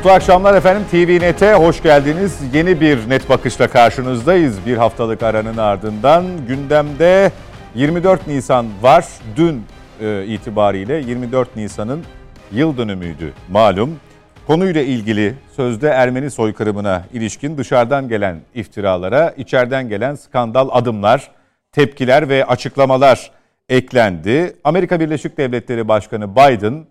Mutlu akşamlar efendim. TV Net'e hoş geldiniz. Yeni bir net bakışla karşınızdayız. Bir haftalık aranın ardından gündemde 24 Nisan var. Dün e, itibariyle 24 Nisan'ın yıl dönümüydü malum. Konuyla ilgili sözde Ermeni soykırımına ilişkin dışarıdan gelen iftiralara, içeriden gelen skandal adımlar, tepkiler ve açıklamalar eklendi. Amerika Birleşik Devletleri Başkanı Biden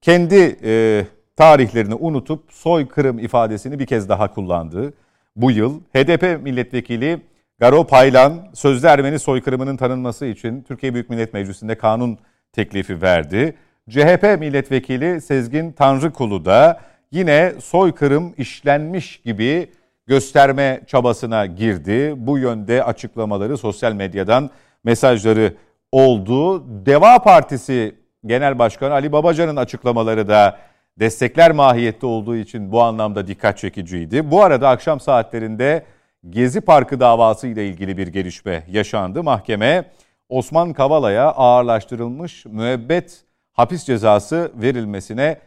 kendi e, tarihlerini unutup soykırım ifadesini bir kez daha kullandı. Bu yıl HDP milletvekili Garo Paylan sözde Ermeni soykırımının tanınması için Türkiye Büyük Millet Meclisi'nde kanun teklifi verdi. CHP milletvekili Sezgin Tanrıkulu da yine soykırım işlenmiş gibi gösterme çabasına girdi. Bu yönde açıklamaları sosyal medyadan mesajları oldu. Deva Partisi Genel Başkanı Ali Babacan'ın açıklamaları da destekler mahiyette olduğu için bu anlamda dikkat çekiciydi. Bu arada akşam saatlerinde Gezi Parkı davası ile ilgili bir gelişme yaşandı. Mahkeme Osman Kavala'ya ağırlaştırılmış müebbet hapis cezası verilmesine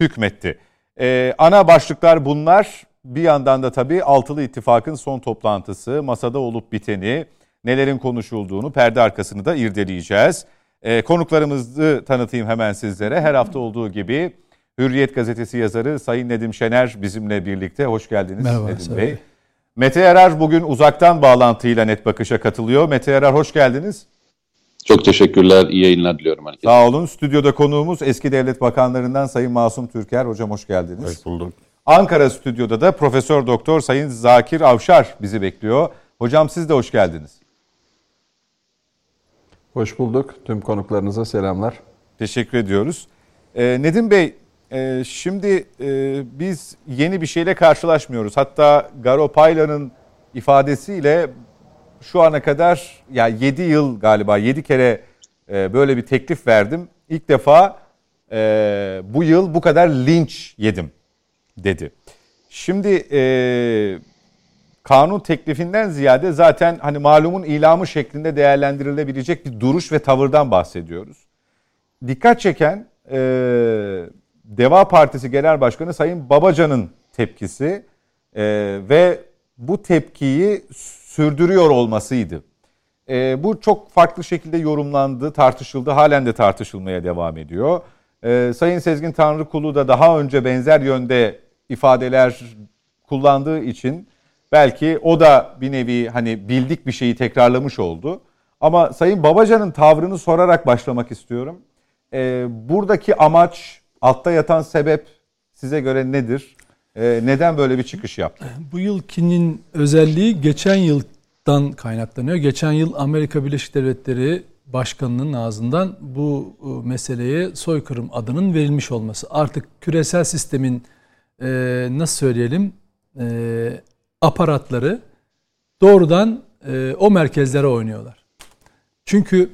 hükmetti. Ee, ana başlıklar bunlar. Bir yandan da tabii Altılı İttifak'ın son toplantısı, masada olup biteni, nelerin konuşulduğunu, perde arkasını da irdeleyeceğiz. Ee, konuklarımızı tanıtayım hemen sizlere. Her hafta olduğu gibi Hürriyet Gazetesi yazarı Sayın Nedim Şener bizimle birlikte. Hoş geldiniz Merhaba, Nedim Bey. Mete Yarar bugün uzaktan bağlantıyla Net Bakış'a katılıyor. Mete Yarar hoş geldiniz. Çok teşekkürler. İyi yayınlar diliyorum herkese. Sağ olun. Stüdyoda konuğumuz eski devlet bakanlarından Sayın Masum Türker. Hocam hoş geldiniz. Hoş bulduk. Ankara stüdyoda da Profesör Doktor Sayın Zakir Avşar bizi bekliyor. Hocam siz de hoş geldiniz. Hoş bulduk. Tüm konuklarınıza selamlar. Teşekkür ediyoruz. Ee, Nedim Bey, e, şimdi e, biz yeni bir şeyle karşılaşmıyoruz. Hatta Garo Paylan'ın ifadesiyle şu ana kadar ya 7 yıl galiba 7 kere e, böyle bir teklif verdim. İlk defa e, bu yıl bu kadar linç yedim dedi. Şimdi kanun teklifinden ziyade zaten hani malumun ilamı şeklinde değerlendirilebilecek bir duruş ve tavırdan bahsediyoruz. Dikkat çeken e, Deva Partisi Genel Başkanı Sayın Babacan'ın tepkisi e, ve bu tepkiyi sürdürüyor olmasıydı. E, bu çok farklı şekilde yorumlandı, tartışıldı, halen de tartışılmaya devam ediyor. E, Sayın Sezgin Tanrıkulu da daha önce benzer yönde ifadeler kullandığı için belki o da bir nevi hani bildik bir şeyi tekrarlamış oldu. Ama Sayın Babacan'ın tavrını sorarak başlamak istiyorum. E, buradaki amaç, altta yatan sebep size göre nedir? E, neden böyle bir çıkış yaptı? Bu yılkinin özelliği geçen yıldan kaynaklanıyor. Geçen yıl Amerika Birleşik Devletleri Başkanı'nın ağzından bu e, meseleye soykırım adının verilmiş olması. Artık küresel sistemin e, nasıl söyleyelim e, aparatları doğrudan e, o merkezlere oynuyorlar. Çünkü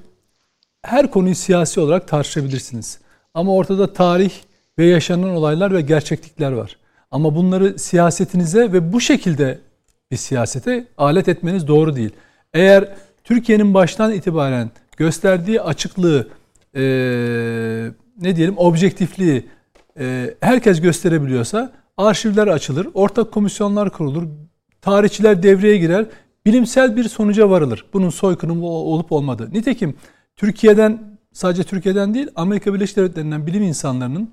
her konuyu siyasi olarak tartışabilirsiniz. Ama ortada tarih ve yaşanan olaylar ve gerçeklikler var. Ama bunları siyasetinize ve bu şekilde bir siyasete alet etmeniz doğru değil. Eğer Türkiye'nin baştan itibaren gösterdiği açıklığı, e, ne diyelim objektifliği e, herkes gösterebiliyorsa arşivler açılır, ortak komisyonlar kurulur, tarihçiler devreye girer, bilimsel bir sonuca varılır. Bunun soykırımı olup olmadığı. Nitekim Türkiye'den sadece Türkiye'den değil Amerika Birleşik Devletleri'nden bilim insanlarının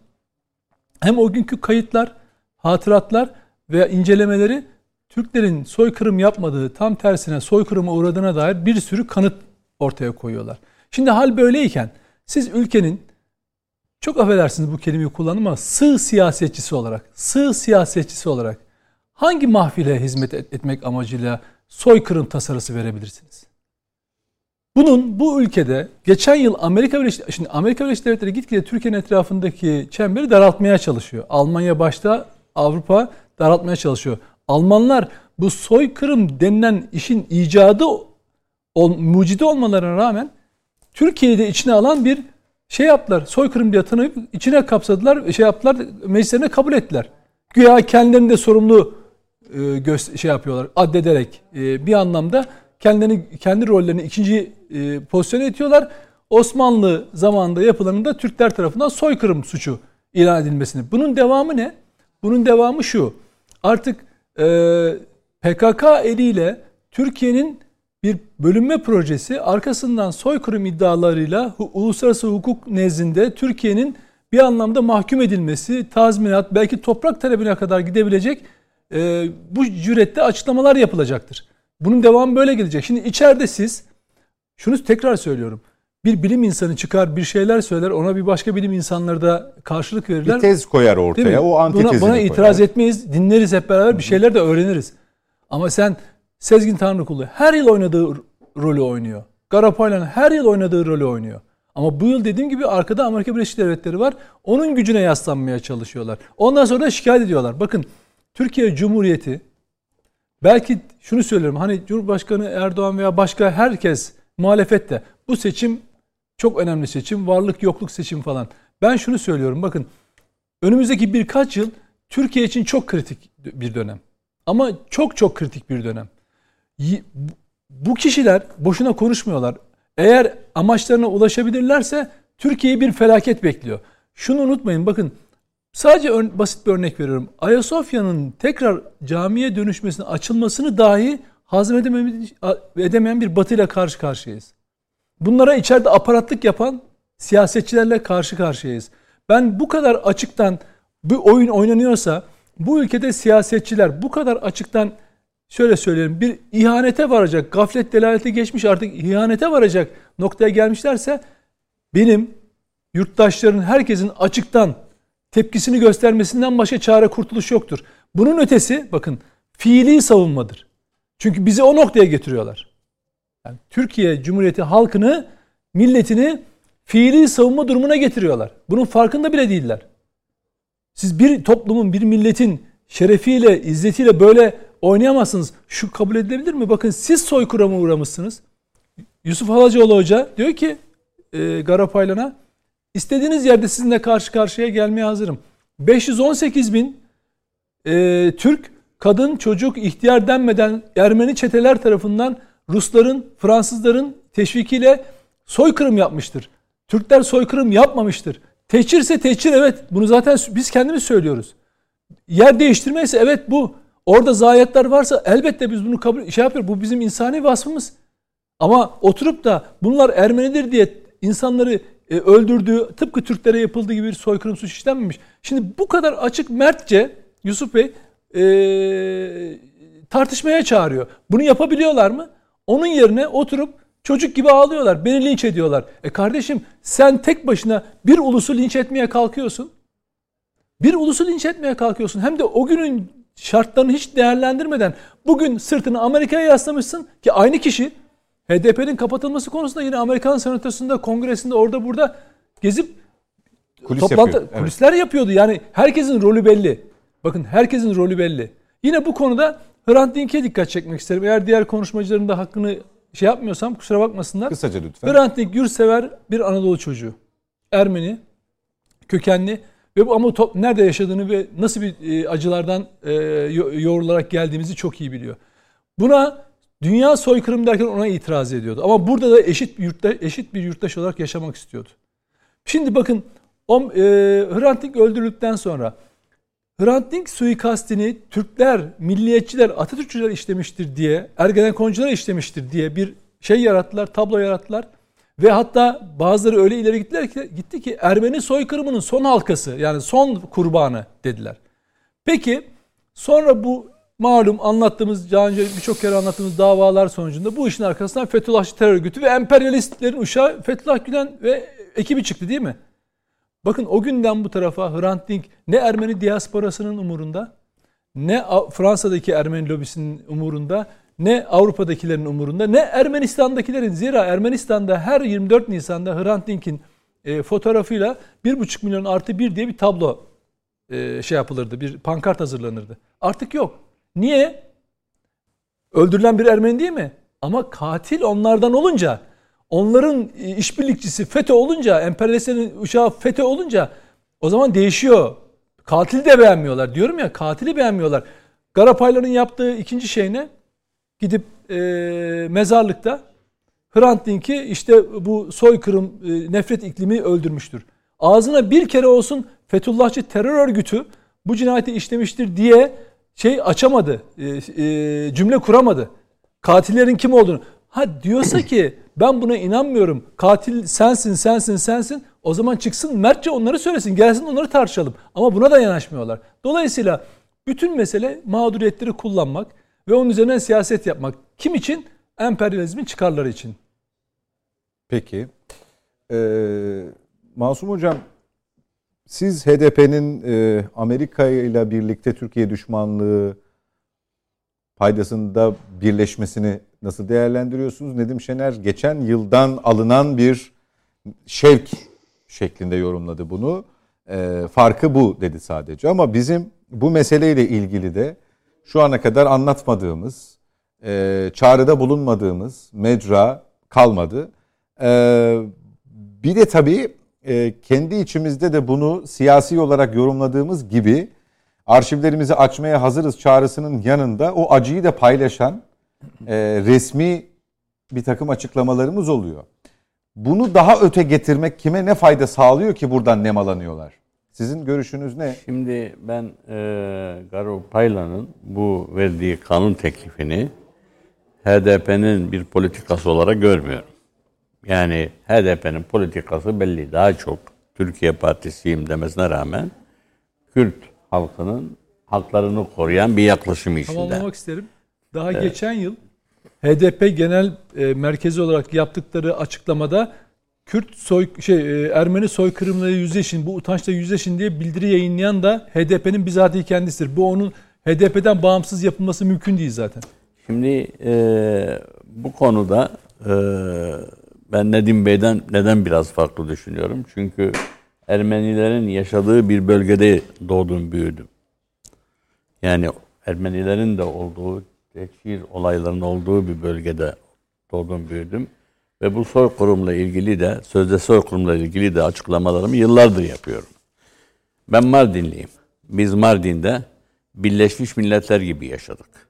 hem o günkü kayıtlar, hatıratlar veya incelemeleri Türklerin soykırım yapmadığı, tam tersine soykırıma uğradığına dair bir sürü kanıt ortaya koyuyorlar. Şimdi hal böyleyken siz ülkenin çok affedersiniz bu kelimeyi kullanım ama sığ siyasetçisi olarak, sığ siyasetçisi olarak hangi mahfile hizmet etmek amacıyla soykırım tasarısı verebilirsiniz? Bunun bu ülkede geçen yıl Amerika Birleşik şimdi Amerika Birleşik Devletleri gitgide Türkiye'nin etrafındaki çemberi daraltmaya çalışıyor. Almanya başta Avrupa daraltmaya çalışıyor. Almanlar bu soykırım denilen işin icadı ol, mucidi olmalarına rağmen Türkiye'de içine alan bir şey yaptılar. Soykırım diye tanıyıp içine kapsadılar, şey yaptılar, meclislerine kabul ettiler. Güya kendilerini de sorumlu e, şey yapıyorlar, addederek e, bir anlamda kendilerini kendi rollerini ikinci e, pozisyona itiyorlar. Osmanlı zamanında yapılanında Türkler tarafından soykırım suçu ilan edilmesini. Bunun devamı ne? Bunun devamı şu. Artık e, PKK eliyle Türkiye'nin bir bölünme projesi arkasından soykırım iddialarıyla uluslararası hukuk nezdinde Türkiye'nin bir anlamda mahkum edilmesi, tazminat, belki toprak talebine kadar gidebilecek e, bu cürette açıklamalar yapılacaktır. Bunun devamı böyle gelecek. Şimdi içeride siz, şunu tekrar söylüyorum. Bir bilim insanı çıkar bir şeyler söyler ona bir başka bilim insanları da karşılık verirler. Bir tez koyar ortaya o antitezini buna, buna itiraz koyar. etmeyiz dinleriz hep beraber bir şeyler de öğreniriz. Ama sen Sezgin Tanrıkulu her yıl oynadığı rolü oynuyor. Garapaylan her yıl oynadığı rolü oynuyor. Ama bu yıl dediğim gibi arkada Amerika Birleşik Devletleri var. Onun gücüne yaslanmaya çalışıyorlar. Ondan sonra da şikayet ediyorlar. Bakın Türkiye Cumhuriyeti belki şunu söylüyorum. Hani Cumhurbaşkanı Erdoğan veya başka herkes muhalefette bu seçim çok önemli seçim. Varlık yokluk seçim falan. Ben şunu söylüyorum. Bakın önümüzdeki birkaç yıl Türkiye için çok kritik bir dönem. Ama çok çok kritik bir dönem. Bu kişiler boşuna konuşmuyorlar. Eğer amaçlarına ulaşabilirlerse Türkiye'yi bir felaket bekliyor. Şunu unutmayın bakın sadece ör, basit bir örnek veriyorum. Ayasofya'nın tekrar camiye dönüşmesini açılmasını dahi hazmedemeyen bir batıyla karşı karşıyayız. Bunlara içeride aparatlık yapan siyasetçilerle karşı karşıyayız. Ben bu kadar açıktan bir oyun oynanıyorsa bu ülkede siyasetçiler bu kadar açıktan şöyle söyleyelim bir ihanete varacak, gaflet delalete geçmiş artık ihanete varacak noktaya gelmişlerse benim yurttaşların herkesin açıktan tepkisini göstermesinden başka çare kurtuluş yoktur. Bunun ötesi bakın fiili savunmadır. Çünkü bizi o noktaya getiriyorlar. Yani Türkiye Cumhuriyeti halkını, milletini fiili savunma durumuna getiriyorlar. Bunun farkında bile değiller. Siz bir toplumun, bir milletin şerefiyle, izzetiyle böyle oynayamazsınız. Şu kabul edilebilir mi? Bakın siz soykırıma uğramışsınız. Yusuf Halacıoğlu Hoca diyor ki e, Garapaylan'a istediğiniz yerde sizinle karşı karşıya gelmeye hazırım. 518 bin e, Türk kadın, çocuk, ihtiyar denmeden Ermeni çeteler tarafından Rusların, Fransızların teşvikiyle soykırım yapmıştır. Türkler soykırım yapmamıştır. Teçhirse teçhir evet. Bunu zaten biz kendimiz söylüyoruz. Yer değiştirmeyse evet bu. Orada zayiatlar varsa elbette biz bunu kabul şey yapıyoruz. Bu bizim insani vasfımız. Ama oturup da bunlar Ermenidir diye insanları e, öldürdüğü tıpkı Türklere yapıldığı gibi bir soykırım suç işlenmemiş. Şimdi bu kadar açık mertçe Yusuf Bey e, tartışmaya çağırıyor. Bunu yapabiliyorlar mı? Onun yerine oturup çocuk gibi ağlıyorlar. Beni linç ediyorlar. E kardeşim sen tek başına bir ulusu linç etmeye kalkıyorsun. Bir ulusu linç etmeye kalkıyorsun. Hem de o günün şartlarını hiç değerlendirmeden bugün sırtını Amerika'ya yaslamışsın ki aynı kişi HDP'nin kapatılması konusunda yine Amerikan senatosunda, kongresinde orada burada gezip Kulis toplantı yapıyor, kulisler evet. yapıyordu. Yani herkesin rolü belli. Bakın herkesin rolü belli. Yine bu konuda Hrant Dink'e dikkat çekmek isterim. Eğer diğer konuşmacıların da hakkını şey yapmıyorsam kusura bakmasınlar. Kısaca lütfen. Hrant Dink yurtsever bir Anadolu çocuğu. Ermeni, kökenli ve bu ama top, nerede yaşadığını ve nasıl bir e, acılardan e, yoğrularak geldiğimizi çok iyi biliyor. Buna dünya soykırım derken ona itiraz ediyordu. Ama burada da eşit bir yurtta, eşit bir yurttaş olarak yaşamak istiyordu. Şimdi bakın o, e, Hrant Dink öldürüldükten sonra Hrant Dink suikastini Türkler, milliyetçiler, Atatürkçüler işlemiştir diye, Ergenekoncular işlemiştir diye bir şey yarattılar, tablo yarattılar. Ve hatta bazıları öyle ileri gittiler ki, gitti ki Ermeni soykırımının son halkası yani son kurbanı dediler. Peki sonra bu malum anlattığımız daha önce birçok kere anlattığımız davalar sonucunda bu işin arkasından Fethullahçı terör örgütü ve emperyalistlerin uşağı Fethullah Gülen ve ekibi çıktı değil mi? Bakın o günden bu tarafa Hrant Dink ne Ermeni diasporasının umurunda ne Fransa'daki Ermeni lobisinin umurunda ne Avrupa'dakilerin umurunda ne Ermenistan'dakilerin. Zira Ermenistan'da her 24 Nisan'da Hrant Dink'in e, fotoğrafıyla 1,5 milyon artı 1 diye bir tablo e, şey yapılırdı. Bir pankart hazırlanırdı. Artık yok. Niye? Öldürülen bir Ermeni değil mi? Ama katil onlardan olunca, onların işbirlikçisi FETÖ olunca, emperyalistlerin uşağı FETÖ olunca o zaman değişiyor. Katili de beğenmiyorlar. Diyorum ya katili beğenmiyorlar. Garapayların yaptığı ikinci şey ne? gidip e, mezarlıkta Hrant Dink'i işte bu soykırım e, nefret iklimi öldürmüştür. Ağzına bir kere olsun Fethullahçı terör örgütü bu cinayeti işlemiştir diye şey açamadı. E, e, cümle kuramadı. Katillerin kim olduğunu. Ha diyorsa ki ben buna inanmıyorum. Katil sensin, sensin, sensin. O zaman çıksın mertçe onları söylesin. Gelsin onları tartışalım. Ama buna da yanaşmıyorlar. Dolayısıyla bütün mesele mağduriyetleri kullanmak ve onun üzerinden siyaset yapmak. Kim için? Emperyalizmin çıkarları için. Peki. Ee, Masum Hocam siz HDP'nin e, Amerika ile birlikte Türkiye düşmanlığı paydasında birleşmesini nasıl değerlendiriyorsunuz? Nedim Şener geçen yıldan alınan bir şevk şeklinde yorumladı bunu. E, farkı bu dedi sadece ama bizim bu meseleyle ilgili de şu ana kadar anlatmadığımız, e, çağrıda bulunmadığımız mecra kalmadı. E, bir de tabii e, kendi içimizde de bunu siyasi olarak yorumladığımız gibi arşivlerimizi açmaya hazırız çağrısının yanında o acıyı da paylaşan e, resmi bir takım açıklamalarımız oluyor. Bunu daha öte getirmek kime ne fayda sağlıyor ki buradan nemalanıyorlar? Sizin görüşünüz ne? Şimdi ben e, Garo Paylan'ın bu verdiği kanun teklifini HDP'nin bir politikası olarak görmüyorum. Yani HDP'nin politikası belli. Daha çok Türkiye Partisiyim demesine rağmen Kürt halkının haklarını koruyan bir yaklaşım içinde. Tamamlamak isterim. Daha evet. geçen yıl HDP genel e, merkezi olarak yaptıkları açıklamada Kürt soy şey e, Ermeni soykırımları yüzleşin, bu utançla yüzleşin diye bildiri yayınlayan da HDP'nin bizatihi kendisidir. Bu onun HDP'den bağımsız yapılması mümkün değil zaten. Şimdi e, bu konuda e, ben Nedim Bey'den neden biraz farklı düşünüyorum? Çünkü Ermenilerin yaşadığı bir bölgede doğdum, büyüdüm. Yani Ermenilerin de olduğu, tekşir olaylarının olduğu bir bölgede doğdum, büyüdüm. Ve bu soykırımla ilgili de, sözde soykırımla ilgili de açıklamalarımı yıllardır yapıyorum. Ben Mardinliyim. Biz Mardin'de Birleşmiş Milletler gibi yaşadık.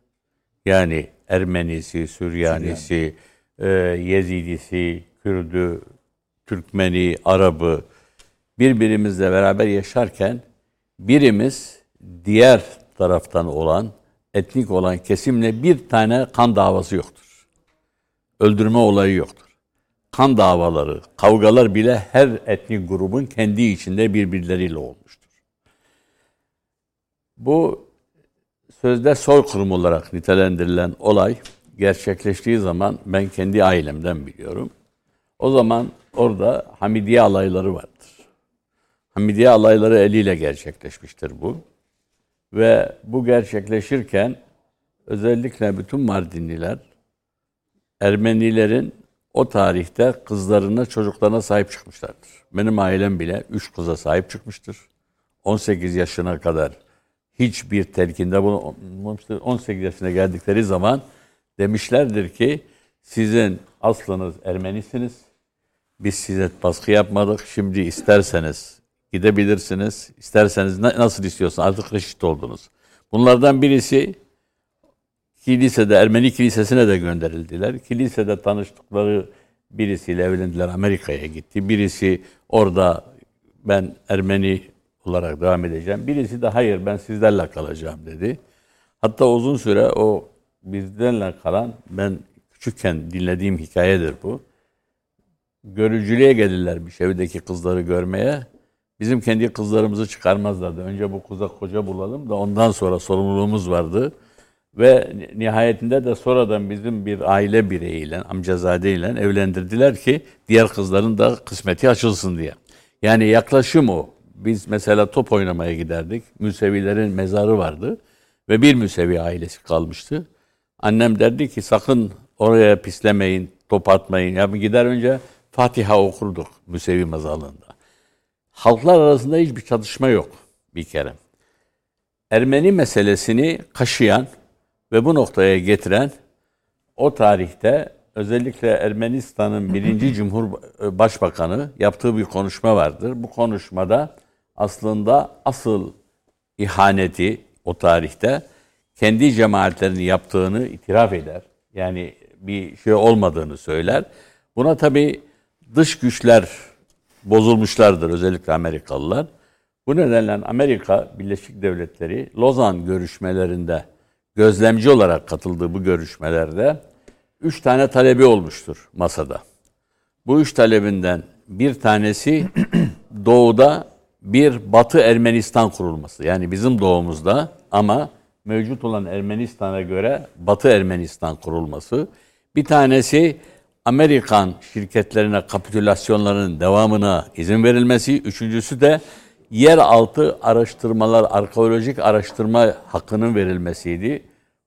Yani Ermenisi, Süryanisi, e, Yezidisi, Kürdü, Türkmeni, Arabı birbirimizle beraber yaşarken birimiz diğer taraftan olan, etnik olan kesimle bir tane kan davası yoktur. Öldürme olayı yoktur. Kan davaları, kavgalar bile her etnik grubun kendi içinde birbirleriyle olmuştur. Bu sözde soykırım olarak nitelendirilen olay gerçekleştiği zaman ben kendi ailemden biliyorum. O zaman orada Hamidiye alayları vardır. Hamidiye alayları eliyle gerçekleşmiştir bu. Ve bu gerçekleşirken özellikle bütün Mardinliler Ermenilerin o tarihte kızlarına, çocuklarına sahip çıkmışlardır. Benim ailem bile üç kıza sahip çıkmıştır. 18 yaşına kadar hiçbir telkinde bunu 18 yaşına geldikleri zaman demişlerdir ki sizin aslınız Ermenisiniz. Biz size baskı yapmadık. Şimdi isterseniz gidebilirsiniz. İsterseniz nasıl istiyorsun artık reşit oldunuz. Bunlardan birisi kilisede Ermeni kilisesine de gönderildiler. Kilisede tanıştıkları birisiyle evlendiler Amerika'ya gitti. Birisi orada ben Ermeni olarak devam edeceğim. Birisi de hayır ben sizlerle kalacağım dedi. Hatta uzun süre o bizdenle kalan ben küçükken dinlediğim hikayedir bu. Görücülüğe gelirlermiş evdeki kızları görmeye. Bizim kendi kızlarımızı çıkarmazlardı. Önce bu kıza koca bulalım da ondan sonra sorumluluğumuz vardı. Ve nihayetinde de sonradan bizim bir aile bireyiyle, amcazadeyle evlendirdiler ki diğer kızların da kısmeti açılsın diye. Yani yaklaşım o. Biz mesela top oynamaya giderdik. Müsevilerin mezarı vardı ve bir Müsevi ailesi kalmıştı. Annem derdi ki sakın oraya pislemeyin, top atmayın. Ya gider önce Fatiha okurduk Müsevi mezarlığında. Halklar arasında hiçbir çatışma yok bir kere. Ermeni meselesini kaşıyan ve bu noktaya getiren o tarihte özellikle Ermenistan'ın birinci Cumhur Başbakanı yaptığı bir konuşma vardır. Bu konuşmada aslında asıl ihaneti o tarihte kendi cemaatlerini yaptığını itiraf eder. Yani bir şey olmadığını söyler. Buna tabi dış güçler bozulmuşlardır özellikle Amerikalılar. Bu nedenle Amerika Birleşik Devletleri Lozan görüşmelerinde gözlemci olarak katıldığı bu görüşmelerde üç tane talebi olmuştur masada. Bu üç talebinden bir tanesi doğuda bir Batı Ermenistan kurulması. Yani bizim doğumuzda ama mevcut olan Ermenistan'a göre Batı Ermenistan kurulması. Bir tanesi Amerikan şirketlerine kapitülasyonlarının devamına izin verilmesi. Üçüncüsü de yeraltı araştırmalar, arkeolojik araştırma hakkının verilmesiydi.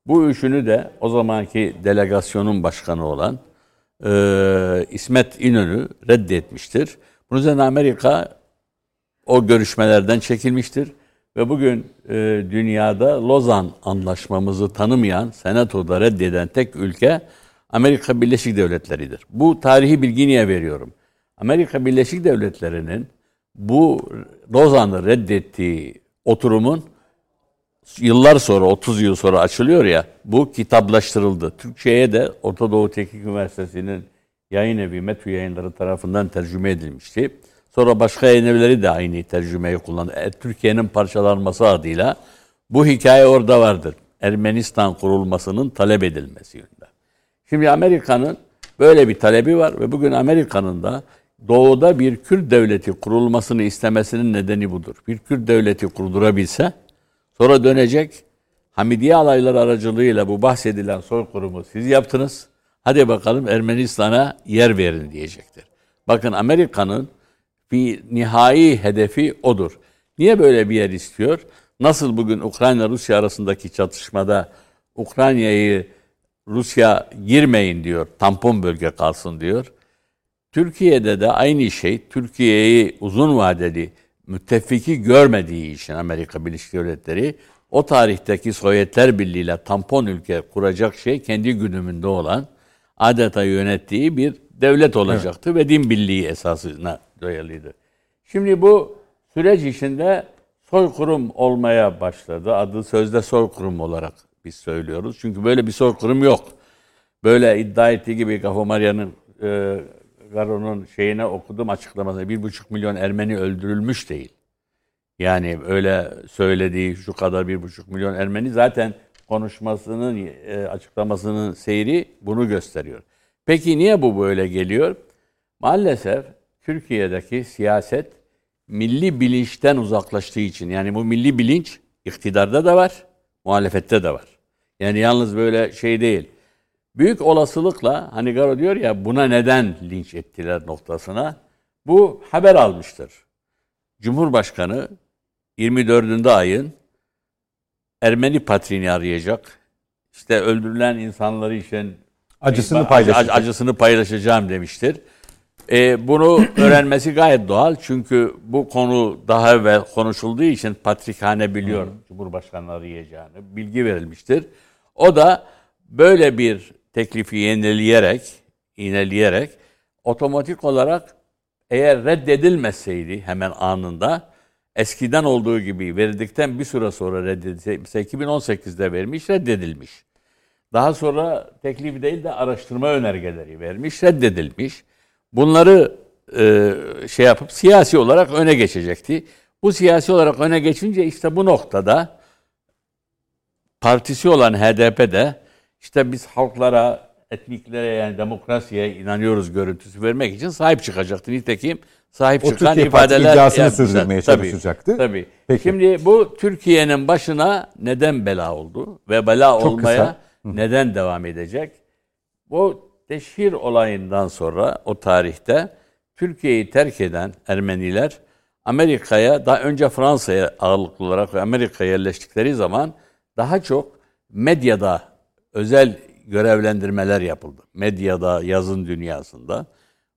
Bu üçünü de o zamanki delegasyonun başkanı olan e, İsmet İnönü reddetmiştir. Bunun üzerine Amerika o görüşmelerden çekilmiştir. Ve bugün e, dünyada Lozan Anlaşmamızı tanımayan, senatoda reddeden tek ülke Amerika Birleşik Devletleri'dir. Bu tarihi bilgi niye veriyorum? Amerika Birleşik Devletleri'nin bu Lozan'ı reddettiği oturumun yıllar sonra 30 yıl sonra açılıyor ya bu kitaplaştırıldı. Türkçe'ye de Orta Doğu Teknik Üniversitesi'nin yayın evi Metü yayınları tarafından tercüme edilmişti. Sonra başka yayın evleri de aynı tercümeyi kullandı. E, Türkiye'nin parçalanması adıyla bu hikaye orada vardır. Ermenistan kurulmasının talep edilmesi yönünde. Şimdi Amerika'nın böyle bir talebi var ve bugün Amerika'nın da doğuda bir Kürt devleti kurulmasını istemesinin nedeni budur. Bir Kürt devleti kurdurabilse sonra dönecek Hamidiye alayları aracılığıyla bu bahsedilen soykırımı siz yaptınız. Hadi bakalım Ermenistan'a yer verin diyecektir. Bakın Amerika'nın bir nihai hedefi odur. Niye böyle bir yer istiyor? Nasıl bugün Ukrayna-Rusya arasındaki çatışmada Ukrayna'yı Rusya girmeyin diyor, tampon bölge kalsın diyor. Türkiye'de de aynı şey, Türkiye'yi uzun vadeli müttefiki görmediği için Amerika Birleşik Devletleri o tarihteki Sovyetler Birliği ile tampon ülke kuracak şey kendi güdümünde olan adeta yönettiği bir devlet olacaktı evet. ve din birliği esasına dayalıydı. Şimdi bu süreç içinde soykırım olmaya başladı. Adı sözde soykırım olarak biz söylüyoruz. Çünkü böyle bir soykırım yok. Böyle iddia ettiği gibi Gafo Maria'nın e, Garo'nun şeyine okudum açıklamasını. Bir buçuk milyon Ermeni öldürülmüş değil. Yani öyle söylediği şu kadar bir buçuk milyon Ermeni zaten konuşmasının e, açıklamasının seyri bunu gösteriyor. Peki niye bu böyle geliyor? Maalesef Türkiye'deki siyaset milli bilinçten uzaklaştığı için yani bu milli bilinç iktidarda da var, muhalefette de var. Yani yalnız böyle şey değil. Büyük olasılıkla hani Garo diyor ya buna neden linç ettiler noktasına bu haber almıştır. Cumhurbaşkanı 24'ünde ayın Ermeni patrini arayacak. İşte öldürülen insanları için acısını paylaşacak. Acısını paylaşacağım demiştir. E, bunu öğrenmesi gayet doğal çünkü bu konu daha evvel konuşulduğu için Patrikhane biliyor hmm. Cumhurbaşkanı arayacağını bilgi verilmiştir. O da böyle bir teklifi yenileyerek, ineleyerek otomatik olarak eğer reddedilmeseydi hemen anında eskiden olduğu gibi verdikten bir süre sonra reddedilse, mesela 2018'de vermiş, reddedilmiş. Daha sonra teklif değil de araştırma önergeleri vermiş, reddedilmiş. Bunları e, şey yapıp siyasi olarak öne geçecekti. Bu siyasi olarak öne geçince işte bu noktada partisi olan HDP de işte biz halklara, etniklere yani demokrasiye inanıyoruz görüntüsü vermek için sahip çıkacaktı. Nitekim sahip o çıkan Türkiye ifadeler iddiasını sürdürmeye çalışacaktı. Tabii. Peki. Şimdi bu Türkiye'nin başına neden bela oldu ve bela Çok olmaya kısa. neden devam edecek? Bu teşhir olayından sonra o tarihte Türkiye'yi terk eden Ermeniler Amerika'ya daha önce Fransa'ya ağırlıklı olarak ve Amerika'ya yerleştikleri zaman daha çok medyada özel görevlendirmeler yapıldı. Medyada, yazın dünyasında.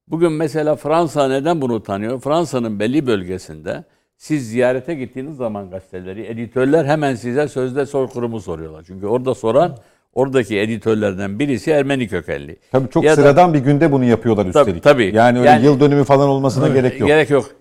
Bugün mesela Fransa neden bunu tanıyor? Fransa'nın belli bölgesinde siz ziyarete gittiğiniz zaman gazeteleri, editörler hemen size sözde soykırımı soruyorlar. Çünkü orada soran oradaki editörlerden birisi Ermeni kökenli. Tabii çok ya sıradan da, bir günde bunu yapıyorlar üstelik. Tabii, tabii. Yani öyle yani, yıl dönümü falan olmasına gerek yok. Gerek yok.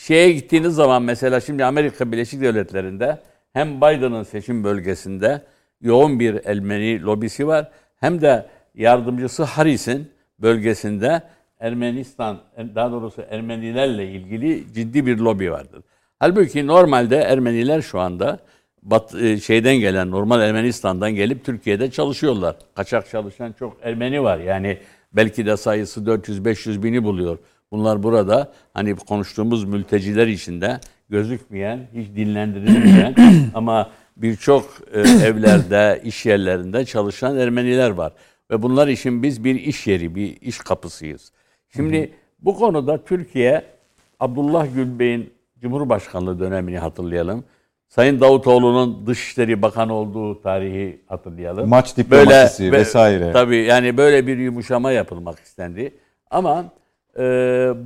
Şeye gittiğiniz zaman mesela şimdi Amerika Birleşik Devletleri'nde hem Biden'ın seçim bölgesinde yoğun bir Ermeni lobisi var hem de yardımcısı Harris'in bölgesinde Ermenistan, daha doğrusu Ermenilerle ilgili ciddi bir lobi vardır. Halbuki normalde Ermeniler şu anda Bat, e, şeyden gelen normal Ermenistan'dan gelip Türkiye'de çalışıyorlar. Kaçak çalışan çok Ermeni var. Yani belki de sayısı 400-500 bini buluyor. Bunlar burada hani konuştuğumuz mülteciler içinde gözükmeyen, hiç dinlendirilmeyen ama birçok e, evlerde, iş yerlerinde çalışan Ermeniler var. Ve bunlar için biz bir iş yeri, bir iş kapısıyız. Şimdi bu konuda Türkiye, Abdullah Gül Bey'in Cumhurbaşkanlığı dönemini hatırlayalım. Sayın Davutoğlu'nun Dışişleri Bakanı olduğu tarihi hatırlayalım. Maç diplomasisi vesaire. Tabii yani böyle bir yumuşama yapılmak istendi. Ama e,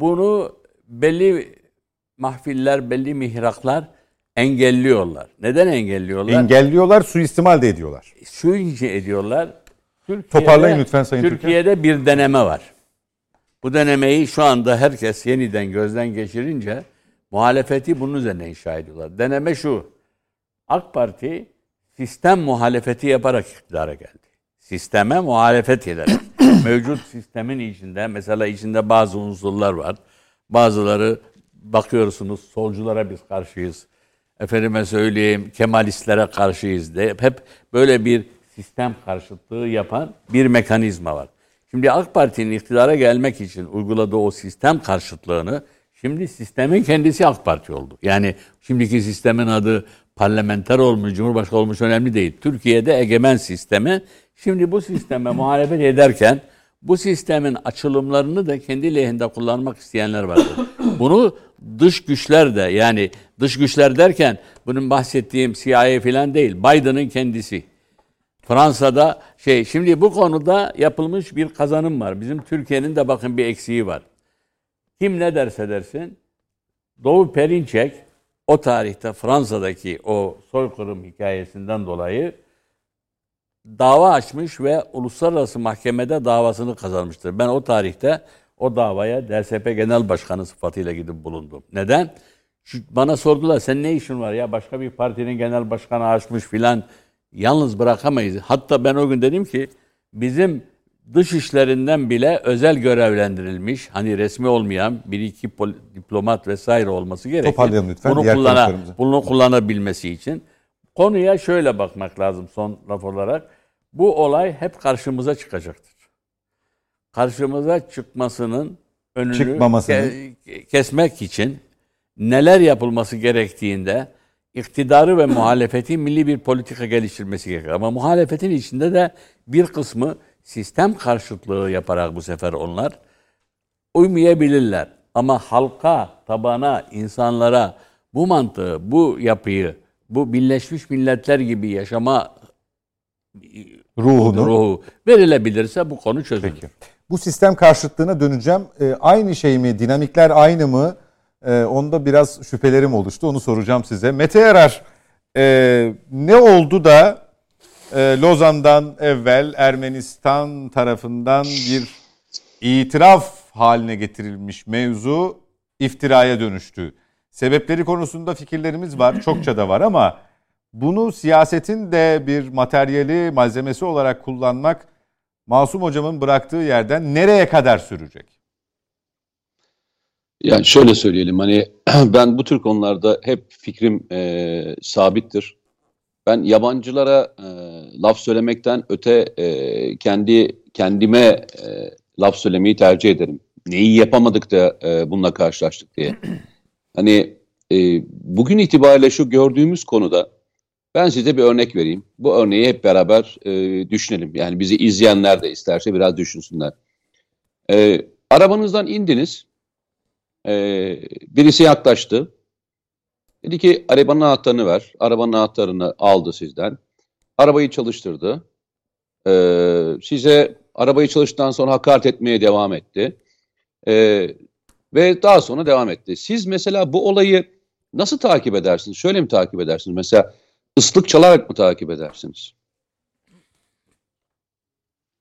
bunu belli mahfiller, belli mihraklar engelliyorlar. Neden engelliyorlar? Engelliyorlar, suistimal de ediyorlar. Şu ediyorlar. Türkiye'de, Toparlayın lütfen Sayın Türkiye'de bir deneme var. Bu denemeyi şu anda herkes yeniden gözden geçirince muhalefeti bunun üzerine inşa ediyorlar. Deneme şu. AK Parti sistem muhalefeti yaparak iktidara geldi. Sisteme muhalefet ederek. Mevcut sistemin içinde mesela içinde bazı unsurlar var. Bazıları bakıyorsunuz solculara biz karşıyız. Efendime söyleyeyim Kemalistlere karşıyız de hep böyle bir sistem karşıtlığı yapan bir mekanizma var. Şimdi AK Parti'nin iktidara gelmek için uyguladığı o sistem karşıtlığını şimdi sistemin kendisi AK Parti oldu. Yani şimdiki sistemin adı parlamenter olmuş, cumhurbaşkanı olmuş önemli değil. Türkiye'de egemen sistemi şimdi bu sisteme muhalefet ederken bu sistemin açılımlarını da kendi lehinde kullanmak isteyenler vardır. Bunu dış güçler de yani dış güçler derken bunun bahsettiğim CIA falan değil. Biden'ın kendisi. Fransa'da şey şimdi bu konuda yapılmış bir kazanım var. Bizim Türkiye'nin de bakın bir eksiği var. Kim ne derse dersin Doğu Perinçek o tarihte Fransa'daki o soykırım hikayesinden dolayı dava açmış ve uluslararası mahkemede davasını kazanmıştır. Ben o tarihte o davaya DSP Genel Başkanı sıfatıyla gidip bulundum. Neden? Şu, bana sordular sen ne işin var ya başka bir partinin genel başkanı açmış filan yalnız bırakamayız. Hatta ben o gün dedim ki bizim dış işlerinden bile özel görevlendirilmiş hani resmi olmayan bir iki diplomat vesaire olması. Toparlayalım lütfen. Bunu, kullana, bunu kullanabilmesi için. Konuya şöyle bakmak lazım son laf olarak. Bu olay hep karşımıza çıkacaktır. Karşımıza çıkmasının önünü Çıkmamasını. Ke- kesmek için neler yapılması gerektiğinde iktidarı ve muhalefeti milli bir politika geliştirmesi gerekir. Ama muhalefetin içinde de bir kısmı sistem karşıtlığı yaparak bu sefer onlar uymayabilirler. Ama halka, tabana, insanlara bu mantığı, bu yapıyı, bu Birleşmiş Milletler gibi yaşama ruhunu ruhu verilebilirse bu konu çözülür. Peki. Bu sistem karşıtlığına döneceğim. E, aynı şey mi? Dinamikler aynı mı? E, onda biraz şüphelerim oluştu. Onu soracağım size. Mete Yarar e, ne oldu da e, Lozan'dan evvel Ermenistan tarafından bir itiraf haline getirilmiş mevzu iftiraya dönüştü. Sebepleri konusunda fikirlerimiz var, çokça da var ama bunu siyasetin de bir materyali, malzemesi olarak kullanmak Masum hocamın bıraktığı yerden nereye kadar sürecek? Yani şöyle söyleyelim hani ben bu tür konularda hep fikrim e, sabittir. Ben yabancılara e, laf söylemekten öte e, kendi kendime e, laf söylemeyi tercih ederim. Neyi yapamadık da e, bununla karşılaştık diye. Hani e, bugün itibariyle şu gördüğümüz konuda ben size bir örnek vereyim. Bu örneği hep beraber e, düşünelim. Yani bizi izleyenler de isterse biraz düşünsünler. E, arabanızdan indiniz. E, birisi yaklaştı. Dedi ki arabanın anahtarını ver. Arabanın anahtarını aldı sizden. Arabayı çalıştırdı. E, size arabayı çalıştıktan sonra hakaret etmeye devam etti. E, ve daha sonra devam etti. Siz mesela bu olayı nasıl takip edersiniz? Şöyle mi takip edersiniz? Mesela ıslık çalarak mı takip edersiniz?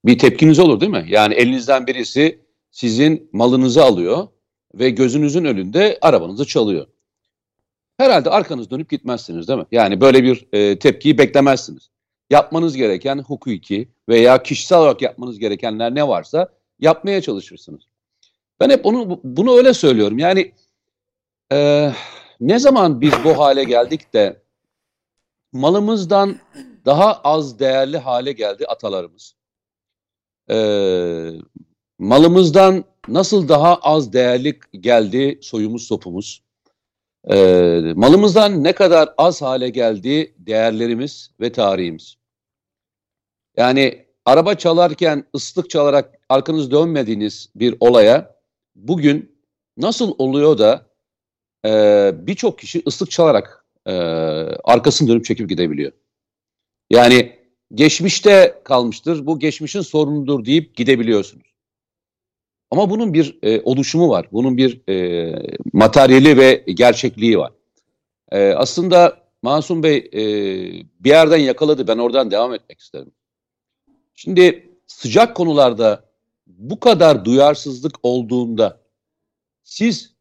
Bir tepkiniz olur değil mi? Yani elinizden birisi sizin malınızı alıyor ve gözünüzün önünde arabanızı çalıyor. Herhalde arkanız dönüp gitmezsiniz değil mi? Yani böyle bir e, tepkiyi beklemezsiniz. Yapmanız gereken hukuki veya kişisel olarak yapmanız gerekenler ne varsa yapmaya çalışırsınız. Ben hep onu bunu öyle söylüyorum. Yani e, ne zaman biz bu hale geldik de malımızdan daha az değerli hale geldi atalarımız. Ee, malımızdan nasıl daha az değerli geldi soyumuz sopumuz. Ee, malımızdan ne kadar az hale geldi değerlerimiz ve tarihimiz. Yani araba çalarken ıslık çalarak arkanız dönmediğiniz bir olaya bugün nasıl oluyor da e, birçok kişi ıslık çalarak e, arkasını dönüp çekip gidebiliyor. Yani geçmişte kalmıştır, bu geçmişin sorunudur deyip gidebiliyorsunuz. Ama bunun bir e, oluşumu var, bunun bir e, materyali ve gerçekliği var. E, aslında Masum Bey e, bir yerden yakaladı, ben oradan devam etmek isterim. Şimdi sıcak konularda bu kadar duyarsızlık olduğunda siz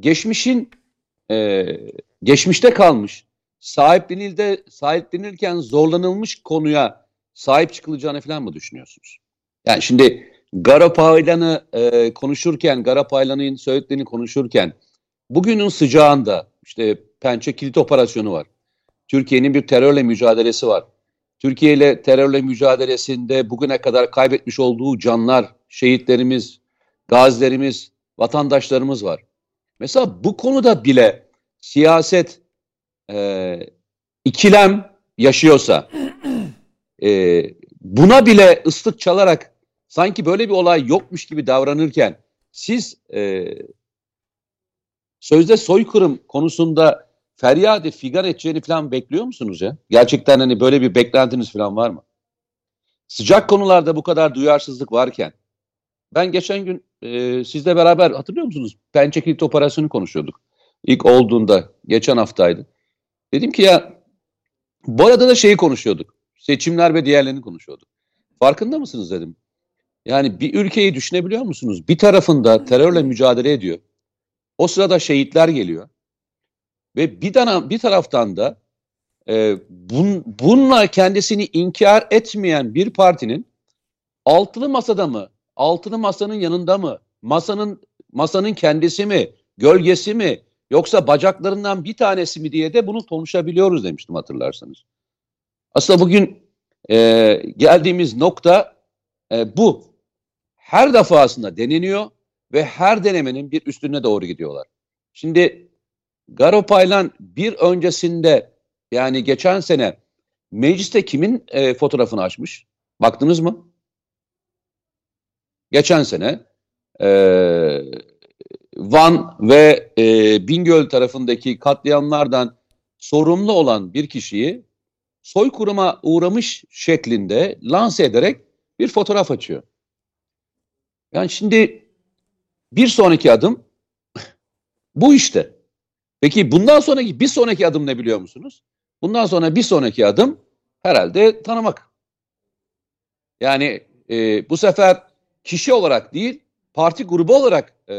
geçmişin e, geçmişte kalmış, sahiplenilde sahiplenirken zorlanılmış konuya sahip çıkılacağını falan mı düşünüyorsunuz? Yani şimdi Garapaylan'ı e, konuşurken, Garapaylan'ın söylediklerini konuşurken bugünün sıcağında işte Pençe Kilit Operasyonu var. Türkiye'nin bir terörle mücadelesi var. Türkiye ile terörle mücadelesinde bugüne kadar kaybetmiş olduğu canlar, şehitlerimiz, gazilerimiz, vatandaşlarımız var. Mesela bu konuda bile siyaset e, ikilem yaşıyorsa, e, buna bile ıslık çalarak sanki böyle bir olay yokmuş gibi davranırken siz e, sözde soykırım konusunda feryade figan edeceğini falan bekliyor musunuz ya? Gerçekten hani böyle bir beklentiniz falan var mı? Sıcak konularda bu kadar duyarsızlık varken ben geçen gün e, sizle beraber hatırlıyor musunuz? Pençe kilit operasyonu konuşuyorduk. İlk olduğunda geçen haftaydı. Dedim ki ya bu arada da şeyi konuşuyorduk. Seçimler ve diğerlerini konuşuyorduk. Farkında mısınız dedim. Yani bir ülkeyi düşünebiliyor musunuz? Bir tarafında terörle mücadele ediyor. O sırada şehitler geliyor. Ve bir, tane, bir taraftan da e, bun, bununla kendisini inkar etmeyen bir partinin altılı masada mı, altılı masanın yanında mı, masanın masanın kendisi mi, gölgesi mi, yoksa bacaklarından bir tanesi mi diye de bunu konuşabiliyoruz demiştim hatırlarsanız. Aslında bugün e, geldiğimiz nokta e, bu. Her defasında deneniyor ve her denemenin bir üstüne doğru gidiyorlar. Şimdi Garopaylan bir öncesinde yani geçen sene mecliste kimin e, fotoğrafını açmış? Baktınız mı? Geçen sene e, Van ve e, Bingöl tarafındaki katliamlardan sorumlu olan bir kişiyi soykırıma uğramış şeklinde lanse ederek bir fotoğraf açıyor. Yani şimdi bir sonraki adım bu işte. Peki bundan sonraki bir sonraki adım ne biliyor musunuz? Bundan sonra bir sonraki adım herhalde tanımak. Yani e, bu sefer kişi olarak değil parti grubu olarak e,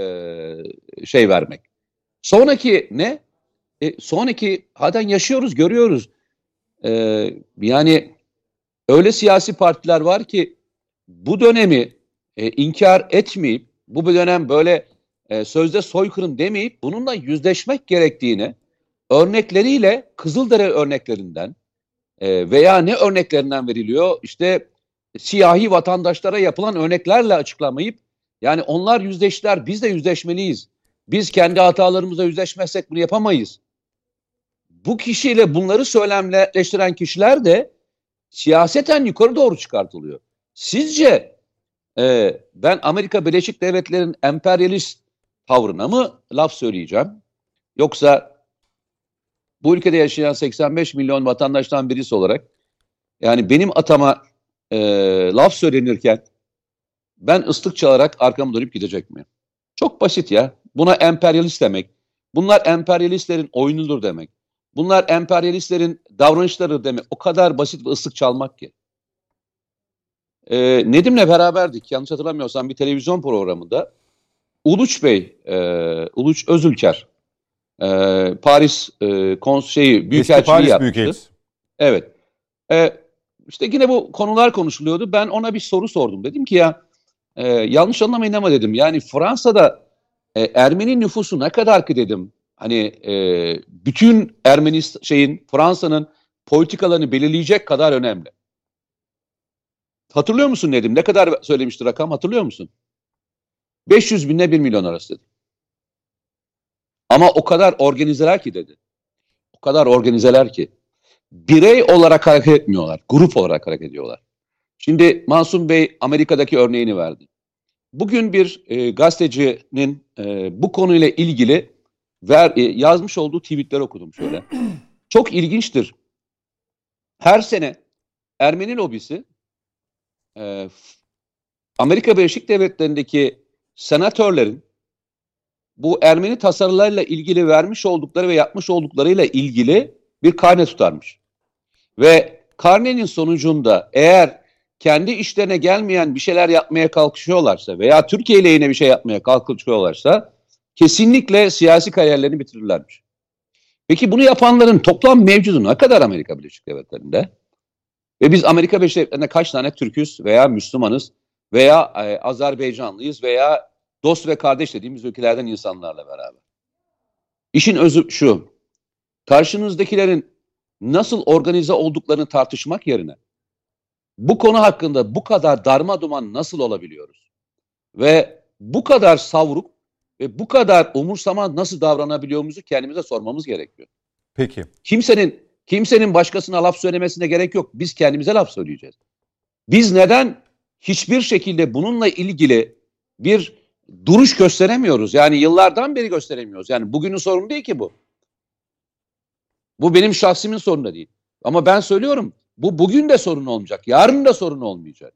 şey vermek. Sonraki ne? E, sonraki halen yaşıyoruz, görüyoruz. E, yani öyle siyasi partiler var ki bu dönemi e, inkar etmeyip bu bir dönem böyle e, sözde soykırım demeyip bununla yüzleşmek gerektiğini örnekleriyle Kızıldere örneklerinden e, veya ne örneklerinden veriliyor işte siyahi vatandaşlara yapılan örneklerle açıklamayıp yani onlar yüzleştiler biz de yüzleşmeliyiz. Biz kendi hatalarımızla yüzleşmezsek bunu yapamayız. Bu kişiyle bunları söylemleştiren kişiler de siyaseten yukarı doğru çıkartılıyor. Sizce e, ben Amerika Birleşik Devletleri'nin emperyalist tavrına mı laf söyleyeceğim? Yoksa bu ülkede yaşayan 85 milyon vatandaştan birisi olarak yani benim atama e, laf söylenirken ben ıslık çalarak arkamı dönüp gidecek miyim? Çok basit ya. Buna emperyalist demek. Bunlar emperyalistlerin oyunudur demek. Bunlar emperyalistlerin davranışları demek. O kadar basit bir ıslık çalmak ki. Ee, Nedim'le beraberdik. Yanlış hatırlamıyorsam bir televizyon programında. Uluç Bey, e, Uluç Özülker, e, Paris e, konseyi büyükelçiliği yaptı. Büyükelçisi. Evet. E, işte yine bu konular konuşuluyordu. Ben ona bir soru sordum. Dedim ki ya e, yanlış anlamayın ama dedim. Yani Fransa'da e, Ermeni nüfusu ne kadar ki dedim. hani e, bütün Ermenist şeyin Fransa'nın politikalarını belirleyecek kadar önemli. Hatırlıyor musun Nedim? Ne kadar söylemişti rakam hatırlıyor musun? 500 binle 1 milyon arası dedi. Ama o kadar organizeler ki dedi. O kadar organizeler ki. Birey olarak hareket etmiyorlar. Grup olarak hareket ediyorlar. Şimdi Masum Bey Amerika'daki örneğini verdi. Bugün bir e, gazetecinin e, bu konuyla ilgili ver, e, yazmış olduğu tweetler okudum şöyle. Çok ilginçtir. Her sene Ermeni lobisi e, Amerika Birleşik Devletleri'ndeki senatörlerin bu Ermeni tasarılarla ilgili vermiş oldukları ve yapmış olduklarıyla ilgili bir karne tutarmış. Ve karnenin sonucunda eğer kendi işlerine gelmeyen bir şeyler yapmaya kalkışıyorlarsa veya Türkiye ile yine bir şey yapmaya kalkışıyorlarsa kesinlikle siyasi kariyerlerini bitirirlermiş. Peki bunu yapanların toplam mevcudu ne kadar Amerika Birleşik Devletleri'nde? Ve biz Amerika Birleşik Devletleri'nde kaç tane Türküz veya Müslümanız veya e, Azerbaycanlıyız veya dost ve kardeş dediğimiz ülkelerden insanlarla beraber. İşin özü şu. Karşınızdakilerin nasıl organize olduklarını tartışmak yerine bu konu hakkında bu kadar darma duman nasıl olabiliyoruz? Ve bu kadar savruk ve bu kadar umursama nasıl davranabiliyorumuzu kendimize sormamız gerekiyor. Peki. Kimsenin kimsenin başkasına laf söylemesine gerek yok. Biz kendimize laf söyleyeceğiz. Biz neden hiçbir şekilde bununla ilgili bir duruş gösteremiyoruz? Yani yıllardan beri gösteremiyoruz. Yani bugünün sorunu değil ki bu. Bu benim şahsimin sorunu da değil. Ama ben söylüyorum bu bugün de sorun olmayacak. Yarın da sorun olmayacak.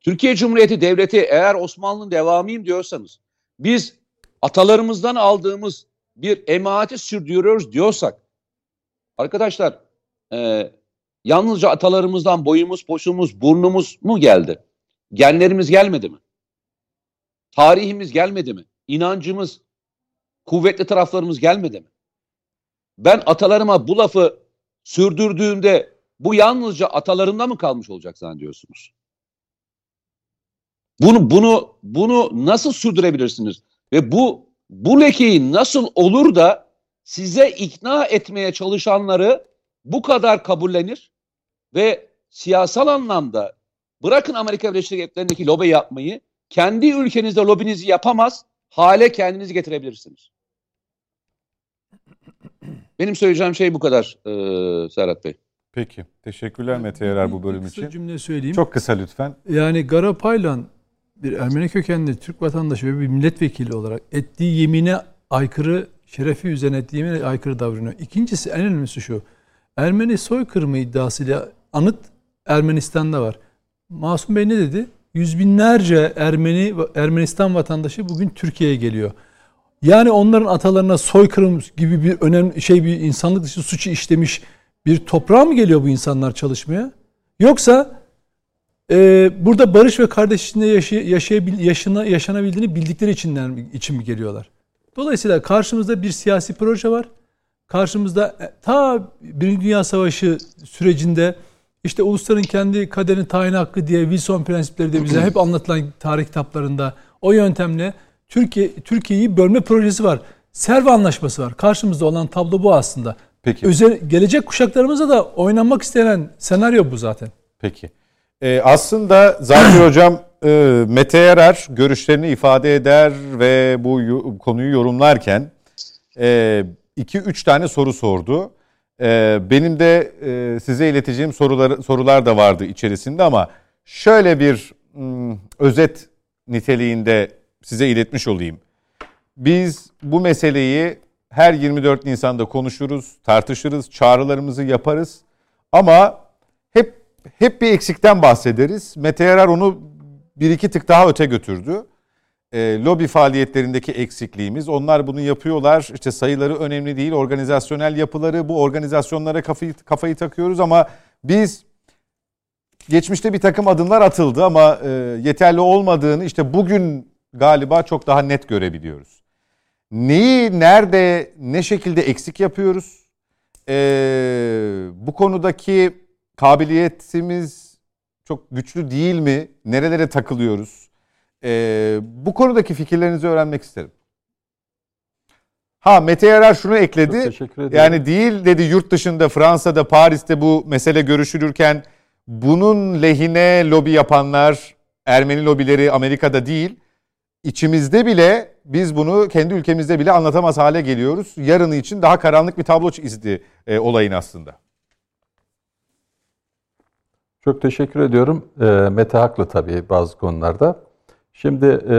Türkiye Cumhuriyeti Devleti eğer Osmanlı'nın devamıyım diyorsanız biz atalarımızdan aldığımız bir emaneti sürdürüyoruz diyorsak arkadaşlar e, yalnızca atalarımızdan boyumuz, poşumuz, burnumuz mu geldi? Genlerimiz gelmedi mi? Tarihimiz gelmedi mi? İnancımız, kuvvetli taraflarımız gelmedi mi? Ben atalarıma bu lafı sürdürdüğümde bu yalnızca atalarında mı kalmış olacak zannediyorsunuz? Bunu bunu bunu nasıl sürdürebilirsiniz? Ve bu bu lekeyi nasıl olur da size ikna etmeye çalışanları bu kadar kabullenir ve siyasal anlamda bırakın Amerika Birleşik Devletleri'ndeki lobi yapmayı kendi ülkenizde lobinizi yapamaz hale kendinizi getirebilirsiniz. Benim söyleyeceğim şey bu kadar e, Serhat Bey. Peki. Teşekkürler Mete Yarar bu bölüm Bir için. Kısa cümle söyleyeyim. Çok kısa lütfen. Yani Garapaylan bir Ermeni kökenli Türk vatandaşı ve bir milletvekili olarak ettiği yemine aykırı, şerefi üzerine ettiği yemine aykırı davranıyor. İkincisi en önemlisi şu. Ermeni soykırımı iddiasıyla anıt Ermenistan'da var. Masum Bey ne dedi? Yüz binlerce Ermeni Ermenistan vatandaşı bugün Türkiye'ye geliyor. Yani onların atalarına soykırım gibi bir önemli şey bir insanlık dışı suçu işlemiş bir toprağa mı geliyor bu insanlar çalışmaya? Yoksa e, burada barış ve kardeş içinde yaşay, yaşayabil, yaşanabildiğini bildikleri içinden için mi geliyorlar? Dolayısıyla karşımızda bir siyasi proje var. Karşımızda e, ta Birinci Dünya Savaşı sürecinde işte ulusların kendi kaderini tayin hakkı diye Wilson prensipleri de bize hep anlatılan tarih kitaplarında o yöntemle Türkiye Türkiye'yi bölme projesi var. Serv anlaşması var. Karşımızda olan tablo bu aslında. Peki. Özel, gelecek kuşaklarımıza da oynanmak istenen senaryo bu zaten. Peki. Ee, aslında Zakir Hocam e, Mete Yarar görüşlerini ifade eder ve bu yo- konuyu yorumlarken 2-3 tane soru sordu. E, benim de e, size ileteceğim sorular, sorular da vardı içerisinde ama şöyle bir mm, özet niteliğinde size iletmiş olayım. Biz bu meseleyi her 24 Nisan'da konuşuruz, tartışırız, çağrılarımızı yaparız. Ama hep hep bir eksikten bahsederiz. Mete Yarar onu bir iki tık daha öte götürdü. E, lobi faaliyetlerindeki eksikliğimiz. Onlar bunu yapıyorlar. İşte sayıları önemli değil. Organizasyonel yapıları bu organizasyonlara kafayı, kafayı takıyoruz ama biz geçmişte bir takım adımlar atıldı ama e, yeterli olmadığını işte bugün galiba çok daha net görebiliyoruz. Neyi, nerede, ne şekilde eksik yapıyoruz? Ee, bu konudaki kabiliyetimiz çok güçlü değil mi? Nerelere takılıyoruz? Ee, bu konudaki fikirlerinizi öğrenmek isterim. Ha Mete Yarar şunu ekledi. teşekkür ederim. Yani değil dedi yurt dışında Fransa'da Paris'te bu mesele görüşülürken bunun lehine lobi yapanlar Ermeni lobileri Amerika'da değil içimizde bile biz bunu kendi ülkemizde bile anlatamaz hale geliyoruz. Yarını için daha karanlık bir tablo çizdi e, olayın aslında. Çok teşekkür ediyorum. E, Mete haklı tabii bazı konularda. Şimdi e,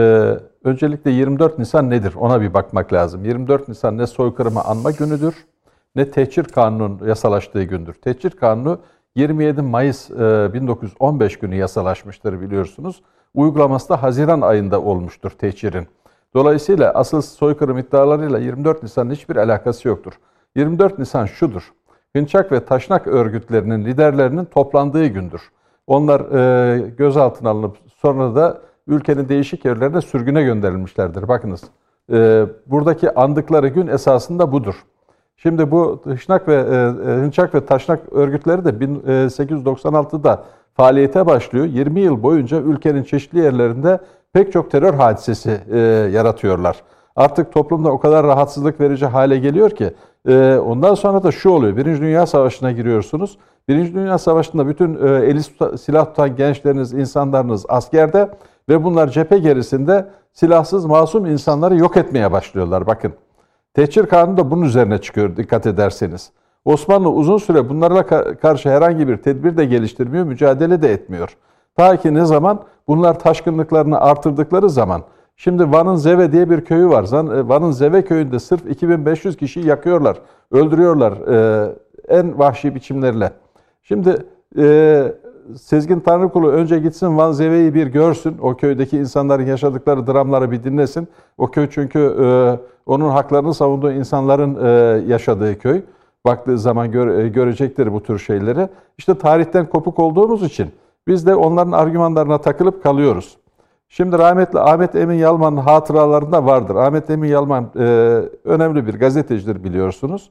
öncelikle 24 Nisan nedir? Ona bir bakmak lazım. 24 Nisan ne soykırımı anma günüdür ne tehcir kanunun yasalaştığı gündür. Tehcir kanunu 27 Mayıs e, 1915 günü yasalaşmıştır biliyorsunuz. Uygulaması da Haziran ayında olmuştur tehcirin. Dolayısıyla asıl soykırım iddialarıyla 24 Nisan'ın hiçbir alakası yoktur. 24 Nisan şudur. Hınçak ve Taşnak örgütlerinin liderlerinin toplandığı gündür. Onlar e, gözaltına alınıp sonra da ülkenin değişik yerlerine sürgüne gönderilmişlerdir. Bakınız e, buradaki andıkları gün esasında budur. Şimdi bu Hınçak ve e, e, Hınçak ve Taşnak örgütleri de 1896'da faaliyete başlıyor. 20 yıl boyunca ülkenin çeşitli yerlerinde pek çok terör hadisesi e, yaratıyorlar. Artık toplumda o kadar rahatsızlık verici hale geliyor ki e, ondan sonra da şu oluyor. Birinci Dünya Savaşı'na giriyorsunuz. Birinci Dünya Savaşı'nda bütün e, eli tuta- silah tutan gençleriniz, insanlarınız askerde ve bunlar cephe gerisinde silahsız masum insanları yok etmeye başlıyorlar. Bakın. Tehcir kanunu da bunun üzerine çıkıyor dikkat ederseniz. Osmanlı uzun süre bunlarla ka- karşı herhangi bir tedbir de geliştirmiyor, mücadele de etmiyor. Ta ki ne zaman? Bunlar taşkınlıklarını artırdıkları zaman. Şimdi Van'ın Zeve diye bir köyü var. E, Van'ın Zeve köyünde sırf 2500 kişiyi yakıyorlar, öldürüyorlar e, en vahşi biçimlerle. Şimdi e, Sezgin Tanrıkulu önce gitsin Van Zeve'yi bir görsün. O köydeki insanların yaşadıkları dramları bir dinlesin. O köy çünkü onun haklarını savunduğu insanların yaşadığı köy. Baktığı zaman gör- e, görecektir bu tür şeyleri. İşte tarihten kopuk olduğumuz için biz de onların argümanlarına takılıp kalıyoruz. Şimdi rahmetli Ahmet Emin Yalman'ın hatıralarında vardır. Ahmet Emin Yalman e, önemli bir gazetecidir biliyorsunuz.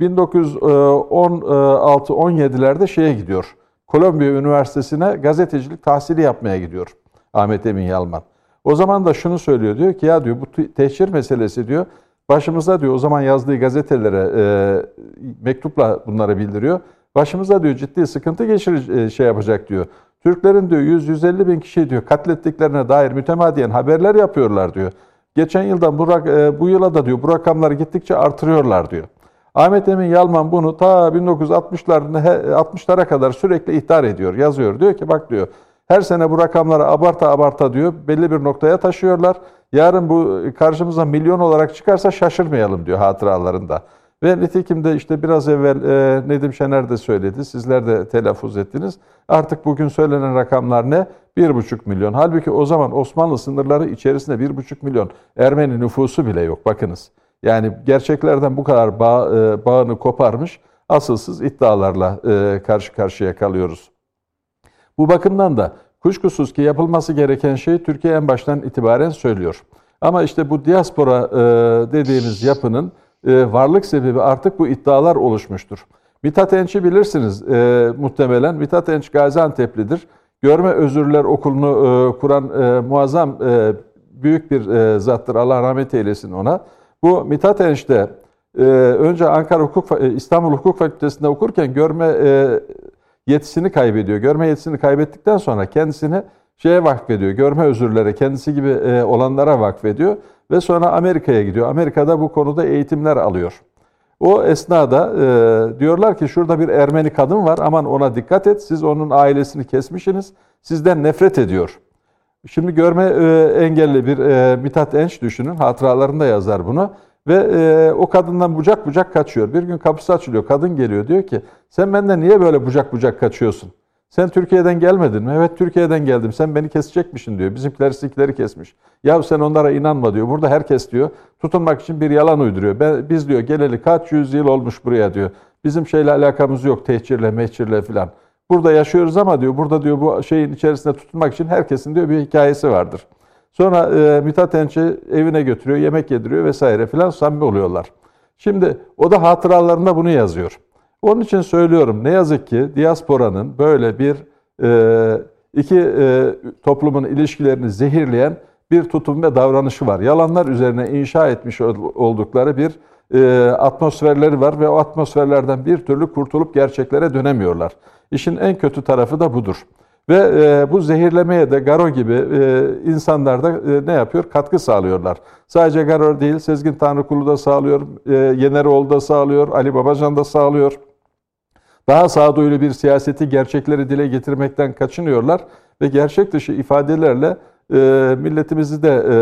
1916-17'lerde şeye gidiyor. Kolombiya Üniversitesi'ne gazetecilik tahsili yapmaya gidiyor Ahmet Emin Yalman. O zaman da şunu söylüyor diyor ki ya diyor bu te- tehcir meselesi diyor başımıza diyor o zaman yazdığı gazetelere e, mektupla bunları bildiriyor. Başımıza diyor ciddi sıkıntı geçirir e, şey yapacak diyor. Türklerin diyor 100-150 bin kişi diyor katlettiklerine dair mütemadiyen haberler yapıyorlar diyor. Geçen yıldan bu, e, bu yıla da diyor bu rakamları gittikçe artırıyorlar diyor. Ahmet Emin Yalman bunu ta 1960'larda he- 60'lara kadar sürekli ihtar ediyor, yazıyor. Diyor ki bak diyor her sene bu rakamları abarta abarta diyor belli bir noktaya taşıyorlar. Yarın bu karşımıza milyon olarak çıkarsa şaşırmayalım diyor hatıralarında. Ve nitekim de işte biraz evvel e, Nedim Şener de söyledi, sizler de telaffuz ettiniz. Artık bugün söylenen rakamlar ne? 1,5 milyon. Halbuki o zaman Osmanlı sınırları içerisinde 1,5 milyon Ermeni nüfusu bile yok. Bakınız. Yani gerçeklerden bu kadar bağ, e, bağını koparmış asılsız iddialarla e, karşı karşıya kalıyoruz. Bu bakımdan da kuşkusuz ki yapılması gereken şey Türkiye en baştan itibaren söylüyor. Ama işte bu diaspora e, dediğimiz yapının e, varlık sebebi artık bu iddialar oluşmuştur. Mithat Enç'i bilirsiniz e, muhtemelen. Mithat Enç Gaziantep'lidir. Görme Özürler Okulu'nu kuran muazzam büyük bir zattır. Allah rahmet eylesin ona. Bu Mithat Enç de önce Ankara Hukuk İstanbul Hukuk Fakültesi'nde okurken görme yetisini kaybediyor. Görme yetisini kaybettikten sonra kendisini şeye vakfediyor. Görme özürlere, kendisi gibi e, olanlara vakfediyor ve sonra Amerika'ya gidiyor. Amerika'da bu konuda eğitimler alıyor. O esnada e, diyorlar ki şurada bir Ermeni kadın var aman ona dikkat et. Siz onun ailesini kesmişsiniz. Sizden nefret ediyor. Şimdi görme e, engelli bir e, Mithat Enç düşünün. Hatıralarında yazar bunu. Ve e, o kadından bucak bucak kaçıyor. Bir gün kapısı açılıyor. Kadın geliyor diyor ki sen benden niye böyle bucak bucak kaçıyorsun? Sen Türkiye'den gelmedin mi? Evet Türkiye'den geldim. Sen beni kesecekmişsin diyor. Bizimkiler sizinkileri kesmiş. Ya sen onlara inanma diyor. Burada herkes diyor tutunmak için bir yalan uyduruyor. Ben, biz diyor geleli kaç yüzyıl olmuş buraya diyor. Bizim şeyle alakamız yok tehcirle mehcirle filan. Burada yaşıyoruz ama diyor burada diyor bu şeyin içerisinde tutunmak için herkesin diyor bir hikayesi vardır. Sonra e, Mithat Enç'i evine götürüyor, yemek yediriyor vesaire filan samimi oluyorlar. Şimdi o da hatıralarında bunu yazıyor. Onun için söylüyorum ne yazık ki diasporanın böyle bir e, iki e, toplumun ilişkilerini zehirleyen bir tutum ve davranışı var. Yalanlar üzerine inşa etmiş oldukları bir e, atmosferleri var ve o atmosferlerden bir türlü kurtulup gerçeklere dönemiyorlar. İşin en kötü tarafı da budur. Ve e, bu zehirlemeye de Garo gibi e, insanlar da e, ne yapıyor? Katkı sağlıyorlar. Sadece Garo değil, Sezgin Tanrıkulu da sağlıyor, e, Yeneroğlu da sağlıyor, Ali Babacan da sağlıyor. Daha sağduyulu bir siyaseti gerçekleri dile getirmekten kaçınıyorlar ve gerçek dışı ifadelerle e, milletimizi de e,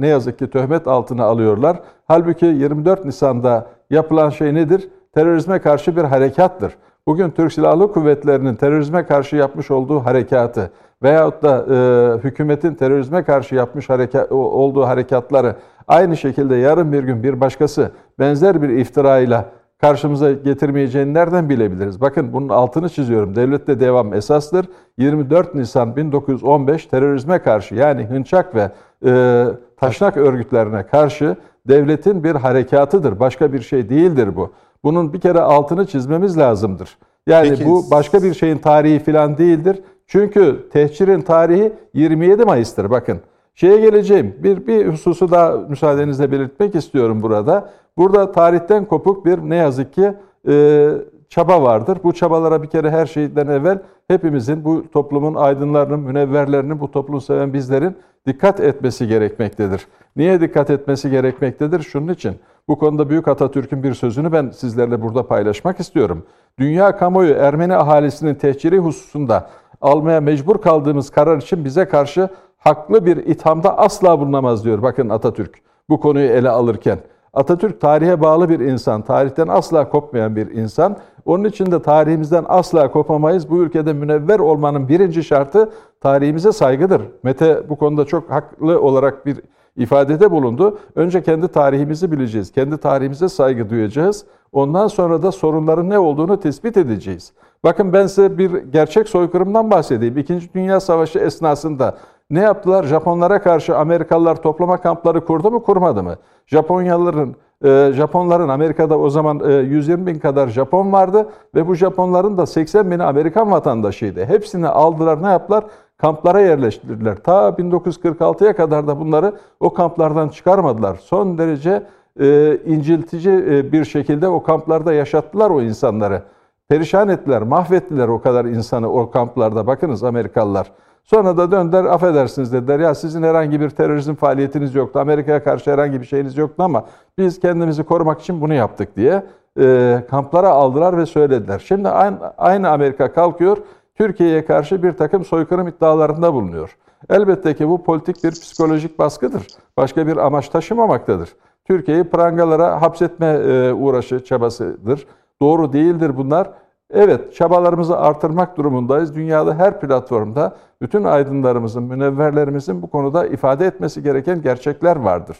ne yazık ki töhmet altına alıyorlar. Halbuki 24 Nisan'da yapılan şey nedir? Terörizme karşı bir harekattır. Bugün Türk Silahlı Kuvvetleri'nin terörizme karşı yapmış olduğu harekatı veyahut da e, hükümetin terörizme karşı yapmış hareka, olduğu harekatları aynı şekilde yarın bir gün bir başkası benzer bir iftirayla karşımıza getirmeyeceğini nereden bilebiliriz? Bakın bunun altını çiziyorum. Devlette devam esastır. 24 Nisan 1915 terörizme karşı yani hınçak ve e, taşnak örgütlerine karşı devletin bir harekatıdır. Başka bir şey değildir bu. Bunun bir kere altını çizmemiz lazımdır. Yani Peki. bu başka bir şeyin tarihi falan değildir. Çünkü tehcirin tarihi 27 Mayıs'tır bakın. Şeye geleceğim. Bir, bir hususu daha müsaadenizle belirtmek istiyorum burada. Burada tarihten kopuk bir ne yazık ki e, çaba vardır. Bu çabalara bir kere her şeyden evvel hepimizin, bu toplumun aydınlarının, münevverlerinin, bu toplumu seven bizlerin dikkat etmesi gerekmektedir. Niye dikkat etmesi gerekmektedir? Şunun için. Bu konuda Büyük Atatürk'ün bir sözünü ben sizlerle burada paylaşmak istiyorum. Dünya kamuoyu Ermeni ahalisinin tehciri hususunda almaya mecbur kaldığımız karar için bize karşı haklı bir ithamda asla bulunamaz diyor. Bakın Atatürk bu konuyu ele alırken. Atatürk tarihe bağlı bir insan, tarihten asla kopmayan bir insan. Onun için de tarihimizden asla kopamayız. Bu ülkede münevver olmanın birinci şartı tarihimize saygıdır. Mete bu konuda çok haklı olarak bir ifadede bulundu. Önce kendi tarihimizi bileceğiz. Kendi tarihimize saygı duyacağız. Ondan sonra da sorunların ne olduğunu tespit edeceğiz. Bakın ben size bir gerçek soykırımdan bahsedeyim. İkinci Dünya Savaşı esnasında ne yaptılar? Japonlara karşı Amerikalılar toplama kampları kurdu mu kurmadı mı? Japonyalıların e, Japonların Amerika'da o zaman 120 e, bin kadar Japon vardı ve bu Japonların da 80 bini Amerikan vatandaşıydı. Hepsini aldılar ne yaptılar? Kamplara yerleştirdiler. Ta 1946'ya kadar da bunları o kamplardan çıkarmadılar. Son derece e, inciltici e, bir şekilde o kamplarda yaşattılar o insanları. Perişan ettiler, mahvettiler o kadar insanı o kamplarda. Bakınız Amerikalılar. Sonra da döndüler affedersiniz dediler. Ya sizin herhangi bir terörizm faaliyetiniz yoktu. Amerika'ya karşı herhangi bir şeyiniz yoktu ama biz kendimizi korumak için bunu yaptık diye e, kamplara aldılar ve söylediler. Şimdi aynı, aynı Amerika kalkıyor Türkiye'ye karşı bir takım soykırım iddialarında bulunuyor. Elbette ki bu politik bir psikolojik baskıdır. Başka bir amaç taşımamaktadır. Türkiye'yi prangalara hapsetme e, uğraşı çabasıdır. Doğru değildir bunlar. Evet, çabalarımızı artırmak durumundayız. Dünyada her platformda bütün aydınlarımızın, münevverlerimizin bu konuda ifade etmesi gereken gerçekler vardır.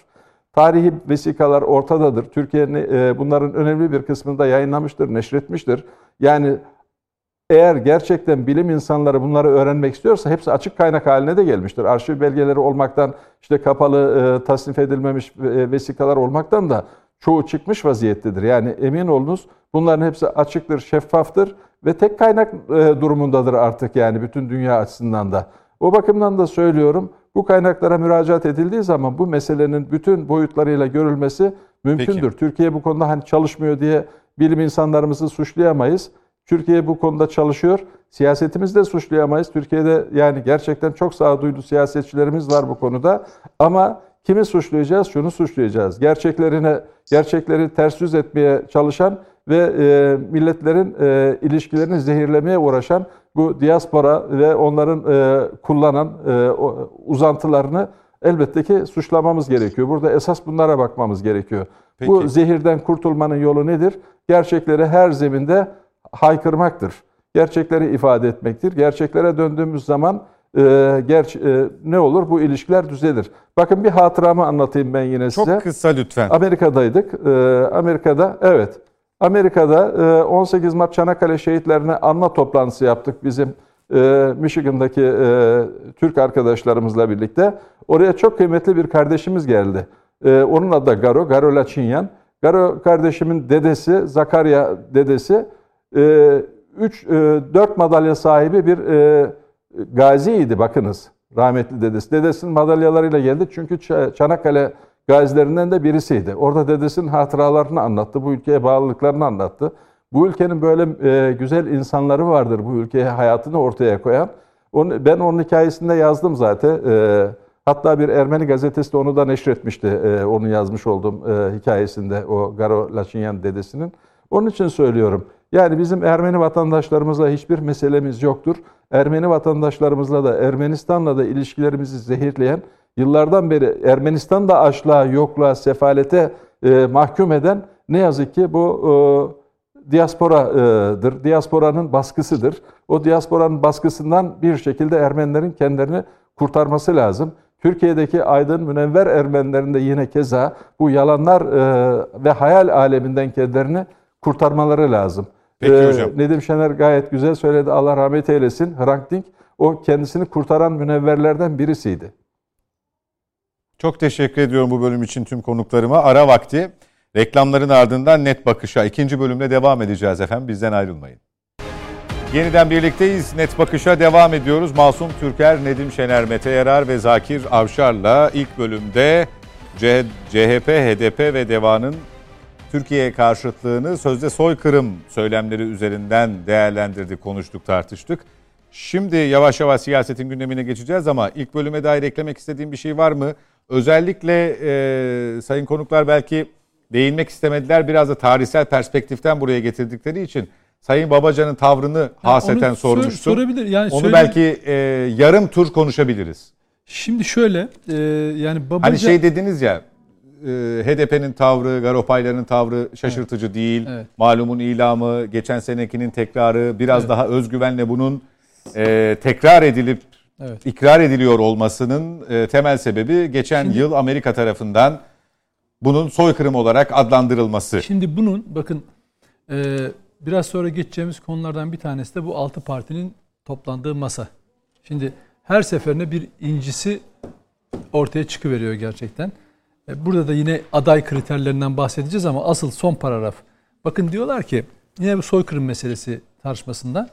Tarihi vesikalar ortadadır. Türkiye e, bunların önemli bir kısmını da yayınlamıştır, neşretmiştir. Yani eğer gerçekten bilim insanları bunları öğrenmek istiyorsa hepsi açık kaynak haline de gelmiştir. Arşiv belgeleri olmaktan, işte kapalı, e, tasnif edilmemiş e, vesikalar olmaktan da çoğu çıkmış vaziyettedir. Yani emin olunuz bunların hepsi açıktır, şeffaftır ve tek kaynak e, durumundadır artık yani bütün dünya açısından da. O bakımdan da söylüyorum bu kaynaklara müracaat edildiği zaman bu meselenin bütün boyutlarıyla görülmesi mümkündür. Peki. Türkiye bu konuda hani çalışmıyor diye bilim insanlarımızı suçlayamayız. Türkiye bu konuda çalışıyor. Siyasetimizi de suçlayamayız. Türkiye'de yani gerçekten çok sağduyulu siyasetçilerimiz var bu konuda. Ama kimi suçlayacağız? Şunu suçlayacağız. Gerçeklerine, gerçekleri ters yüz etmeye çalışan ve e, milletlerin e, ilişkilerini zehirlemeye uğraşan bu diaspora ve onların e, kullanan e, uzantılarını elbette ki suçlamamız gerekiyor. Burada esas bunlara bakmamız gerekiyor. Peki. Bu zehirden kurtulmanın yolu nedir? Gerçekleri her zeminde haykırmaktır. Gerçekleri ifade etmektir. Gerçeklere döndüğümüz zaman e, ger e, ne olur? Bu ilişkiler düzelir. Bakın bir hatıramı anlatayım ben yine Çok size. Çok kısa lütfen. Amerika'daydık. E, Amerika'da evet. Amerika'da e, 18 Mart Çanakkale şehitlerine anma toplantısı yaptık bizim e, Michigan'daki e, Türk arkadaşlarımızla birlikte. Oraya çok kıymetli bir kardeşimiz geldi. E, onun adı da Garo, Garo Laçinyan. Garo kardeşimin dedesi, Zakarya dedesi 3 4 e, madalya sahibi bir e, gaziydi bakınız. rahmetli dedesi. Dedesinin madalyalarıyla geldi çünkü Çanakkale gazilerinden de birisiydi. Orada dedesinin hatıralarını anlattı, bu ülkeye bağlılıklarını anlattı. Bu ülkenin böyle e, güzel insanları vardır bu ülkeye hayatını ortaya koyan. Ben onun hikayesinde yazdım zaten. Hatta bir Ermeni gazetesi de onu da neşretmişti. E, onu yazmış oldum e, hikayesinde o Garo Laçinyan dedesinin. Onun için söylüyorum. Yani bizim Ermeni vatandaşlarımızla hiçbir meselemiz yoktur. Ermeni vatandaşlarımızla da Ermenistan'la da ilişkilerimizi zehirleyen, yıllardan beri Ermenistan'da açlığa, yokluğa, sefalete e, mahkum eden ne yazık ki bu e, diasporadır. Diasporanın baskısıdır. O diasporanın baskısından bir şekilde Ermenilerin kendilerini kurtarması lazım. Türkiye'deki aydın münevver Ermenilerin de yine keza bu yalanlar e, ve hayal aleminden kendilerini kurtarmaları lazım. Peki ee, hocam. Nedim Şener gayet güzel söyledi. Allah rahmet eylesin. Hrant Dink o kendisini kurtaran münevverlerden birisiydi. Çok teşekkür ediyorum bu bölüm için tüm konuklarıma. Ara vakti. Reklamların ardından net bakışa ikinci bölümle devam edeceğiz efendim. Bizden ayrılmayın. Yeniden birlikteyiz. Net Bakış'a devam ediyoruz. Masum Türker, Nedim Şener, Mete Yarar ve Zakir Avşar'la ilk bölümde CHP, HDP ve DEVA'nın Türkiye karşıtlığını sözde soykırım söylemleri üzerinden değerlendirdik, konuştuk, tartıştık. Şimdi yavaş yavaş siyasetin gündemine geçeceğiz ama ilk bölüme dair eklemek istediğim bir şey var mı? Özellikle e, sayın konuklar belki değinmek istemediler. Biraz da tarihsel perspektiften buraya getirdikleri için Sayın Babacan'ın tavrını yani haseten sormuştum. Sorabilir. Yani onu söyle... belki e, yarım tur konuşabiliriz. Şimdi şöyle e, yani Babacan... Hani şey dediniz ya HDP'nin tavrı, Garopayların tavrı şaşırtıcı evet. değil. Evet. Malumun ilamı, geçen senekinin tekrarı, biraz evet. daha özgüvenle bunun e, tekrar edilip evet. ikrar ediliyor olmasının e, temel sebebi geçen şimdi, yıl Amerika tarafından bunun soykırım olarak adlandırılması. Şimdi bunun bakın e, biraz sonra geçeceğimiz konulardan bir tanesi de bu altı partinin toplandığı masa. Şimdi her seferinde bir incisi ortaya çıkıveriyor gerçekten. E, burada da yine aday kriterlerinden bahsedeceğiz ama asıl son paragraf. Bakın diyorlar ki yine bu soykırım meselesi tartışmasında.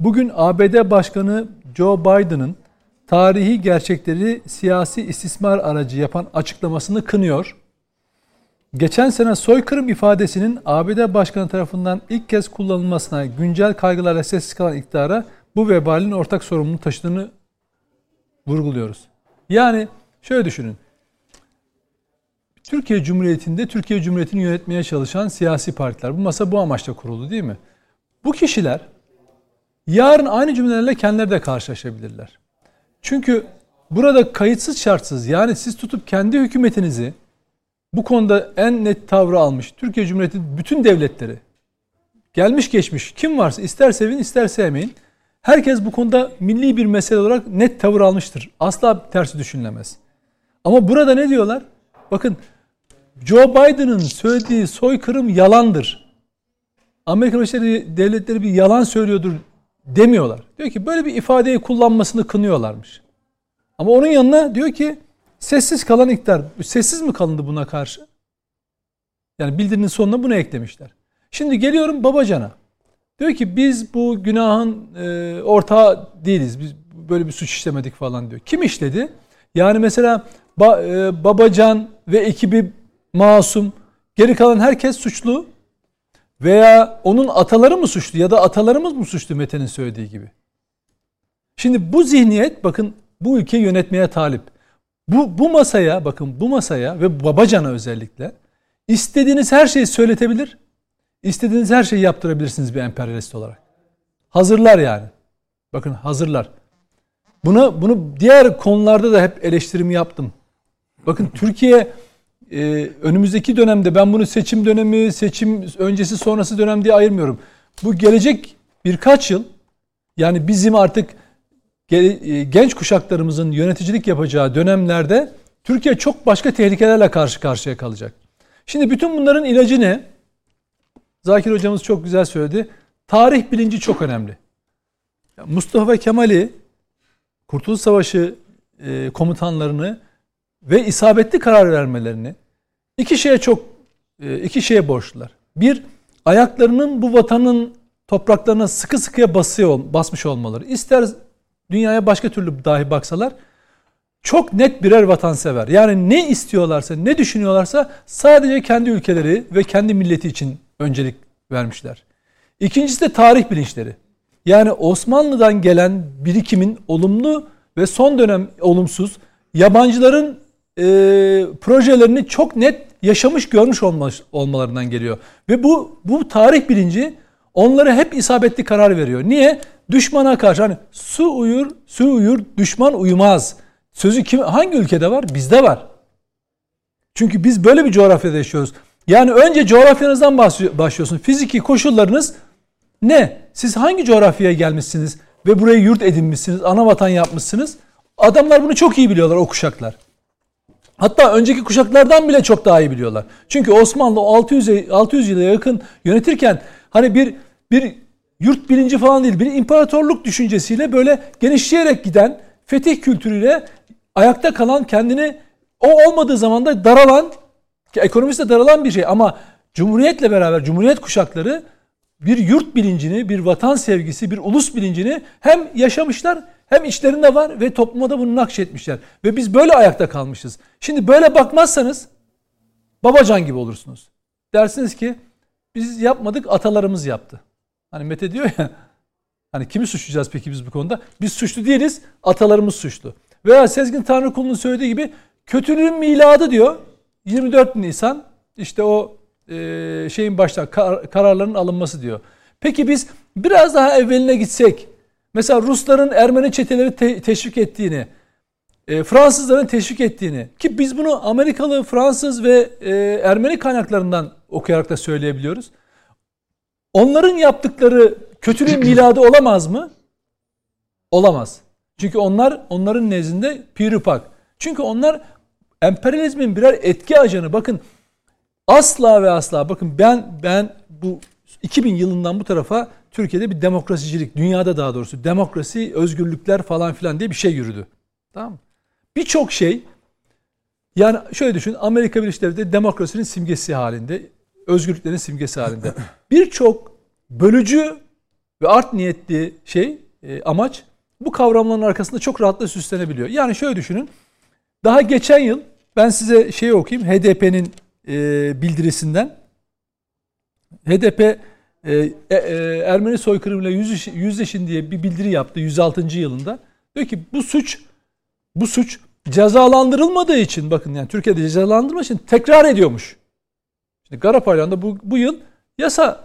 Bugün ABD Başkanı Joe Biden'ın tarihi gerçekleri siyasi istismar aracı yapan açıklamasını kınıyor. Geçen sene soykırım ifadesinin ABD Başkanı tarafından ilk kez kullanılmasına güncel kaygılarla sessiz kalan iktidara bu vebalin ortak sorumluluğunu taşıdığını vurguluyoruz. Yani şöyle düşünün. Türkiye Cumhuriyeti'nde Türkiye Cumhuriyeti'ni yönetmeye çalışan siyasi partiler. Bu masa bu amaçla kuruldu değil mi? Bu kişiler yarın aynı cümlelerle kendileri de karşılaşabilirler. Çünkü burada kayıtsız şartsız yani siz tutup kendi hükümetinizi bu konuda en net tavrı almış Türkiye Cumhuriyeti bütün devletleri gelmiş geçmiş kim varsa ister sevin ister sevmeyin herkes bu konuda milli bir mesele olarak net tavır almıştır. Asla tersi düşünülemez. Ama burada ne diyorlar? Bakın Joe Biden'ın söylediği soykırım yalandır. Amerika Birleşik Devletleri bir yalan söylüyordur demiyorlar. Diyor ki böyle bir ifadeyi kullanmasını kınıyorlarmış. Ama onun yanına diyor ki sessiz kalan iktidar. Sessiz mi kalındı buna karşı? Yani bildirinin sonuna bunu eklemişler. Şimdi geliyorum Babacan'a. Diyor ki biz bu günahın e, ortağı değiliz. Biz böyle bir suç işlemedik falan diyor. Kim işledi? Yani mesela ba, e, Babacan ve ekibi masum. Geri kalan herkes suçlu. Veya onun ataları mı suçlu ya da atalarımız mı suçlu Mete'nin söylediği gibi. Şimdi bu zihniyet bakın bu ülkeyi yönetmeye talip. Bu, bu masaya bakın bu masaya ve Babacan'a özellikle istediğiniz her şeyi söyletebilir. istediğiniz her şeyi yaptırabilirsiniz bir emperyalist olarak. Hazırlar yani. Bakın hazırlar. Bunu, bunu diğer konularda da hep eleştirimi yaptım. Bakın Türkiye e, önümüzdeki dönemde ben bunu seçim dönemi, seçim öncesi sonrası dönem diye ayırmıyorum. Bu gelecek birkaç yıl yani bizim artık e, genç kuşaklarımızın yöneticilik yapacağı dönemlerde Türkiye çok başka tehlikelerle karşı karşıya kalacak. Şimdi bütün bunların ilacı ne? Zakir hocamız çok güzel söyledi. Tarih bilinci çok önemli. Mustafa Kemal'i Kurtuluş Savaşı e, komutanlarını ve isabetli karar vermelerini iki şeye çok e, iki şeye borçlular. Bir, ayaklarının bu vatanın topraklarına sıkı sıkıya basıyor, basmış olmaları. İster dünyaya başka türlü dahi baksalar çok net birer vatansever. Yani ne istiyorlarsa, ne düşünüyorlarsa sadece kendi ülkeleri ve kendi milleti için öncelik vermişler. İkincisi de tarih bilinçleri. Yani Osmanlı'dan gelen birikimin olumlu ve son dönem olumsuz yabancıların e, projelerini çok net yaşamış görmüş olmalarından geliyor. Ve bu bu tarih bilinci onlara hep isabetli karar veriyor. Niye? Düşmana karşı hani su uyur, su uyur, düşman uyumaz. Sözü kim hangi ülkede var? Bizde var. Çünkü biz böyle bir coğrafyada yaşıyoruz. Yani önce coğrafyanızdan başlıyorsunuz. Fiziki koşullarınız ne? Siz hangi coğrafyaya gelmişsiniz ve burayı yurt edinmişsiniz, ana vatan yapmışsınız? Adamlar bunu çok iyi biliyorlar o kuşaklar. Hatta önceki kuşaklardan bile çok daha iyi biliyorlar. Çünkü Osmanlı 600 600 yıla yakın yönetirken hani bir bir yurt bilinci falan değil, bir imparatorluk düşüncesiyle böyle genişleyerek giden fetih kültürüyle ayakta kalan kendini o olmadığı zaman da daralan ekonomisi de daralan bir şey ama Cumhuriyetle beraber Cumhuriyet kuşakları bir yurt bilincini, bir vatan sevgisi, bir ulus bilincini hem yaşamışlar hem içlerinde var ve topluma da bunu nakşetmişler. Ve biz böyle ayakta kalmışız. Şimdi böyle bakmazsanız babacan gibi olursunuz. Dersiniz ki biz yapmadık atalarımız yaptı. Hani Mete diyor ya hani kimi suçlayacağız peki biz bu konuda? Biz suçlu değiliz atalarımız suçlu. Veya Sezgin Tanrıkulu'nun söylediği gibi kötülüğün miladı diyor 24 Nisan işte o e, şeyin başta kar, kararların alınması diyor. Peki biz biraz daha evveline gitsek mesela Rusların Ermeni çeteleri te- teşvik ettiğini e, Fransızların teşvik ettiğini ki biz bunu Amerikalı, Fransız ve e, Ermeni kaynaklarından okuyarak da söyleyebiliyoruz. Onların yaptıkları kötülüğün miladı olamaz mı? Olamaz. Çünkü onlar onların nezdinde pirupak. Çünkü onlar emperyalizmin birer etki ajanı. Bakın asla ve asla bakın ben ben bu 2000 yılından bu tarafa Türkiye'de bir demokrasicilik, dünyada daha doğrusu demokrasi, özgürlükler falan filan diye bir şey yürüdü. Tamam mı? Birçok şey yani şöyle düşün Amerika Birleşik Devletleri demokrasinin simgesi halinde, özgürlüklerin simgesi halinde. Birçok bölücü ve art niyetli şey, e, amaç bu kavramların arkasında çok rahatlıkla süslenebiliyor. Yani şöyle düşünün. Daha geçen yıl ben size şeyi okuyayım. HDP'nin e, bildirisinden. HDP e, e, e, Ermeni soykırımıyla yüzleşin diye bir bildiri yaptı 106. yılında. Diyor ki bu suç bu suç cezalandırılmadığı için bakın yani Türkiye'de cezalandırma için tekrar ediyormuş. Şimdi Garapaylan bu, bu yıl yasa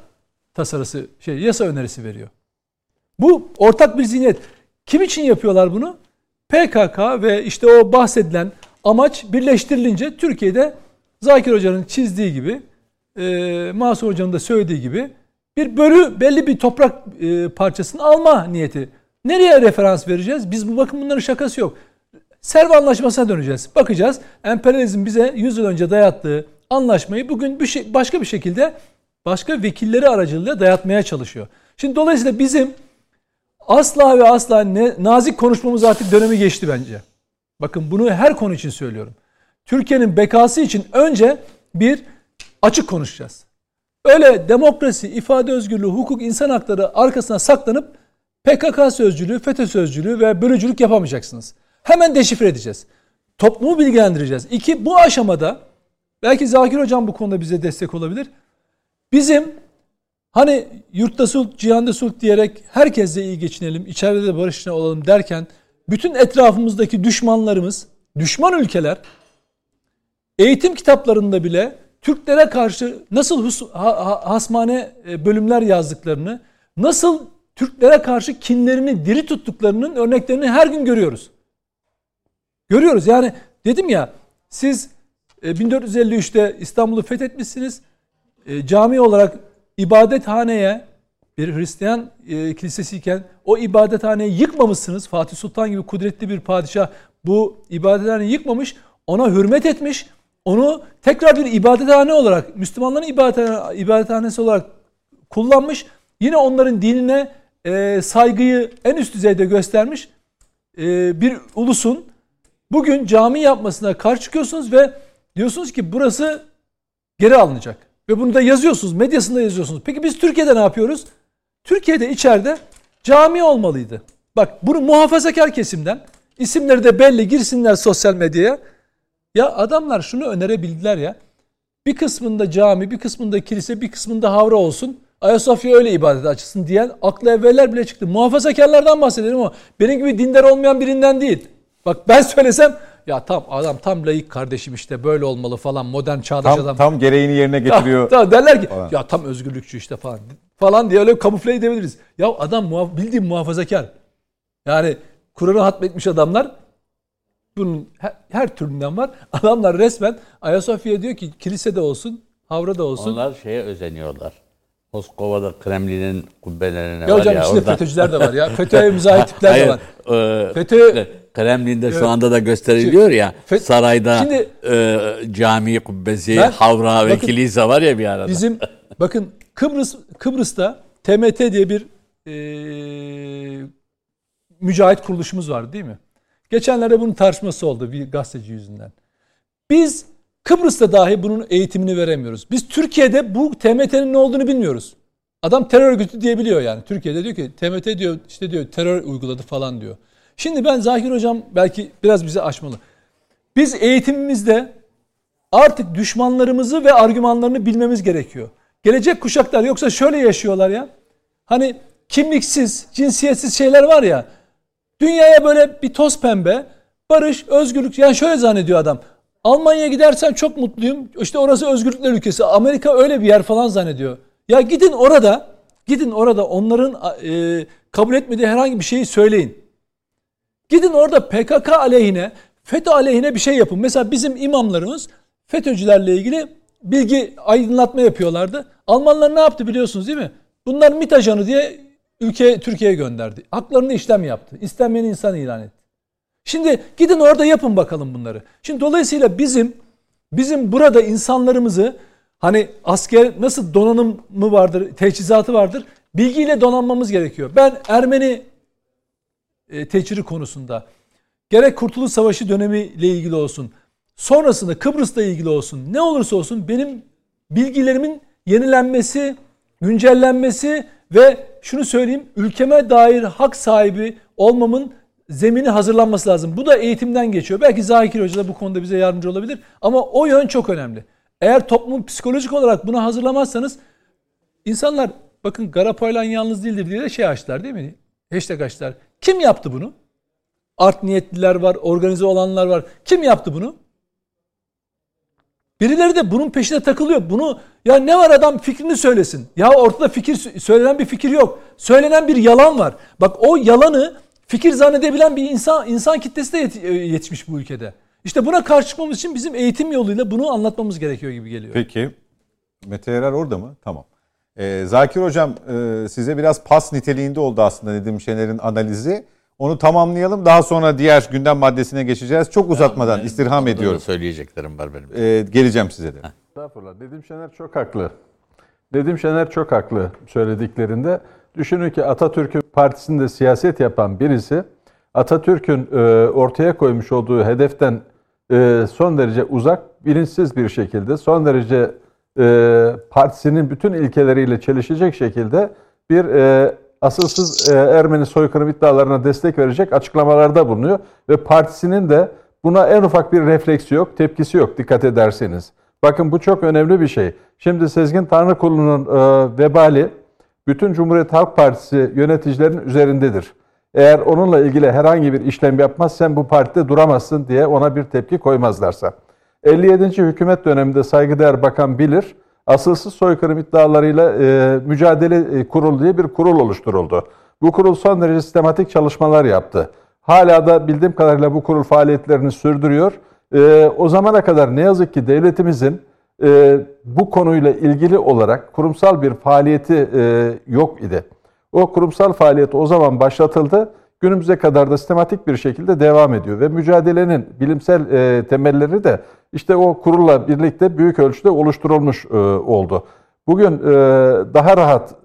tasarısı şey yasa önerisi veriyor. Bu ortak bir zihniyet. Kim için yapıyorlar bunu? PKK ve işte o bahsedilen amaç birleştirilince Türkiye'de Zakir Hoca'nın çizdiği gibi, e, Masum Hoca'nın da söylediği gibi bir bölü belli bir toprak e, parçasını alma niyeti. Nereye referans vereceğiz? Biz bu bakın bunların şakası yok. Serv anlaşmasına döneceğiz. Bakacağız. Emperyalizm bize 100 yıl önce dayattığı anlaşmayı bugün bir şey, başka bir şekilde başka vekilleri aracılığıyla dayatmaya çalışıyor. Şimdi dolayısıyla bizim asla ve asla ne, nazik konuşmamız artık dönemi geçti bence. Bakın bunu her konu için söylüyorum. Türkiye'nin bekası için önce bir açık konuşacağız. Öyle demokrasi, ifade özgürlüğü, hukuk, insan hakları arkasına saklanıp PKK sözcülüğü, FETÖ sözcülüğü ve bölücülük yapamayacaksınız. Hemen deşifre edeceğiz. Toplumu bilgilendireceğiz. İki, bu aşamada belki Zakir Hocam bu konuda bize destek olabilir. Bizim hani yurtta sulh, cihanda sulh diyerek herkesle iyi geçinelim, içeride de barış içinde olalım derken bütün etrafımızdaki düşmanlarımız, düşman ülkeler eğitim kitaplarında bile Türklere karşı nasıl hus, ha, hasmane e, bölümler yazdıklarını, nasıl Türklere karşı kinlerini diri tuttuklarının örneklerini her gün görüyoruz. Görüyoruz yani dedim ya siz 1453'te e, İstanbul'u fethetmişsiniz. E, cami olarak ibadethaneye bir Hristiyan kilisesiyken o ibadethaneyi yıkmamışsınız. Fatih Sultan gibi kudretli bir padişah bu ibadethaneyi yıkmamış. Ona hürmet etmiş. Onu tekrar bir ibadethane olarak, Müslümanların ibadethane, ibadethanesi olarak kullanmış. Yine onların dinine e, saygıyı en üst düzeyde göstermiş e, bir ulusun bugün cami yapmasına karşı çıkıyorsunuz ve diyorsunuz ki burası geri alınacak. Ve bunu da yazıyorsunuz, medyasında yazıyorsunuz. Peki biz Türkiye'de ne yapıyoruz? Türkiye'de içeride cami olmalıydı. Bak bunu muhafazakar kesimden İsimleri de belli girsinler sosyal medyaya. Ya adamlar şunu önerebildiler ya. Bir kısmında cami, bir kısmında kilise, bir kısmında havra olsun. Ayasofya öyle ibadet açısın diyen aklı evveller bile çıktı. Muhafazakarlardan bahsedelim ama benim gibi dindar olmayan birinden değil. Bak ben söylesem ya tam adam tam layık kardeşim işte böyle olmalı falan modern çağdaş Tam, adam. tam gereğini yerine getiriyor. Tamam, derler ki Falan. ya tam özgürlükçü işte falan falan diye öyle kamufle edebiliriz. Ya adam muhaf bildiğin muhafazakar. Yani Kur'an'ı hatmetmiş adamlar bunun her, her türünden var. Adamlar resmen Ayasofya diyor ki kilisede olsun, havrada olsun. Onlar şeye özeniyorlar. Moskova'da Kremlin'in kubbelerine ya var hocam ya içinde orada. FETÖ'cüler de var ya. FETÖ'ye müzahit tipler de var. e, FETÖ- Kremlin'de şu anda da gösteriliyor ya Fe- sarayda Şimdi- e, cami kubbesi, Ben- havra ve bakın- kilise var ya bir arada. Bizim bakın Kıbrıs Kıbrıs'ta TMT diye bir eee mücahit kuruluşumuz var değil mi? Geçenlerde bunun tartışması oldu bir gazeteci yüzünden. Biz Kıbrıs'ta dahi bunun eğitimini veremiyoruz. Biz Türkiye'de bu TMT'nin ne olduğunu bilmiyoruz. Adam terör örgütü diyebiliyor yani. Türkiye'de diyor ki TMT diyor işte diyor terör uyguladı falan diyor. Şimdi ben Zahir hocam belki biraz bize açmalı. Biz eğitimimizde artık düşmanlarımızı ve argümanlarını bilmemiz gerekiyor. Gelecek kuşaklar yoksa şöyle yaşıyorlar ya. Hani kimliksiz, cinsiyetsiz şeyler var ya. Dünyaya böyle bir toz pembe, barış, özgürlük. Yani şöyle zannediyor adam. Almanya'ya gidersem çok mutluyum. İşte orası özgürlükler ülkesi. Amerika öyle bir yer falan zannediyor. Ya gidin orada, gidin orada onların e, kabul etmediği herhangi bir şeyi söyleyin. Gidin orada PKK aleyhine, FETÖ aleyhine bir şey yapın. Mesela bizim imamlarımız FETÖ'cülerle ilgili bilgi aydınlatma yapıyorlardı. Almanlar ne yaptı biliyorsunuz değil mi? Bunlar MİT ajanı diye ülke Türkiye'ye gönderdi. Haklarını işlem yaptı. İstenmeyen insan ilan etti. Şimdi gidin orada yapın bakalım bunları. Şimdi dolayısıyla bizim bizim burada insanlarımızı hani asker nasıl donanımı vardır, teçhizatı vardır, bilgiyle donanmamız gerekiyor. Ben Ermeni e, tecri konusunda gerek Kurtuluş Savaşı dönemiyle ilgili olsun, sonrasında Kıbrıs'la ilgili olsun, ne olursa olsun benim bilgilerimin yenilenmesi, güncellenmesi ve şunu söyleyeyim, ülkeme dair hak sahibi olmamın zemini hazırlanması lazım. Bu da eğitimden geçiyor. Belki Zakir Hoca da bu konuda bize yardımcı olabilir ama o yön çok önemli. Eğer toplumu psikolojik olarak buna hazırlamazsanız insanlar bakın Garapaylan yalnız değildir diye de şey açtılar değil mi? Hashtag açtılar. Kim yaptı bunu? Art niyetliler var, organize olanlar var. Kim yaptı bunu? Birileri de bunun peşine takılıyor. Bunu ya ne var adam fikrini söylesin. Ya ortada fikir söylenen bir fikir yok. Söylenen bir yalan var. Bak o yalanı fikir zannedebilen bir insan insan kitlesi de yet- yetişmiş bu ülkede. İşte buna karşı çıkmamız için bizim eğitim yoluyla bunu anlatmamız gerekiyor gibi geliyor. Peki. Mete Erer orada mı? Tamam. Ee, Zakir Hocam e, size biraz pas niteliğinde oldu aslında Nedim Şener'in analizi. Onu tamamlayalım. Daha sonra diğer gündem maddesine geçeceğiz. Çok uzatmadan Benim istirham ediyorum. Söyleyeceklerim var benim. Ee, geleceğim size de. Estağfurullah. Nedim Şener çok haklı. Nedim Şener çok haklı söylediklerinde. Düşünün ki Atatürk'ün partisinde siyaset yapan birisi Atatürk'ün e, ortaya koymuş olduğu hedeften e, son derece uzak, bilinçsiz bir şekilde, son derece e, partisinin bütün ilkeleriyle çelişecek şekilde bir e, asılsız e, Ermeni soykırım iddialarına destek verecek açıklamalarda bulunuyor. Ve partisinin de buna en ufak bir refleksi yok, tepkisi yok dikkat ederseniz. Bakın bu çok önemli bir şey. Şimdi Sezgin Tanrıkulu'nun e, vebali bütün Cumhuriyet Halk Partisi yöneticilerinin üzerindedir. Eğer onunla ilgili herhangi bir işlem yapmazsan bu partide duramazsın diye ona bir tepki koymazlarsa. 57. hükümet döneminde saygıdeğer bakan bilir, asılsız soykırım iddialarıyla e, mücadele e, kurulu diye bir kurul oluşturuldu. Bu kurul son derece sistematik çalışmalar yaptı. Hala da bildiğim kadarıyla bu kurul faaliyetlerini sürdürüyor. E, o zamana kadar ne yazık ki devletimizin e, bu konuyla ilgili olarak kurumsal bir faaliyeti e, yok idi. O kurumsal faaliyet o zaman başlatıldı. Günümüze kadar da sistematik bir şekilde devam ediyor ve mücadelenin bilimsel e, temelleri de işte o kurulla birlikte büyük ölçüde oluşturulmuş e, oldu. Bugün e, daha rahat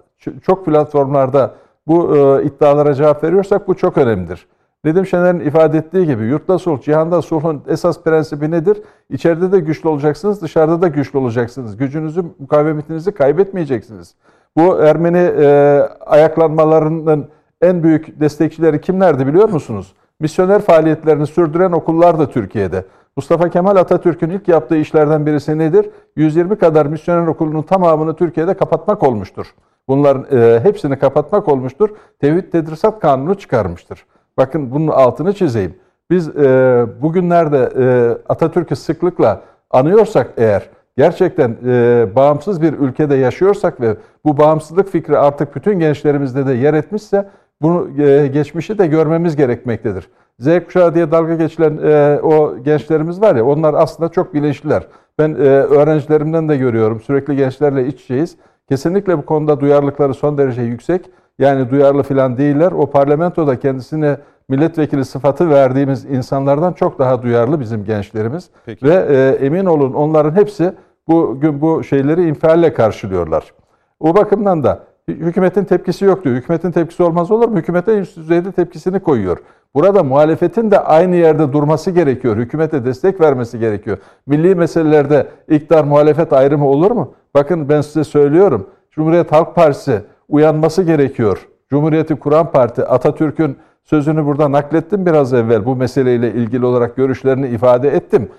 çok platformlarda bu e, iddialara cevap veriyorsak bu çok önemlidir. Nedim Şener'in ifade ettiği gibi yurtta sulh, cihanda sulhun esas prensibi nedir? İçeride de güçlü olacaksınız, dışarıda da güçlü olacaksınız. Gücünüzü, mukavemetinizi kaybetmeyeceksiniz. Bu Ermeni e, ayaklanmalarının en büyük destekçileri kimlerdi biliyor musunuz? misyoner faaliyetlerini sürdüren okullar da Türkiye'de. Mustafa Kemal Atatürk'ün ilk yaptığı işlerden birisi nedir? 120 kadar misyoner okulunun tamamını Türkiye'de kapatmak olmuştur. Bunların e, hepsini kapatmak olmuştur. Tevhid Tedrisat Kanunu çıkarmıştır. Bakın bunun altını çizeyim. Biz e, bugünlerde e, Atatürk'ü sıklıkla anıyorsak eğer, gerçekten e, bağımsız bir ülkede yaşıyorsak ve bu bağımsızlık fikri artık bütün gençlerimizde de yer etmişse bunu e, geçmişi de görmemiz gerekmektedir. Z kuşağı diye dalga geçilen e, o gençlerimiz var ya onlar aslında çok bilinçliler. Ben e, öğrencilerimden de görüyorum sürekli gençlerle iç içeyiz. Kesinlikle bu konuda duyarlılıkları son derece yüksek. Yani duyarlı falan değiller. O parlamentoda kendisine milletvekili sıfatı verdiğimiz insanlardan çok daha duyarlı bizim gençlerimiz. Peki. Ve e, emin olun onların hepsi bugün bu şeyleri infialle karşılıyorlar. O bakımdan da hükümetin tepkisi yok diyor. Hükümetin tepkisi olmaz olur mu? Hükümete üst düzeyde tepkisini koyuyor. Burada muhalefetin de aynı yerde durması gerekiyor. Hükümete destek vermesi gerekiyor. Milli meselelerde iktidar muhalefet ayrımı olur mu? Bakın ben size söylüyorum. Cumhuriyet Halk Partisi uyanması gerekiyor. Cumhuriyeti kuran parti Atatürk'ün sözünü burada naklettim biraz evvel. Bu meseleyle ilgili olarak görüşlerini ifade ettim.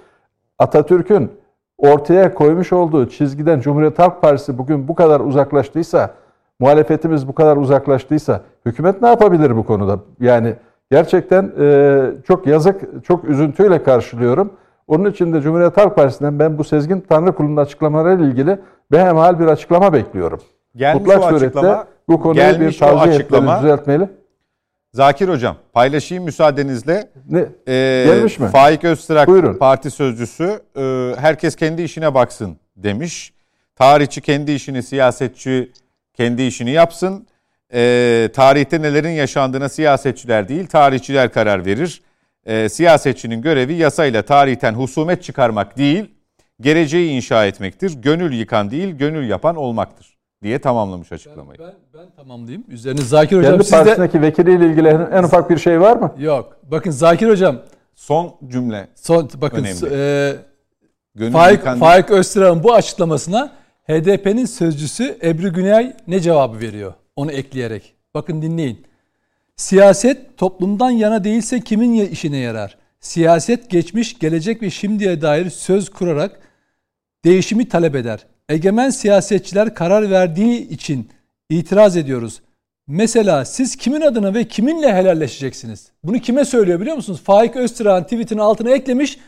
Atatürk'ün ortaya koymuş olduğu çizgiden Cumhuriyet Halk Partisi bugün bu kadar uzaklaştıysa, muhalefetimiz bu kadar uzaklaştıysa hükümet ne yapabilir bu konuda? Yani gerçekten e, çok yazık, çok üzüntüyle karşılıyorum. Onun için de Cumhuriyet Halk Partisi'nden ben bu Sezgin Tanrı Kulu'nun açıklamalarıyla ilgili behemhal bir açıklama bekliyorum. Gelmiş Mutlak surette açıklama. bu konuyu bir tavsiye açıklama. düzeltmeli. Zakir Hocam paylaşayım müsaadenizle. Ne? Ee, Gelmiş mi? Faik Öztürk Buyurun. parti sözcüsü e, herkes kendi işine baksın demiş. Tarihçi kendi işini, siyasetçi kendi işini yapsın. E, tarihte nelerin yaşandığına siyasetçiler değil tarihçiler karar verir. E, siyasetçinin görevi yasayla tarihten husumet çıkarmak değil, geleceği inşa etmektir. Gönül yıkan değil, gönül yapan olmaktır diye tamamlamış açıklamayı. Ben, ben tamamlayayım. Üzerine Zakir Hocam Kendi siz de... partisindeki vekiliyle ilgili en, en ufak bir şey var mı? Yok. Bakın Zakir Hocam Son cümle. son bakın Önemli. e, Gönül Faik, yıkan. Faik Öztürk'ün bu açıklamasına HDP'nin sözcüsü Ebru Güney ne cevabı veriyor? Onu ekleyerek. Bakın dinleyin. Siyaset toplumdan yana değilse kimin işine yarar? Siyaset geçmiş, gelecek ve şimdiye dair söz kurarak değişimi talep eder. Egemen siyasetçiler karar verdiği için itiraz ediyoruz. Mesela siz kimin adına ve kiminle helalleşeceksiniz? Bunu kime söylüyor biliyor musunuz? Faik Öztürk'ün tweetinin altına eklemiş.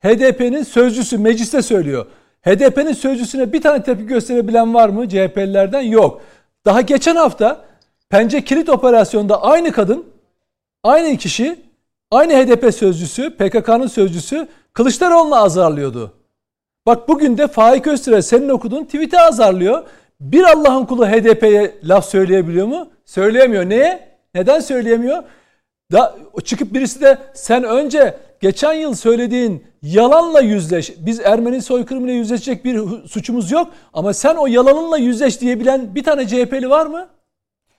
HDP'nin sözcüsü mecliste söylüyor. HDP'nin sözcüsüne bir tane tepki gösterebilen var mı CHP'lilerden? Yok. Daha geçen hafta Pence Kilit Operasyon'da aynı kadın, aynı kişi, aynı HDP sözcüsü, PKK'nın sözcüsü Kılıçdaroğlu'nu azarlıyordu. Bak bugün de Faik Öztürk senin okuduğun tweet'i azarlıyor. Bir Allah'ın kulu HDP'ye laf söyleyebiliyor mu? Söyleyemiyor. Neye? Neden söyleyemiyor? Da çıkıp birisi de sen önce geçen yıl söylediğin yalanla yüzleş. Biz Ermeni soykırımıyla yüzleşecek bir suçumuz yok ama sen o yalanınla yüzleş diyebilen bir tane CHP'li var mı?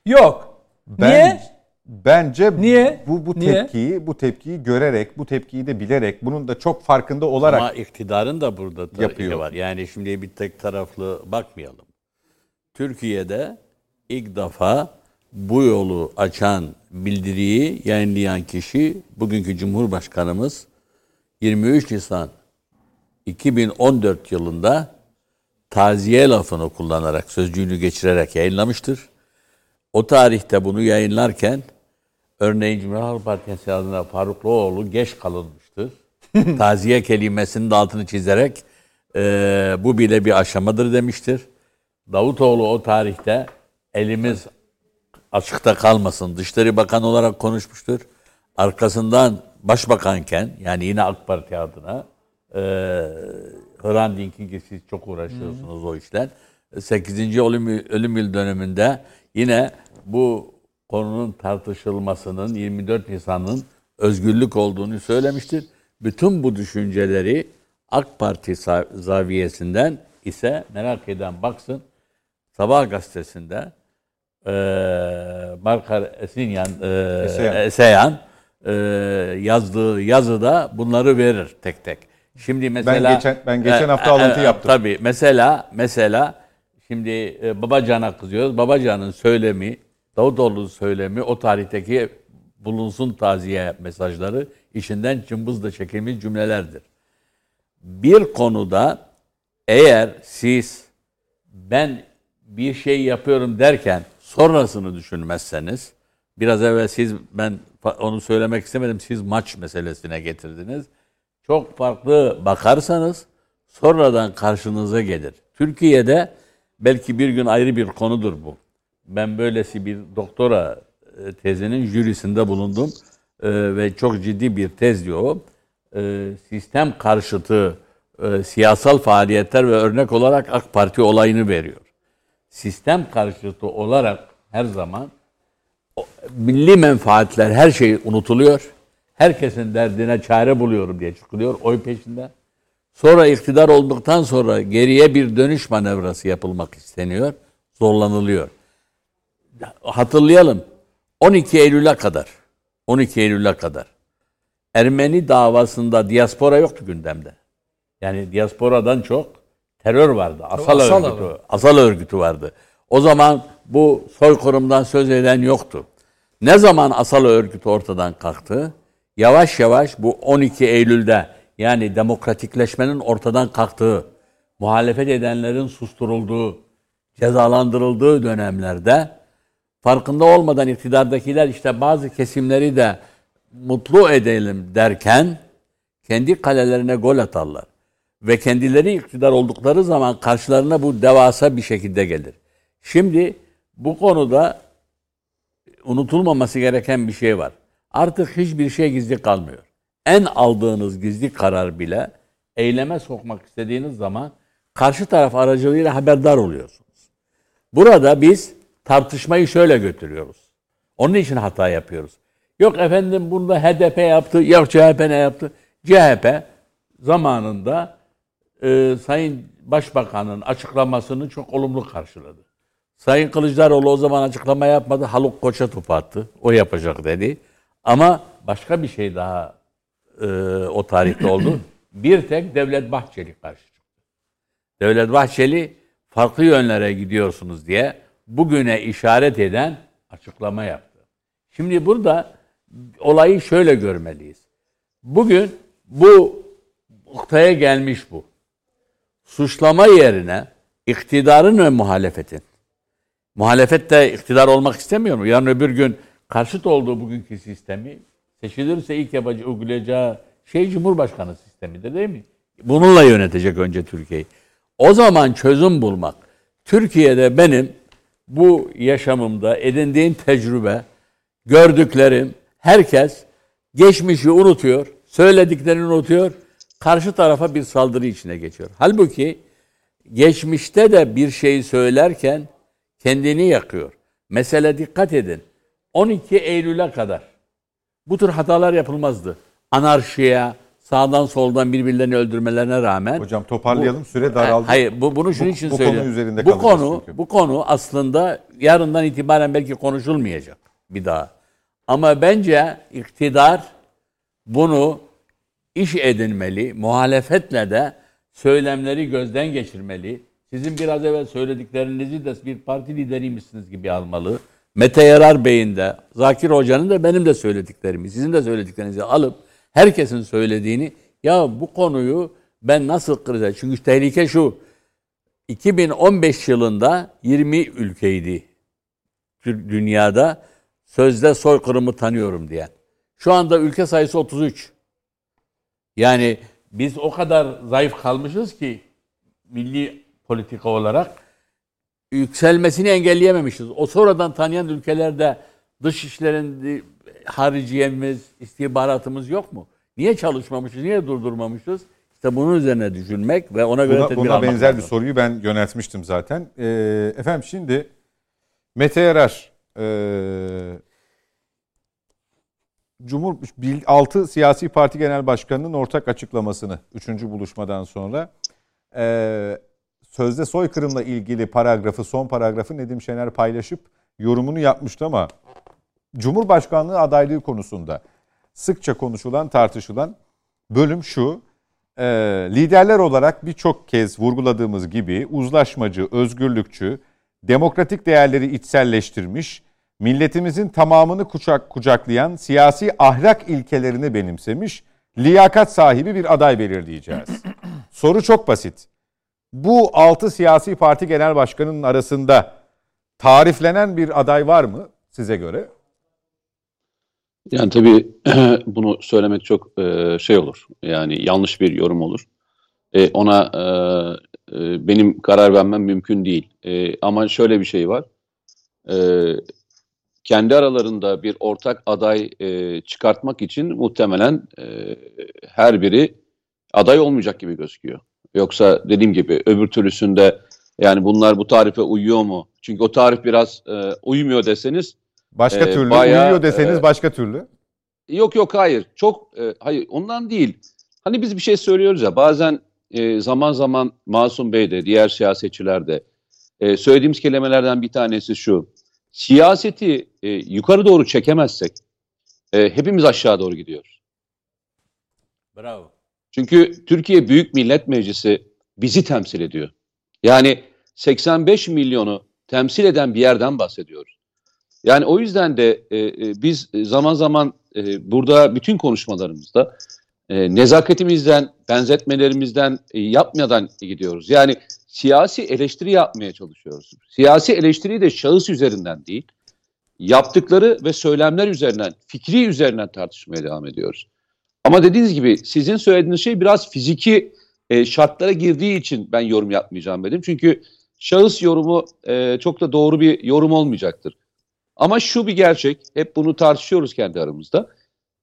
Yok. Ben- Niye? Bence Niye? bu bu Niye? tepkiyi bu tepkiyi görerek, bu tepkiyi de bilerek, bunun da çok farkında olarak Ama iktidarın da burada Yapıyor. yapıyor. var. Yani şimdi bir tek taraflı bakmayalım. Türkiye'de ilk defa bu yolu açan bildiriyi yayınlayan kişi bugünkü Cumhurbaşkanımız 23 Nisan 2014 yılında taziye lafını kullanarak, sözcüğünü geçirerek yayınlamıştır. O tarihte bunu yayınlarken örneğin Cumhuriyet Halk Partisi adına Farukluoğlu geç kalınmıştır. Taziye kelimesinin de altını çizerek eee, bu bile bir aşamadır demiştir. Davutoğlu o tarihte elimiz açıkta kalmasın. Dışişleri Bakanı olarak konuşmuştur. Arkasından başbakanken yani yine AK Parti adına eee Hrant Dink'in ki siz çok uğraşıyorsunuz o işler. 8. ölüm, ölüm yıl dönümünde yine bu konunun tartışılmasının 24 Nisan'ın özgürlük olduğunu söylemiştir. Bütün bu düşünceleri AK Parti zaviyesinden ise merak eden baksın Sabah gazetesinde eee Markar Esinyan, eee, Eseyan. Eseyan eee, yazdığı yazıda bunları verir tek tek. Şimdi mesela geçen- ben geçen hafta alıntı yaptım. Tabii mesela mesela şimdi e, Babacan'a kızıyoruz. Babacan'ın söylemi, Davutoğlu'nun söylemi o tarihteki bulunsun taziye mesajları içinden cımbızla çekilmiş cümlelerdir. Bir konuda eğer siz ben bir şey yapıyorum derken sonrasını düşünmezseniz biraz evvel siz ben onu söylemek istemedim siz maç meselesine getirdiniz. Çok farklı bakarsanız sonradan karşınıza gelir. Türkiye'de belki bir gün ayrı bir konudur bu. Ben böylesi bir doktora e, tezinin jürisinde bulundum ee, ve çok ciddi bir tez diyor. Ee, sistem karşıtı e, siyasal faaliyetler ve örnek olarak AK Parti olayını veriyor. Sistem karşıtı olarak her zaman milli menfaatler her şey unutuluyor. Herkesin derdine çare buluyorum diye çıkılıyor oy peşinde. Sonra iktidar olduktan sonra geriye bir dönüş manevrası yapılmak isteniyor. Zorlanılıyor. Hatırlayalım. 12 Eylül'e kadar 12 Eylül'e kadar Ermeni davasında diaspora yoktu gündemde. Yani diasporadan çok terör vardı. Asal, asal örgütü, var. asal örgütü vardı. O zaman bu soykırımdan söz eden yoktu. Ne zaman asal örgüt ortadan kalktı? Yavaş yavaş bu 12 Eylül'de yani demokratikleşmenin ortadan kalktığı, muhalefet edenlerin susturulduğu, cezalandırıldığı dönemlerde farkında olmadan iktidardakiler işte bazı kesimleri de mutlu edelim derken kendi kalelerine gol atarlar. Ve kendileri iktidar oldukları zaman karşılarına bu devasa bir şekilde gelir. Şimdi bu konuda unutulmaması gereken bir şey var. Artık hiçbir şey gizli kalmıyor. En aldığınız gizli karar bile eyleme sokmak istediğiniz zaman karşı taraf aracılığıyla haberdar oluyorsunuz. Burada biz tartışmayı şöyle götürüyoruz. Onun için hata yapıyoruz. Yok efendim bunda HDP yaptı, yok CHP ne yaptı? CHP zamanında e, Sayın Başbakan'ın açıklamasını çok olumlu karşıladı. Sayın Kılıçdaroğlu o zaman açıklama yapmadı. Haluk Koç'a topu attı. O yapacak dedi. Ama başka bir şey daha e, o tarihte oldu. Bir tek Devlet Bahçeli karşı çıktı. Devlet Bahçeli farklı yönlere gidiyorsunuz diye bugüne işaret eden açıklama yaptı. Şimdi burada olayı şöyle görmeliyiz. Bugün bu noktaya gelmiş bu. Suçlama yerine iktidarın ve muhalefetin. Muhalefet de iktidar olmak istemiyor mu? Yarın öbür gün karşıt olduğu bugünkü sistemi seçilirse ilk yapacağı, uygulayacağı şey Cumhurbaşkanı sistemidir değil mi? Bununla yönetecek önce Türkiye'yi. O zaman çözüm bulmak. Türkiye'de benim bu yaşamımda edindiğim tecrübe, gördüklerim, herkes geçmişi unutuyor, söylediklerini unutuyor, karşı tarafa bir saldırı içine geçiyor. Halbuki geçmişte de bir şeyi söylerken kendini yakıyor. Mesele dikkat edin. 12 Eylül'e kadar bu tür hatalar yapılmazdı. Anarşiye, sağdan soldan birbirlerini öldürmelerine rağmen Hocam toparlayalım bu, süre daraldı. Hayır bu bunu şunun için bu söylüyorum. Konu üzerinde bu konu çünkü. bu konu aslında yarından itibaren belki konuşulmayacak bir daha. Ama bence iktidar bunu iş edinmeli, muhalefetle de söylemleri gözden geçirmeli. Sizin biraz evvel söylediklerinizi de bir parti lideriymişsiniz gibi almalı. Mete Yarar Bey'in de, Zakir Hoca'nın da benim de söylediklerimi, sizin de söylediklerinizi alıp herkesin söylediğini ya bu konuyu ben nasıl kıracağım? Çünkü tehlike şu. 2015 yılında 20 ülkeydi dünyada sözde soykırımı tanıyorum diyen. Şu anda ülke sayısı 33. Yani biz o kadar zayıf kalmışız ki milli politika olarak yükselmesini engelleyememişiz. O sonradan tanıyan ülkelerde dış işlerin hariciyemiz, istihbaratımız yok mu? Niye çalışmamışız, niye durdurmamışız? İşte bunun üzerine düşünmek ve ona göre buna, tedbir buna almak benzer lazım. bir soruyu ben yöneltmiştim zaten. Ee, efendim şimdi Mete Yarar e, Cumhur 6 siyasi parti genel başkanının ortak açıklamasını 3. buluşmadan sonra e, sözde soykırımla ilgili paragrafı son paragrafı Nedim Şener paylaşıp yorumunu yapmıştı ama Cumhurbaşkanlığı adaylığı konusunda sıkça konuşulan tartışılan bölüm şu e, liderler olarak birçok kez vurguladığımız gibi uzlaşmacı, özgürlükçü, demokratik değerleri içselleştirmiş milletimizin tamamını kucak kucaklayan siyasi ahlak ilkelerini benimsemiş, liyakat sahibi bir aday belirleyeceğiz. Soru çok basit. Bu 6 siyasi parti genel başkanının arasında tariflenen bir aday var mı size göre? Yani tabii bunu söylemek çok e, şey olur. Yani yanlış bir yorum olur. E, ona e, benim karar vermem mümkün değil. Ama şöyle bir şey var. E, kendi aralarında bir ortak aday e, çıkartmak için muhtemelen e, her biri aday olmayacak gibi gözüküyor. Yoksa dediğim gibi öbür türlüsünde yani bunlar bu tarife uyuyor mu? Çünkü o tarif biraz e, uymuyor deseniz Başka Ee, türlü bayağı, uyuyor deseniz e, başka türlü. Yok yok hayır. Çok e, hayır ondan değil. Hani biz bir şey söylüyoruz ya bazen e, zaman zaman Masum Bey de diğer siyasetçiler de e, söylediğimiz kelimelerden bir tanesi şu. Siyaseti e, yukarı doğru çekemezsek e, hepimiz aşağı doğru gidiyoruz. Bravo. Çünkü Türkiye Büyük Millet Meclisi bizi temsil ediyor. Yani 85 milyonu temsil eden bir yerden bahsediyoruz. Yani o yüzden de e, e, biz zaman zaman e, burada bütün konuşmalarımızda e, nezakatimizden, benzetmelerimizden e, yapmadan gidiyoruz. Yani siyasi eleştiri yapmaya çalışıyoruz. Siyasi eleştiri de şahıs üzerinden değil, yaptıkları ve söylemler üzerinden, fikri üzerinden tartışmaya devam ediyoruz. Ama dediğiniz gibi sizin söylediğiniz şey biraz fiziki e, şartlara girdiği için ben yorum yapmayacağım dedim. Çünkü şahıs yorumu e, çok da doğru bir yorum olmayacaktır. Ama şu bir gerçek, hep bunu tartışıyoruz kendi aramızda.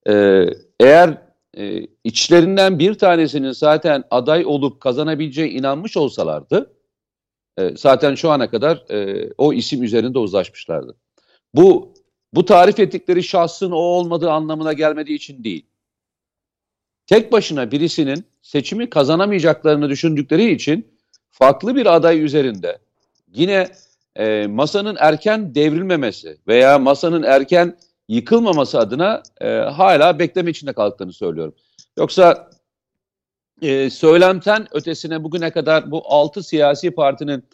E, eğer e, içlerinden bir tanesinin zaten aday olup kazanabileceği inanmış olsalardı, e, zaten şu ana kadar e, o isim üzerinde uzlaşmışlardı. Bu bu tarif ettikleri şahsın o olmadığı anlamına gelmediği için değil tek başına birisinin seçimi kazanamayacaklarını düşündükleri için farklı bir aday üzerinde yine e, masanın erken devrilmemesi veya masanın erken yıkılmaması adına e, hala bekleme içinde kaldıklarını söylüyorum. Yoksa e, söylemten ötesine bugüne kadar bu altı siyasi partinin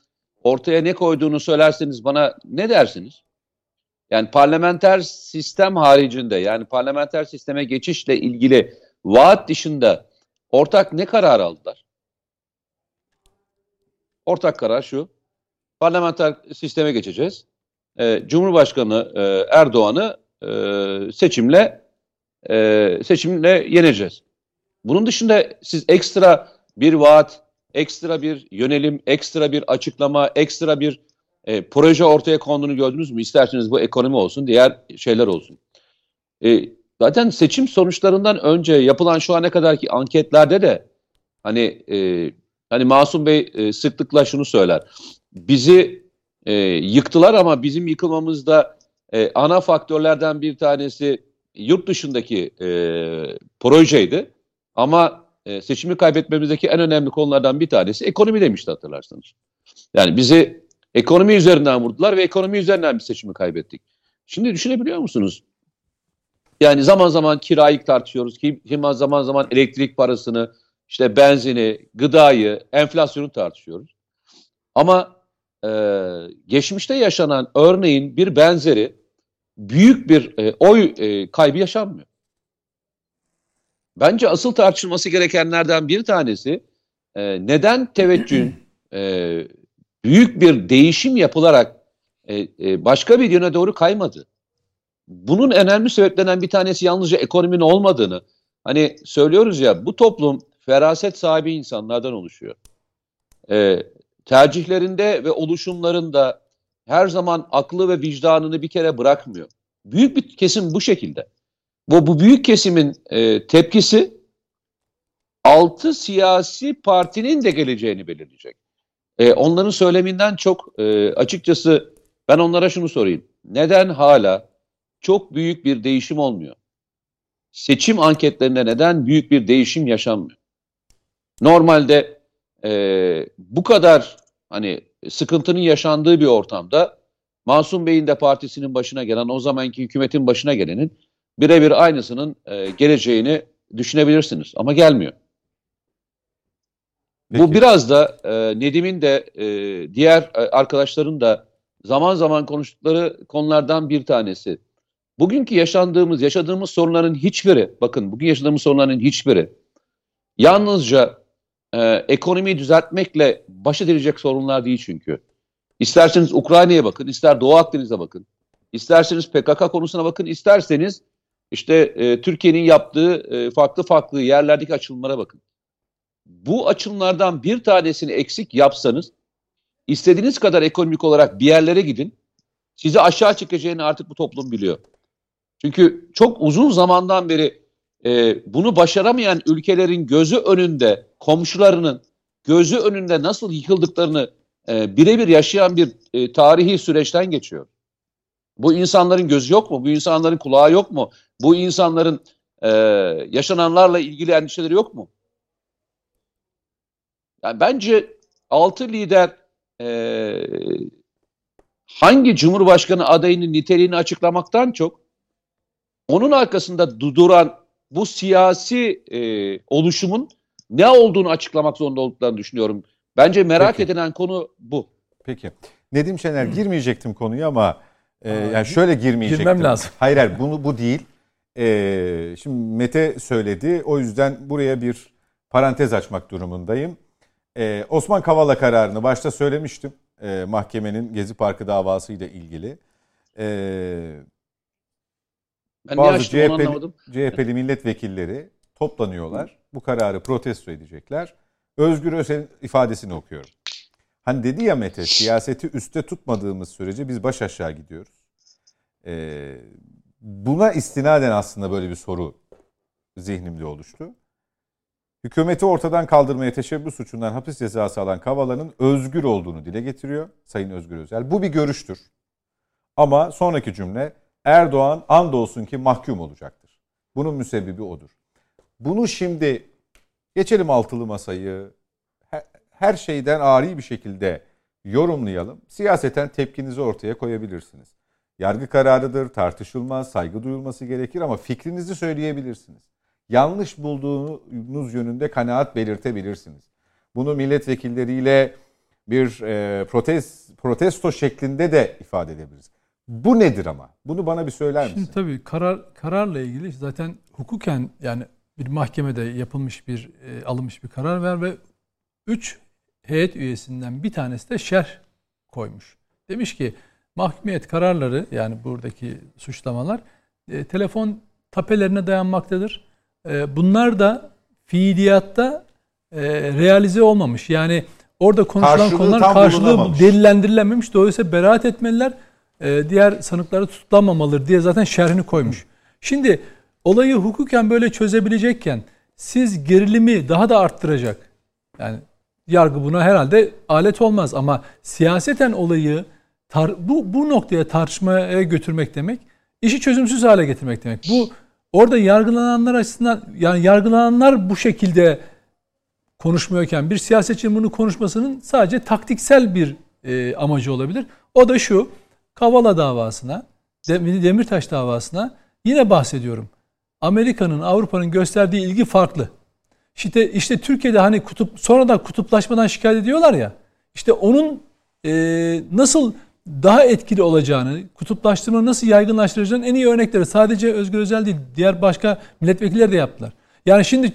ortaya ne koyduğunu söylerseniz bana ne dersiniz? Yani parlamenter sistem haricinde yani parlamenter sisteme geçişle ilgili vaat dışında ortak ne karar aldılar? Ortak karar şu. Parlamenter sisteme geçeceğiz. Ee, Cumhurbaşkanı e, Erdoğan'ı e, seçimle e, seçimle yeneceğiz. Bunun dışında siz ekstra bir vaat, ekstra bir yönelim, ekstra bir açıklama, ekstra bir e, proje ortaya konduğunu gördünüz mü? İsterseniz bu ekonomi olsun, diğer şeyler olsun. E, Zaten seçim sonuçlarından önce yapılan şu ana kadarki anketlerde de hani e, hani Masum Bey e, sıklıkla şunu söyler. Bizi e, yıktılar ama bizim yıkılmamızda e, ana faktörlerden bir tanesi yurt dışındaki e, projeydi. Ama e, seçimi kaybetmemizdeki en önemli konulardan bir tanesi ekonomi demişti hatırlarsanız. Yani bizi ekonomi üzerinden vurdular ve ekonomi üzerinden bir seçimi kaybettik. Şimdi düşünebiliyor musunuz? Yani zaman zaman kirayı tartışıyoruz. Kim, zaman zaman elektrik parasını, işte benzini, gıdayı, enflasyonu tartışıyoruz. Ama e, geçmişte yaşanan örneğin bir benzeri büyük bir e, oy e, kaybı yaşanmıyor. Bence asıl tartışılması gerekenlerden bir tanesi e, neden teveccühün e, büyük bir değişim yapılarak e, e, başka bir yöne doğru kaymadı bunun önemli sebeplerinden bir tanesi yalnızca ekonominin olmadığını, hani söylüyoruz ya bu toplum feraset sahibi insanlardan oluşuyor. Ee, tercihlerinde ve oluşumlarında her zaman aklı ve vicdanını bir kere bırakmıyor. Büyük bir kesim bu şekilde. Bu, bu büyük kesimin e, tepkisi altı siyasi partinin de geleceğini belirleyecek. E, onların söyleminden çok e, açıkçası ben onlara şunu sorayım. Neden hala çok büyük bir değişim olmuyor. Seçim anketlerinde neden büyük bir değişim yaşanmıyor? Normalde e, bu kadar hani sıkıntının yaşandığı bir ortamda Masum Bey'in de partisinin başına gelen o zamanki hükümetin başına gelenin birebir aynısının e, geleceğini düşünebilirsiniz ama gelmiyor. Peki. Bu biraz da e, Nedim'in de e, diğer e, arkadaşların da zaman zaman konuştukları konulardan bir tanesi. Bugünkü yaşandığımız, yaşadığımız sorunların hiçbiri, bakın bugün yaşadığımız sorunların hiçbiri yalnızca e, ekonomiyi düzeltmekle baş edilecek sorunlar değil çünkü. İsterseniz Ukrayna'ya bakın, ister Doğu Akdeniz'e bakın, isterseniz PKK konusuna bakın, isterseniz işte e, Türkiye'nin yaptığı e, farklı farklı yerlerdeki açılımlara bakın. Bu açılımlardan bir tanesini eksik yapsanız, istediğiniz kadar ekonomik olarak bir yerlere gidin, sizi aşağı çekeceğini artık bu toplum biliyor. Çünkü çok uzun zamandan beri e, bunu başaramayan ülkelerin gözü önünde, komşularının gözü önünde nasıl yıkıldıklarını e, birebir yaşayan bir e, tarihi süreçten geçiyor. Bu insanların gözü yok mu? Bu insanların kulağı yok mu? Bu insanların e, yaşananlarla ilgili endişeleri yok mu? Yani bence altı lider e, hangi cumhurbaşkanı adayının niteliğini açıklamaktan çok onun arkasında duran bu siyasi e, oluşumun ne olduğunu açıklamak zorunda olduklarını düşünüyorum. Bence merak Peki. edilen konu bu. Peki. Nedim Şener girmeyecektim konuya ama e, yani şöyle girmeyecektim. girmem lazım. Hayır hayır bunu bu değil. E, şimdi Mete söyledi. O yüzden buraya bir parantez açmak durumundayım. E, Osman Kavala kararını başta söylemiştim. E, mahkemenin Gezi Parkı davası ile ilgili. E, Ben bazı anlamadım. CHP'li milletvekilleri toplanıyorlar. Bu kararı protesto edecekler. Özgür Özel'in ifadesini okuyorum. Hani dedi ya Mete siyaseti üste tutmadığımız sürece biz baş aşağı gidiyoruz. Ee, buna istinaden aslında böyle bir soru zihnimde oluştu. Hükümeti ortadan kaldırmaya teşebbüs suçundan hapis cezası alan Kavala'nın özgür olduğunu dile getiriyor Sayın Özgür Özel. Bu bir görüştür. Ama sonraki cümle Erdoğan andolsun ki mahkum olacaktır. Bunun müsebbibi odur. Bunu şimdi geçelim altılı masayı he- her şeyden ari bir şekilde yorumlayalım. Siyaseten tepkinizi ortaya koyabilirsiniz. Yargı kararıdır, tartışılmaz, saygı duyulması gerekir ama fikrinizi söyleyebilirsiniz. Yanlış bulduğunuz yönünde kanaat belirtebilirsiniz. Bunu milletvekilleriyle bir e, protest, protesto şeklinde de ifade edebiliriz. Bu nedir ama? Bunu bana bir söyler misin? Şimdi tabii karar kararla ilgili zaten hukuken yani bir mahkemede yapılmış bir e, alınmış bir karar ver ve 3 heyet üyesinden bir tanesi de şerh koymuş. Demiş ki mahkumiyet kararları yani buradaki suçlamalar e, telefon tapelerine dayanmaktadır. E, bunlar da fiiliyatta e, realize olmamış. Yani orada konuşulan Karşılığı konular karşılığı delillendirilememiş. Dolayısıyla beraat etmeliler. E, diğer sanıkları tutuklanmamalıdır diye zaten şerhini koymuş. Şimdi olayı hukuken böyle çözebilecekken siz gerilimi daha da arttıracak. Yani yargı buna herhalde alet olmaz ama siyaseten olayı tar- bu bu noktaya tartışmaya götürmek demek işi çözümsüz hale getirmek demek. Bu orada yargılananlar açısından yani yargılananlar bu şekilde konuşmuyorken bir siyasetçinin bunu konuşmasının sadece taktiksel bir e, amacı olabilir. O da şu Kavala davasına, Dem- Demirtaş davasına yine bahsediyorum. Amerika'nın, Avrupa'nın gösterdiği ilgi farklı. İşte işte Türkiye'de hani kutup sonradan kutuplaşmadan şikayet ediyorlar ya. İşte onun e, nasıl daha etkili olacağını, kutuplaştırma nasıl yaygınlaştıracağını en iyi örnekleri sadece Özgür Özel değil, diğer başka milletvekilleri de yaptılar. Yani şimdi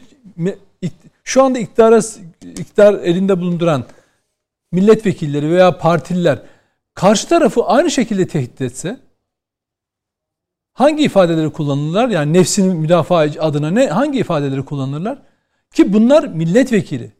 şu anda iktidara iktidar elinde bulunduran milletvekilleri veya partililer karşı tarafı aynı şekilde tehdit etse hangi ifadeleri kullanırlar? Yani nefsini müdafaa adına ne hangi ifadeleri kullanırlar? Ki bunlar milletvekili.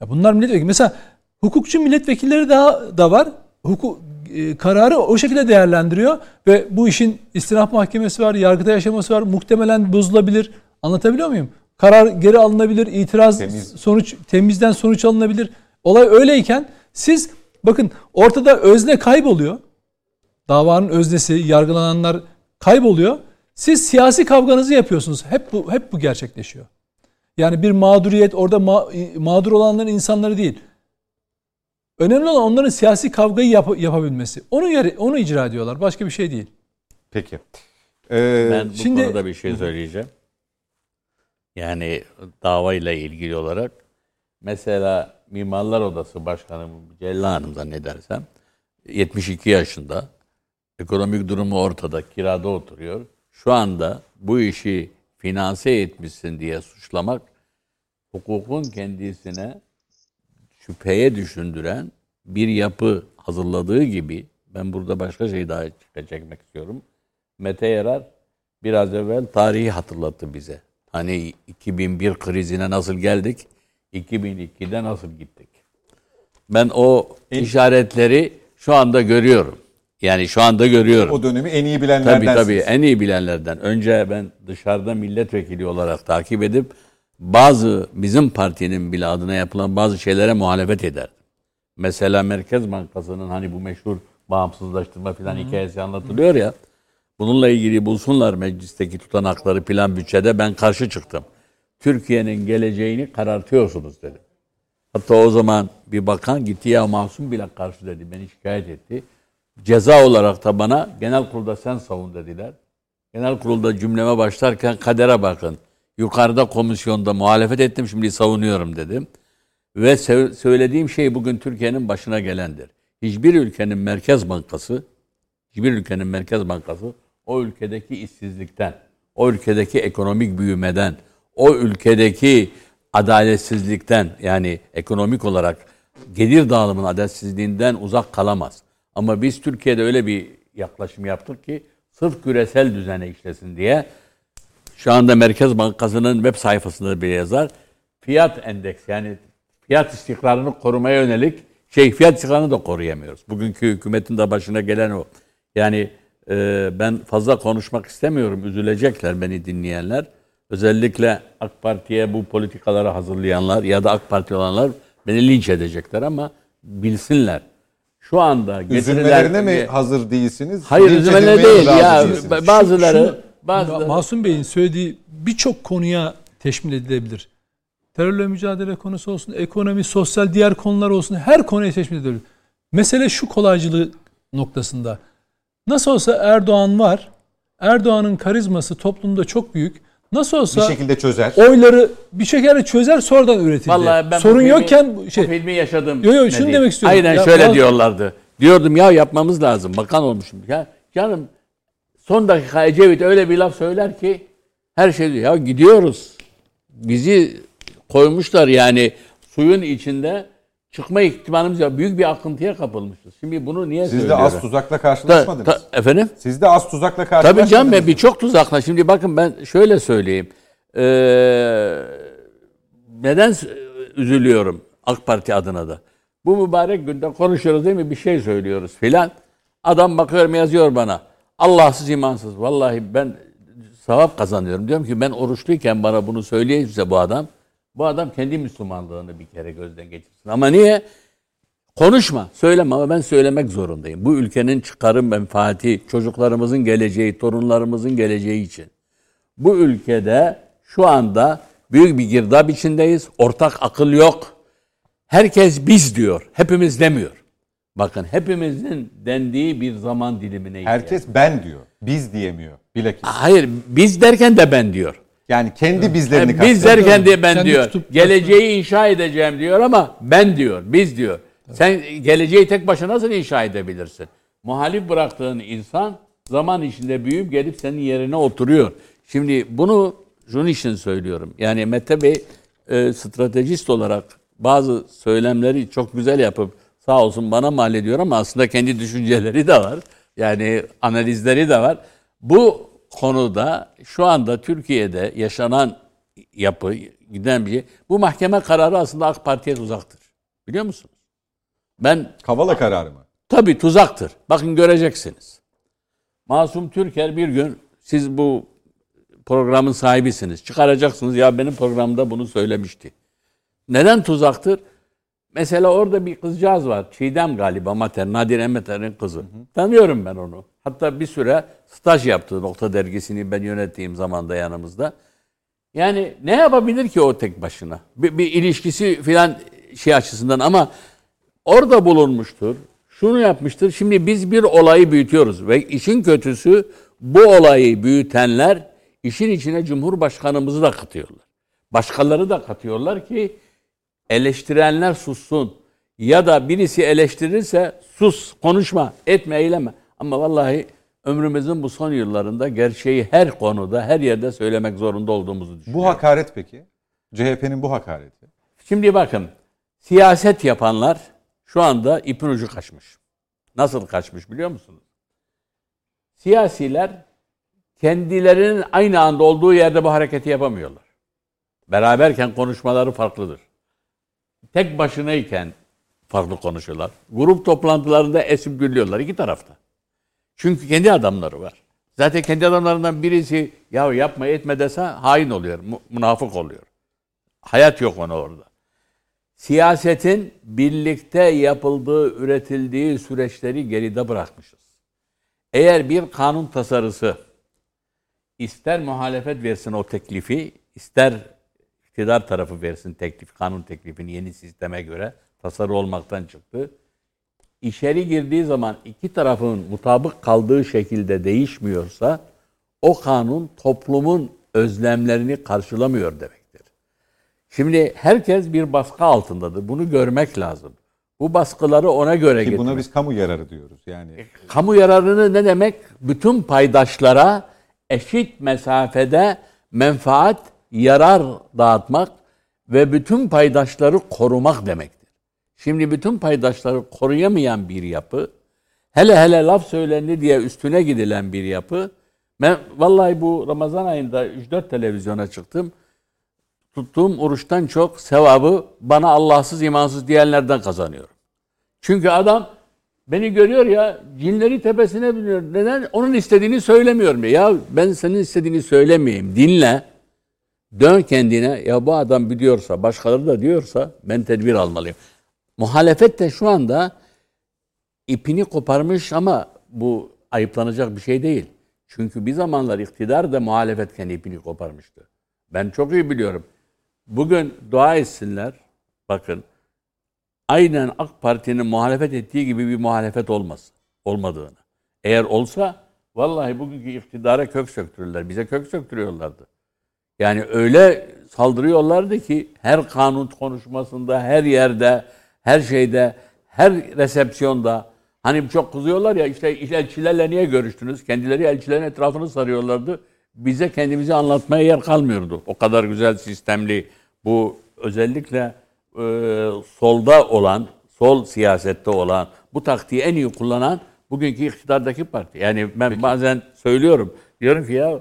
Ya bunlar milletvekili. Mesela hukukçu milletvekilleri daha da var. Hukuk e, kararı o şekilde değerlendiriyor ve bu işin istinaf mahkemesi var, yargıda yaşaması var. Muhtemelen bozulabilir. Anlatabiliyor muyum? Karar geri alınabilir, itiraz Temiz. sonuç temizden sonuç alınabilir. Olay öyleyken siz bakın ortada özne kayboluyor. Davanın öznesi, yargılananlar kayboluyor. Siz siyasi kavganızı yapıyorsunuz. Hep bu hep bu gerçekleşiyor. Yani bir mağduriyet orada ma- mağdur olanların insanları değil. Önemli olan onların siyasi kavgayı yap- yapabilmesi. Onu yeri, onu icra ediyorlar. Başka bir şey değil. Peki. Ee, Ben bu Şimdi- konuda bir şey söyleyeceğim. Yani davayla ilgili olarak mesela Mimarlar Odası Başkanı Cella Hanım zannedersem 72 yaşında. Ekonomik durumu ortada, kirada oturuyor. Şu anda bu işi finanse etmişsin diye suçlamak hukukun kendisine şüpheye düşündüren bir yapı hazırladığı gibi ben burada başka şey daha çekmek istiyorum. Mete Yarar biraz evvel tarihi hatırlattı bize. Hani 2001 krizine nasıl geldik, 2002'de nasıl gittik. Ben o işaretleri şu anda görüyorum. Yani şu anda görüyorum. O dönemi en iyi bilenlerden. Tabii tabii en iyi bilenlerden. Önce ben dışarıda milletvekili olarak takip edip bazı bizim partinin bile adına yapılan bazı şeylere muhalefet ederdim. Mesela Merkez Bankası'nın hani bu meşhur bağımsızlaştırma falan hikayesi anlatılıyor ya. Bununla ilgili bulsunlar meclisteki tutanakları plan bütçede ben karşı çıktım. Türkiye'nin geleceğini karartıyorsunuz dedim. Hatta o zaman bir bakan gitti ya masum bile karşı dedi. Beni şikayet etti. Ceza olarak da bana genel kurulda sen savun dediler. Genel kurulda cümleme başlarken kadere bakın. Yukarıda komisyonda muhalefet ettim şimdi savunuyorum dedim. Ve söylediğim şey bugün Türkiye'nin başına gelendir. Hiçbir ülkenin merkez bankası, hiçbir ülkenin merkez bankası o ülkedeki işsizlikten, o ülkedeki ekonomik büyümeden, o ülkedeki adaletsizlikten yani ekonomik olarak gelir dağılımının adaletsizliğinden uzak kalamaz. Ama biz Türkiye'de öyle bir yaklaşım yaptık ki sırf küresel düzene işlesin diye şu anda Merkez Bankası'nın web sayfasında bir yazar. Fiyat endeks yani fiyat istikrarını korumaya yönelik şey fiyat istikrarını da koruyamıyoruz. Bugünkü hükümetin de başına gelen o. Yani e, ben fazla konuşmak istemiyorum. Üzülecekler beni dinleyenler. Özellikle AK Parti'ye bu politikaları hazırlayanlar ya da AK Parti olanlar beni linç edecekler ama bilsinler. Şu anda Üzülmelerine mi hazır değilsiniz? Hayır üzülmelerine değil ya. Bazıları, bazıları Masum Bey'in söylediği birçok konuya teşmil edilebilir. Terörle mücadele konusu olsun, ekonomi, sosyal diğer konular olsun her konuya teşmil edilebilir. Mesele şu kolaycılığı noktasında. Nasıl olsa Erdoğan var. Erdoğan'ın karizması toplumda çok büyük. Nasıl olsa bir şekilde çözer. Oyları bir şekilde çözer sonradan üretildi. Vallahi ben Sorun filmi, yokken şey. Bu filmi yaşadım. Yok yok şunu demek istiyorum. Aynen ya, şöyle bazı, diyorlardı. Diyordum ya yapmamız lazım. Bakan olmuşum. Ya canım son dakika Ecevit öyle bir laf söyler ki her şey diyor. Ya gidiyoruz. Bizi koymuşlar yani suyun içinde çıkma ihtimalimiz yok. Büyük bir akıntıya kapılmışız. Şimdi bunu niye Siz de söylüyorum? az tuzakla karşılaşmadınız. Ta- ta- efendim? Siz de az tuzakla karşılaşmadınız. Tabii canım ben birçok tuzakla. Şimdi bakın ben şöyle söyleyeyim. Ee, neden üzülüyorum AK Parti adına da? Bu mübarek günde konuşuyoruz değil mi? Bir şey söylüyoruz filan. Adam bakıyorum yazıyor bana. Allahsız imansız. Vallahi ben sevap kazanıyorum. Diyorum ki ben oruçluyken bana bunu söyleyeyse bu adam. Bu adam kendi Müslümanlığını bir kere gözden geçirsin. Ama niye? Konuşma, söyleme ama ben söylemek zorundayım. Bu ülkenin çıkarım menfaati, çocuklarımızın geleceği, torunlarımızın geleceği için. Bu ülkede şu anda büyük bir girdap içindeyiz. Ortak akıl yok. Herkes biz diyor. Hepimiz demiyor. Bakın hepimizin dendiği bir zaman dilimine Herkes ben diyor. Biz diyemiyor. Bilakis. Hayır biz derken de ben diyor. Yani kendi bizlerini Yani biz kastediyor. derken de ben Kendi diyor. tutup- Geleceği inşa edeceğim diyor ama ben diyor. Biz diyor. Sen geleceği tek başına nasıl inşa edebilirsin? Muhalif bıraktığın insan zaman içinde büyüyüp gelip senin yerine oturuyor. Şimdi bunu şunun için söylüyorum. Yani Mete Bey e, stratejist olarak bazı söylemleri çok güzel yapıp sağ olsun bana mal ediyor ama aslında kendi düşünceleri de var. Yani analizleri de var. Bu konuda şu anda Türkiye'de yaşanan yapı, giden bir şey. Bu mahkeme kararı aslında AK Parti'ye tuzaktır. Biliyor musunuz? Ben Kavala kararı mı? tabii tuzaktır. Bakın göreceksiniz. Masum Türker bir gün siz bu programın sahibisiniz. Çıkaracaksınız ya benim programda bunu söylemişti. Neden tuzaktır? Mesela orada bir kızcağız var. Çiğdem galiba Mater, Nadir Emeter'in kızı. Tanıyorum ben onu. Hatta bir süre staj yaptı Nokta Dergisi'ni ben yönettiğim zamanda yanımızda. Yani ne yapabilir ki o tek başına? Bir, bir ilişkisi filan şey açısından ama orada bulunmuştur. Şunu yapmıştır. Şimdi biz bir olayı büyütüyoruz ve işin kötüsü bu olayı büyütenler işin içine Cumhurbaşkanımızı da katıyorlar. Başkaları da katıyorlar ki eleştirenler sussun. Ya da birisi eleştirirse sus, konuşma, etme, eyleme. Ama vallahi ömrümüzün bu son yıllarında gerçeği her konuda, her yerde söylemek zorunda olduğumuzu düşünüyorum. Bu hakaret peki? CHP'nin bu hakareti. Şimdi bakın, siyaset yapanlar şu anda ipin ucu kaçmış. Nasıl kaçmış biliyor musunuz? Siyasiler kendilerinin aynı anda olduğu yerde bu hareketi yapamıyorlar. Beraberken konuşmaları farklıdır. Tek başınayken farklı konuşuyorlar. Grup toplantılarında esip gülüyorlar iki tarafta. Çünkü kendi adamları var. Zaten kendi adamlarından birisi ya yapma etme dese hain oluyor, münafık oluyor. Hayat yok ona orada. Siyasetin birlikte yapıldığı, üretildiği süreçleri geride bırakmışız. Eğer bir kanun tasarısı ister muhalefet versin o teklifi, ister iktidar tarafı versin teklif, kanun teklifini yeni sisteme göre tasarı olmaktan çıktı. İçeri girdiği zaman iki tarafın mutabık kaldığı şekilde değişmiyorsa o kanun toplumun özlemlerini karşılamıyor demektir. Şimdi herkes bir baskı altındadır. Bunu görmek lazım. Bu baskıları ona göre Ki getirmek. buna biz kamu yararı diyoruz. Yani Kamu yararını ne demek? Bütün paydaşlara eşit mesafede menfaat, yarar dağıtmak ve bütün paydaşları korumak demektir. Şimdi bütün paydaşları koruyamayan bir yapı, hele hele laf söylendi diye üstüne gidilen bir yapı, ben vallahi bu Ramazan ayında 3-4 televizyona çıktım. Tuttuğum oruçtan çok sevabı bana Allahsız imansız diyenlerden kazanıyorum. Çünkü adam beni görüyor ya cinleri tepesine biniyor. Neden? Onun istediğini söylemiyorum. Ya ben senin istediğini söylemeyeyim. Dinle. Dön kendine. Ya bu adam biliyorsa, başkaları da diyorsa ben tedbir almalıyım. Muhalefet de şu anda ipini koparmış ama bu ayıplanacak bir şey değil. Çünkü bir zamanlar iktidar da muhalefetken ipini koparmıştı. Ben çok iyi biliyorum. Bugün dua etsinler. Bakın aynen AK Parti'nin muhalefet ettiği gibi bir muhalefet olmaz. Olmadığını. Eğer olsa vallahi bugünkü iktidara kök söktürürler. Bize kök söktürüyorlardı. Yani öyle saldırıyorlardı ki her kanun konuşmasında, her yerde, her şeyde, her resepsiyonda hani çok kızıyorlar ya işte elçilerle niye görüştünüz? Kendileri elçilerin etrafını sarıyorlardı. Bize kendimizi anlatmaya yer kalmıyordu. O kadar güzel sistemli bu özellikle e, solda olan, sol siyasette olan, bu taktiği en iyi kullanan bugünkü iktidardaki parti. Yani ben bazen söylüyorum. Diyorum ki ya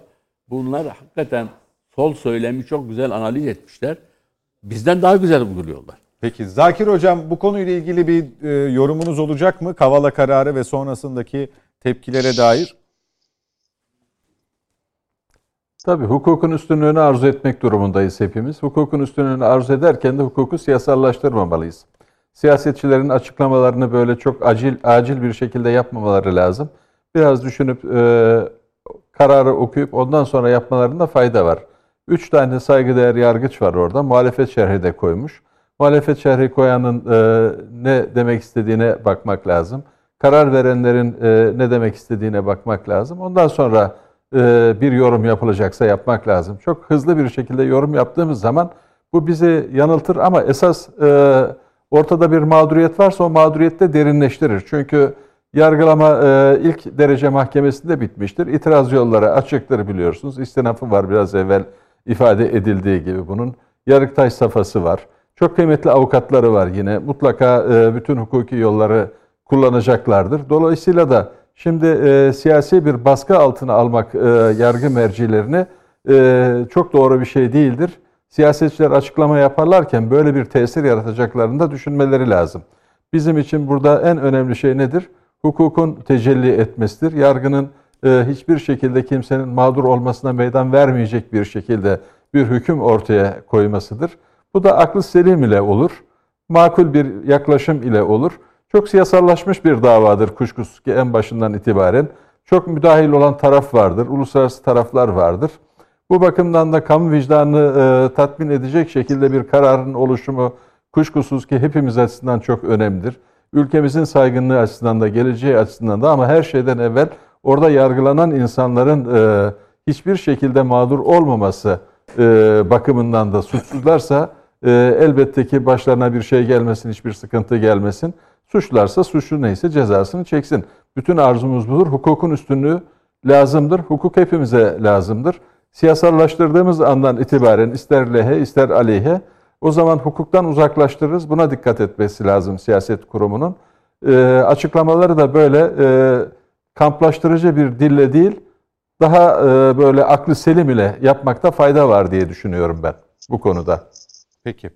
bunlar hakikaten sol söylemi çok güzel analiz etmişler. Bizden daha güzel uyguluyorlar. Peki Zakir Hocam bu konuyla ilgili bir e, yorumunuz olacak mı? Kavala kararı ve sonrasındaki tepkilere dair. Tabii hukukun üstünlüğünü arzu etmek durumundayız hepimiz. Hukukun üstünlüğünü arzu ederken de hukuku siyasallaştırmamalıyız. Siyasetçilerin açıklamalarını böyle çok acil acil bir şekilde yapmamaları lazım. Biraz düşünüp e, kararı okuyup ondan sonra yapmalarında fayda var. Üç tane saygıdeğer yargıç var orada. Muhalefet şerhi de koymuş. Muhalefet şerhi koyanın e, ne demek istediğine bakmak lazım. Karar verenlerin e, ne demek istediğine bakmak lazım. Ondan sonra e, bir yorum yapılacaksa yapmak lazım. Çok hızlı bir şekilde yorum yaptığımız zaman bu bizi yanıltır ama esas e, ortada bir mağduriyet varsa o mağduriyette derinleştirir. Çünkü yargılama e, ilk derece mahkemesinde bitmiştir. İtiraz yolları açıktır biliyorsunuz. İstinafı var biraz evvel ifade edildiği gibi bunun. Yargıtay safhası var. Çok kıymetli avukatları var yine. Mutlaka e, bütün hukuki yolları kullanacaklardır. Dolayısıyla da şimdi e, siyasi bir baskı altına almak e, yargı mercilerini çok doğru bir şey değildir. Siyasetçiler açıklama yaparlarken böyle bir tesir yaratacaklarını da düşünmeleri lazım. Bizim için burada en önemli şey nedir? Hukukun tecelli etmesidir. Yargının hiçbir şekilde kimsenin mağdur olmasına meydan vermeyecek bir şekilde bir hüküm ortaya koymasıdır. Bu da aklı selim ile olur. Makul bir yaklaşım ile olur. Çok siyasallaşmış bir davadır kuşkusuz ki en başından itibaren. Çok müdahil olan taraf vardır, uluslararası taraflar vardır. Bu bakımdan da kamu vicdanını e, tatmin edecek şekilde bir kararın oluşumu kuşkusuz ki hepimiz açısından çok önemlidir. Ülkemizin saygınlığı açısından da, geleceği açısından da ama her şeyden evvel orada yargılanan insanların e, hiçbir şekilde mağdur olmaması e, bakımından da suçsuzlarsa Ee, elbette ki başlarına bir şey gelmesin, hiçbir sıkıntı gelmesin. Suçlarsa suçlu neyse cezasını çeksin. Bütün arzumuz budur. Hukukun üstünlüğü lazımdır. Hukuk hepimize lazımdır. Siyasallaştırdığımız andan itibaren ister lehe ister aleyhe o zaman hukuktan uzaklaştırırız. Buna dikkat etmesi lazım siyaset kurumunun. E, açıklamaları da böyle e, kamplaştırıcı bir dille değil, daha e, böyle aklı selim ile yapmakta fayda var diye düşünüyorum ben bu konuda. Peki.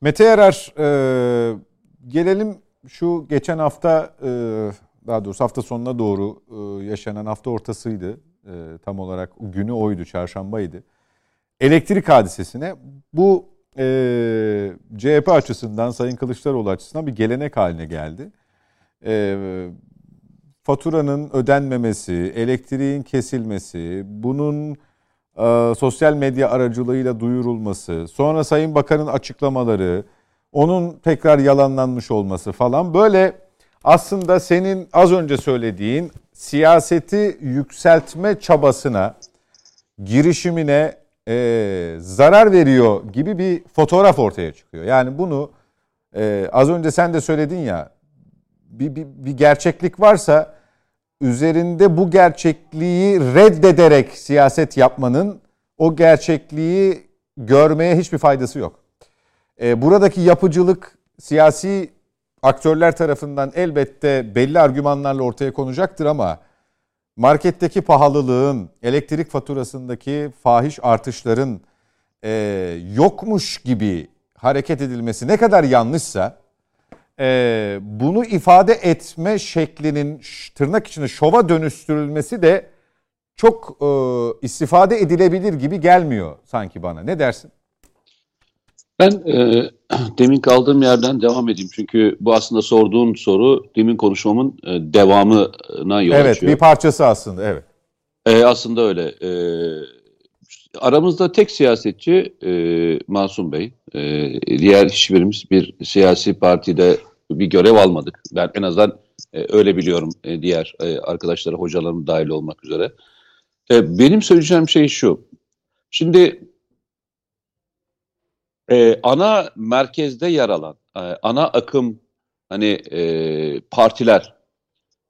Mete Yarar, e, gelelim şu geçen hafta, e, daha doğrusu hafta sonuna doğru e, yaşanan hafta ortasıydı. E, tam olarak günü oydu, çarşambaydı. Elektrik hadisesine. Bu e, CHP açısından, Sayın Kılıçdaroğlu açısından bir gelenek haline geldi. E, faturanın ödenmemesi, elektriğin kesilmesi, bunun e, sosyal medya aracılığıyla duyurulması, sonra Sayın Bakan'ın açıklamaları, onun tekrar yalanlanmış olması falan böyle aslında senin az önce söylediğin siyaseti yükseltme çabasına, girişimine e, zarar veriyor gibi bir fotoğraf ortaya çıkıyor. Yani bunu e, az önce sen de söyledin ya bir, bir, bir gerçeklik varsa üzerinde bu gerçekliği reddederek siyaset yapmanın o gerçekliği görmeye hiçbir faydası yok. E, buradaki yapıcılık siyasi aktörler tarafından elbette belli argümanlarla ortaya konacaktır ama marketteki pahalılığın, elektrik faturasındaki fahiş artışların e, yokmuş gibi hareket edilmesi ne kadar yanlışsa e, bunu ifade etme şeklinin tırnak içinde şova dönüştürülmesi de çok e, istifade edilebilir gibi gelmiyor sanki bana. Ne dersin? Ben e, demin kaldığım yerden devam edeyim. Çünkü bu aslında sorduğun soru demin konuşmamın e, devamına yol evet, açıyor. Evet bir parçası aslında evet. E, aslında öyle. E, aramızda tek siyasetçi e, Masum Bey. E, diğer hiçbirimiz bir siyasi partide bir görev almadık. Ben en azından e, öyle biliyorum e, diğer e, arkadaşlara, hocalarım dahil olmak üzere. E, benim söyleyeceğim şey şu. Şimdi e, ana merkezde yer alan, e, ana akım hani e, partiler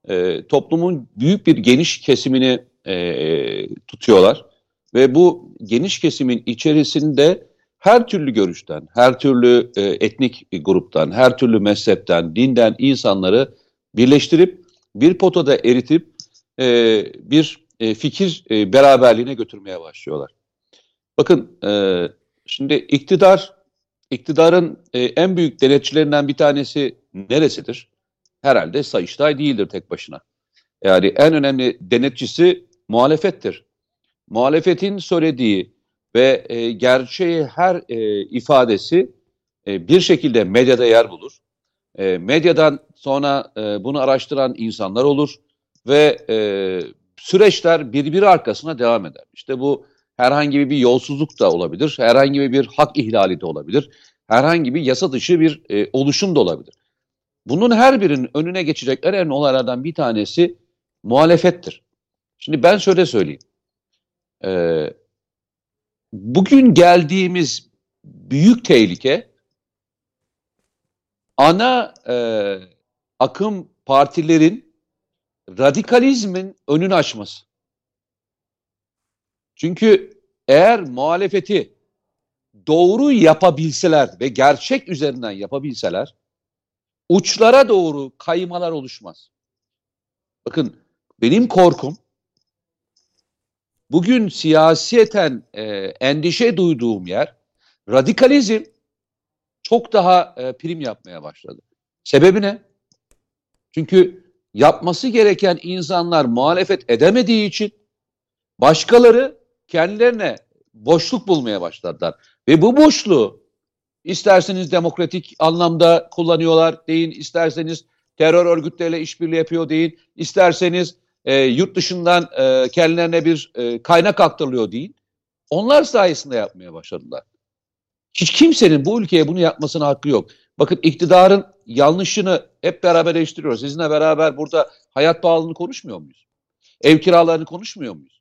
e, toplumun büyük bir geniş kesimini e, tutuyorlar ve bu geniş kesimin içerisinde her türlü görüşten, her türlü e, etnik gruptan, her türlü mezhepten, dinden insanları birleştirip bir potada eritip e, bir e, fikir e, beraberliğine götürmeye başlıyorlar. Bakın e, şimdi iktidar, iktidarın e, en büyük denetçilerinden bir tanesi neresidir? Herhalde Sayıştay değildir tek başına. Yani en önemli denetçisi muhalefettir. Muhalefetin söylediği ve e, gerçeği her e, ifadesi e, bir şekilde medyada yer bulur. E, medyadan sonra e, bunu araştıran insanlar olur ve e, süreçler birbiri arkasına devam eder. İşte bu herhangi bir yolsuzluk da olabilir, herhangi bir hak ihlali de olabilir, herhangi bir yasa dışı bir e, oluşum da olabilir. Bunun her birinin önüne geçecek en önemli olaylardan bir tanesi muhalefettir. Şimdi ben şöyle söyleyeyim. Ee, bugün geldiğimiz büyük tehlike ana e, akım partilerin radikalizmin önünü açması. Çünkü eğer muhalefeti doğru yapabilseler ve gerçek üzerinden yapabilseler uçlara doğru kaymalar oluşmaz. Bakın benim korkum bugün siyaseten e, endişe duyduğum yer radikalizm çok daha e, prim yapmaya başladı. Sebebi ne? Çünkü yapması gereken insanlar muhalefet edemediği için başkaları kendilerine boşluk bulmaya başladılar. Ve bu boşluğu isterseniz demokratik anlamda kullanıyorlar deyin, isterseniz terör örgütleriyle işbirliği yapıyor deyin, isterseniz e, yurt dışından e, kendilerine bir e, kaynak aktarılıyor deyin. Onlar sayesinde yapmaya başladılar. Hiç kimsenin bu ülkeye bunu yapmasına hakkı yok. Bakın iktidarın yanlışını hep beraber eleştiriyoruz. Sizinle beraber burada hayat pahalılığını konuşmuyor muyuz? Ev kiralarını konuşmuyor muyuz?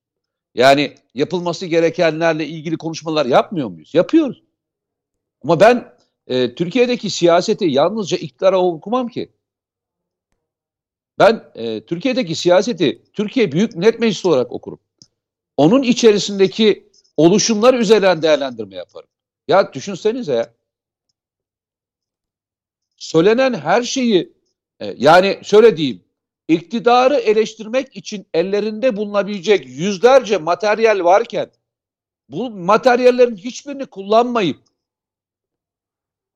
Yani yapılması gerekenlerle ilgili konuşmalar yapmıyor muyuz? Yapıyoruz. Ama ben e, Türkiye'deki siyaseti yalnızca iktidara okumam ki. Ben e, Türkiye'deki siyaseti Türkiye Büyük Millet Meclisi olarak okurum. Onun içerisindeki oluşumlar üzerinden değerlendirme yaparım. Ya düşünsenize ya. Söylenen her şeyi e, yani şöyle diyeyim. iktidarı eleştirmek için ellerinde bulunabilecek yüzlerce materyal varken bu materyallerin hiçbirini kullanmayıp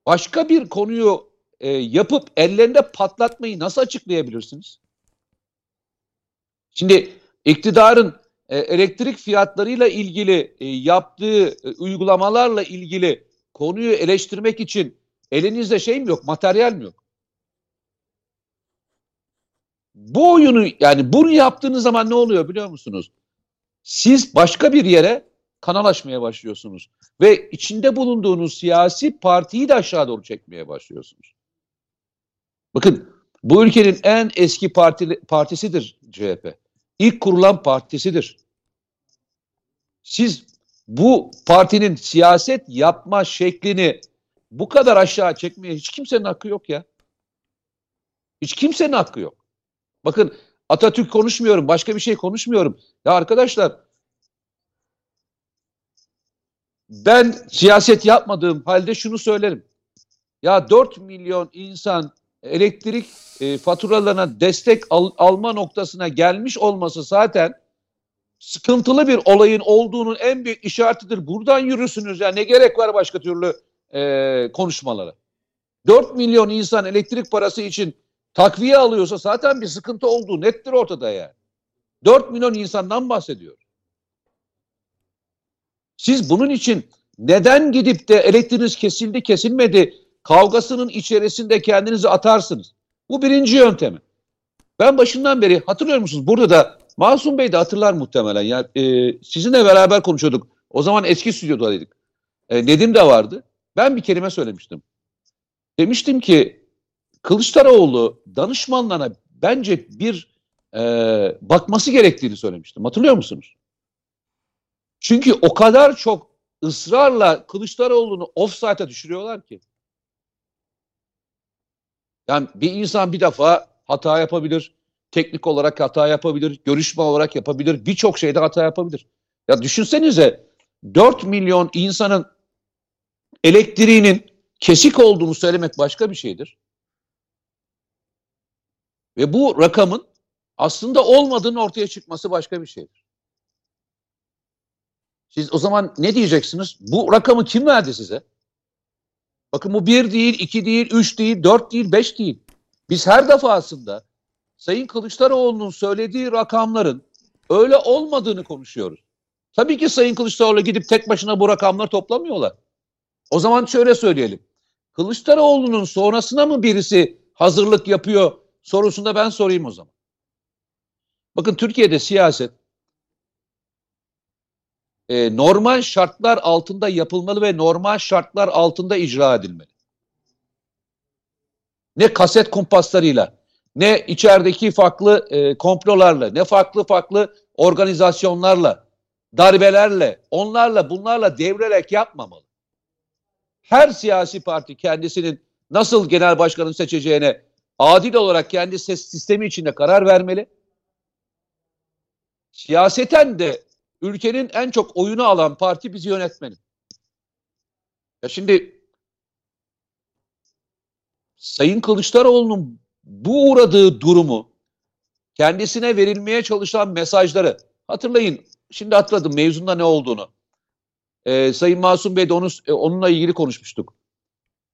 başka bir konuyu e, yapıp ellerinde patlatmayı nasıl açıklayabilirsiniz? Şimdi iktidarın e, elektrik fiyatlarıyla ilgili e, yaptığı e, uygulamalarla ilgili konuyu eleştirmek için elinizde şey mi yok, materyal mi yok? Bu oyunu yani bunu yaptığınız zaman ne oluyor biliyor musunuz? Siz başka bir yere kanal açmaya başlıyorsunuz. Ve içinde bulunduğunuz siyasi partiyi de aşağı doğru çekmeye başlıyorsunuz. Bakın bu ülkenin en eski parti, partisidir CHP. İlk kurulan partisidir. Siz bu partinin siyaset yapma şeklini bu kadar aşağı çekmeye hiç kimsenin hakkı yok ya. Hiç kimsenin hakkı yok. Bakın Atatürk konuşmuyorum, başka bir şey konuşmuyorum. Ya arkadaşlar ben siyaset yapmadığım halde şunu söylerim. Ya 4 milyon insan elektrik e, faturalarına destek al, alma noktasına gelmiş olması zaten sıkıntılı bir olayın olduğunun en büyük işaretidir. Buradan yürüsünüz ya ne gerek var başka türlü e, konuşmalara. 4 milyon insan elektrik parası için takviye alıyorsa zaten bir sıkıntı olduğu nettir ortada yani. 4 milyon insandan bahsediyor. Siz bunun için neden gidip de elektriğiniz kesildi kesilmedi kavgasının içerisinde kendinizi atarsınız. Bu birinci yöntemi. Ben başından beri hatırlıyor musunuz? Burada da Masum Bey de hatırlar muhtemelen. Yani, e, sizinle beraber konuşuyorduk. O zaman eski stüdyodaydık. E, Nedim de vardı. Ben bir kelime söylemiştim. Demiştim ki Kılıçdaroğlu danışmanlarına bence bir e, bakması gerektiğini söylemiştim. Hatırlıyor musunuz? Çünkü o kadar çok ısrarla Kılıçdaroğlu'nu offside'a düşürüyorlar ki. Yani bir insan bir defa hata yapabilir, teknik olarak hata yapabilir, görüşme olarak yapabilir, birçok şeyde hata yapabilir. Ya düşünsenize 4 milyon insanın elektriğinin kesik olduğunu söylemek başka bir şeydir. Ve bu rakamın aslında olmadığının ortaya çıkması başka bir şeydir. Siz o zaman ne diyeceksiniz? Bu rakamı kim verdi size? Bakın bu bir değil, iki değil, üç değil, dört değil, beş değil. Biz her defasında Sayın Kılıçdaroğlu'nun söylediği rakamların öyle olmadığını konuşuyoruz. Tabii ki Sayın Kılıçdaroğlu gidip tek başına bu rakamları toplamıyorlar. O zaman şöyle söyleyelim. Kılıçdaroğlu'nun sonrasına mı birisi hazırlık yapıyor sorusunda ben sorayım o zaman. Bakın Türkiye'de siyaset e, normal şartlar altında yapılmalı ve normal şartlar altında icra edilmeli. Ne kaset kumpaslarıyla, ne içerideki farklı e, komplolarla, ne farklı farklı organizasyonlarla, darbelerle, onlarla bunlarla devrerek yapmamalı. Her siyasi parti kendisinin nasıl genel başkanını seçeceğine adil olarak kendi ses sistemi içinde karar vermeli. Siyaseten de ülkenin en çok oyunu alan parti bizi yönetmeli. Ya şimdi Sayın Kılıçdaroğlu'nun bu uğradığı durumu kendisine verilmeye çalışan mesajları hatırlayın. Şimdi hatırladım mevzunda ne olduğunu. Ee, Sayın Masum Bey de onu, e, onunla ilgili konuşmuştuk.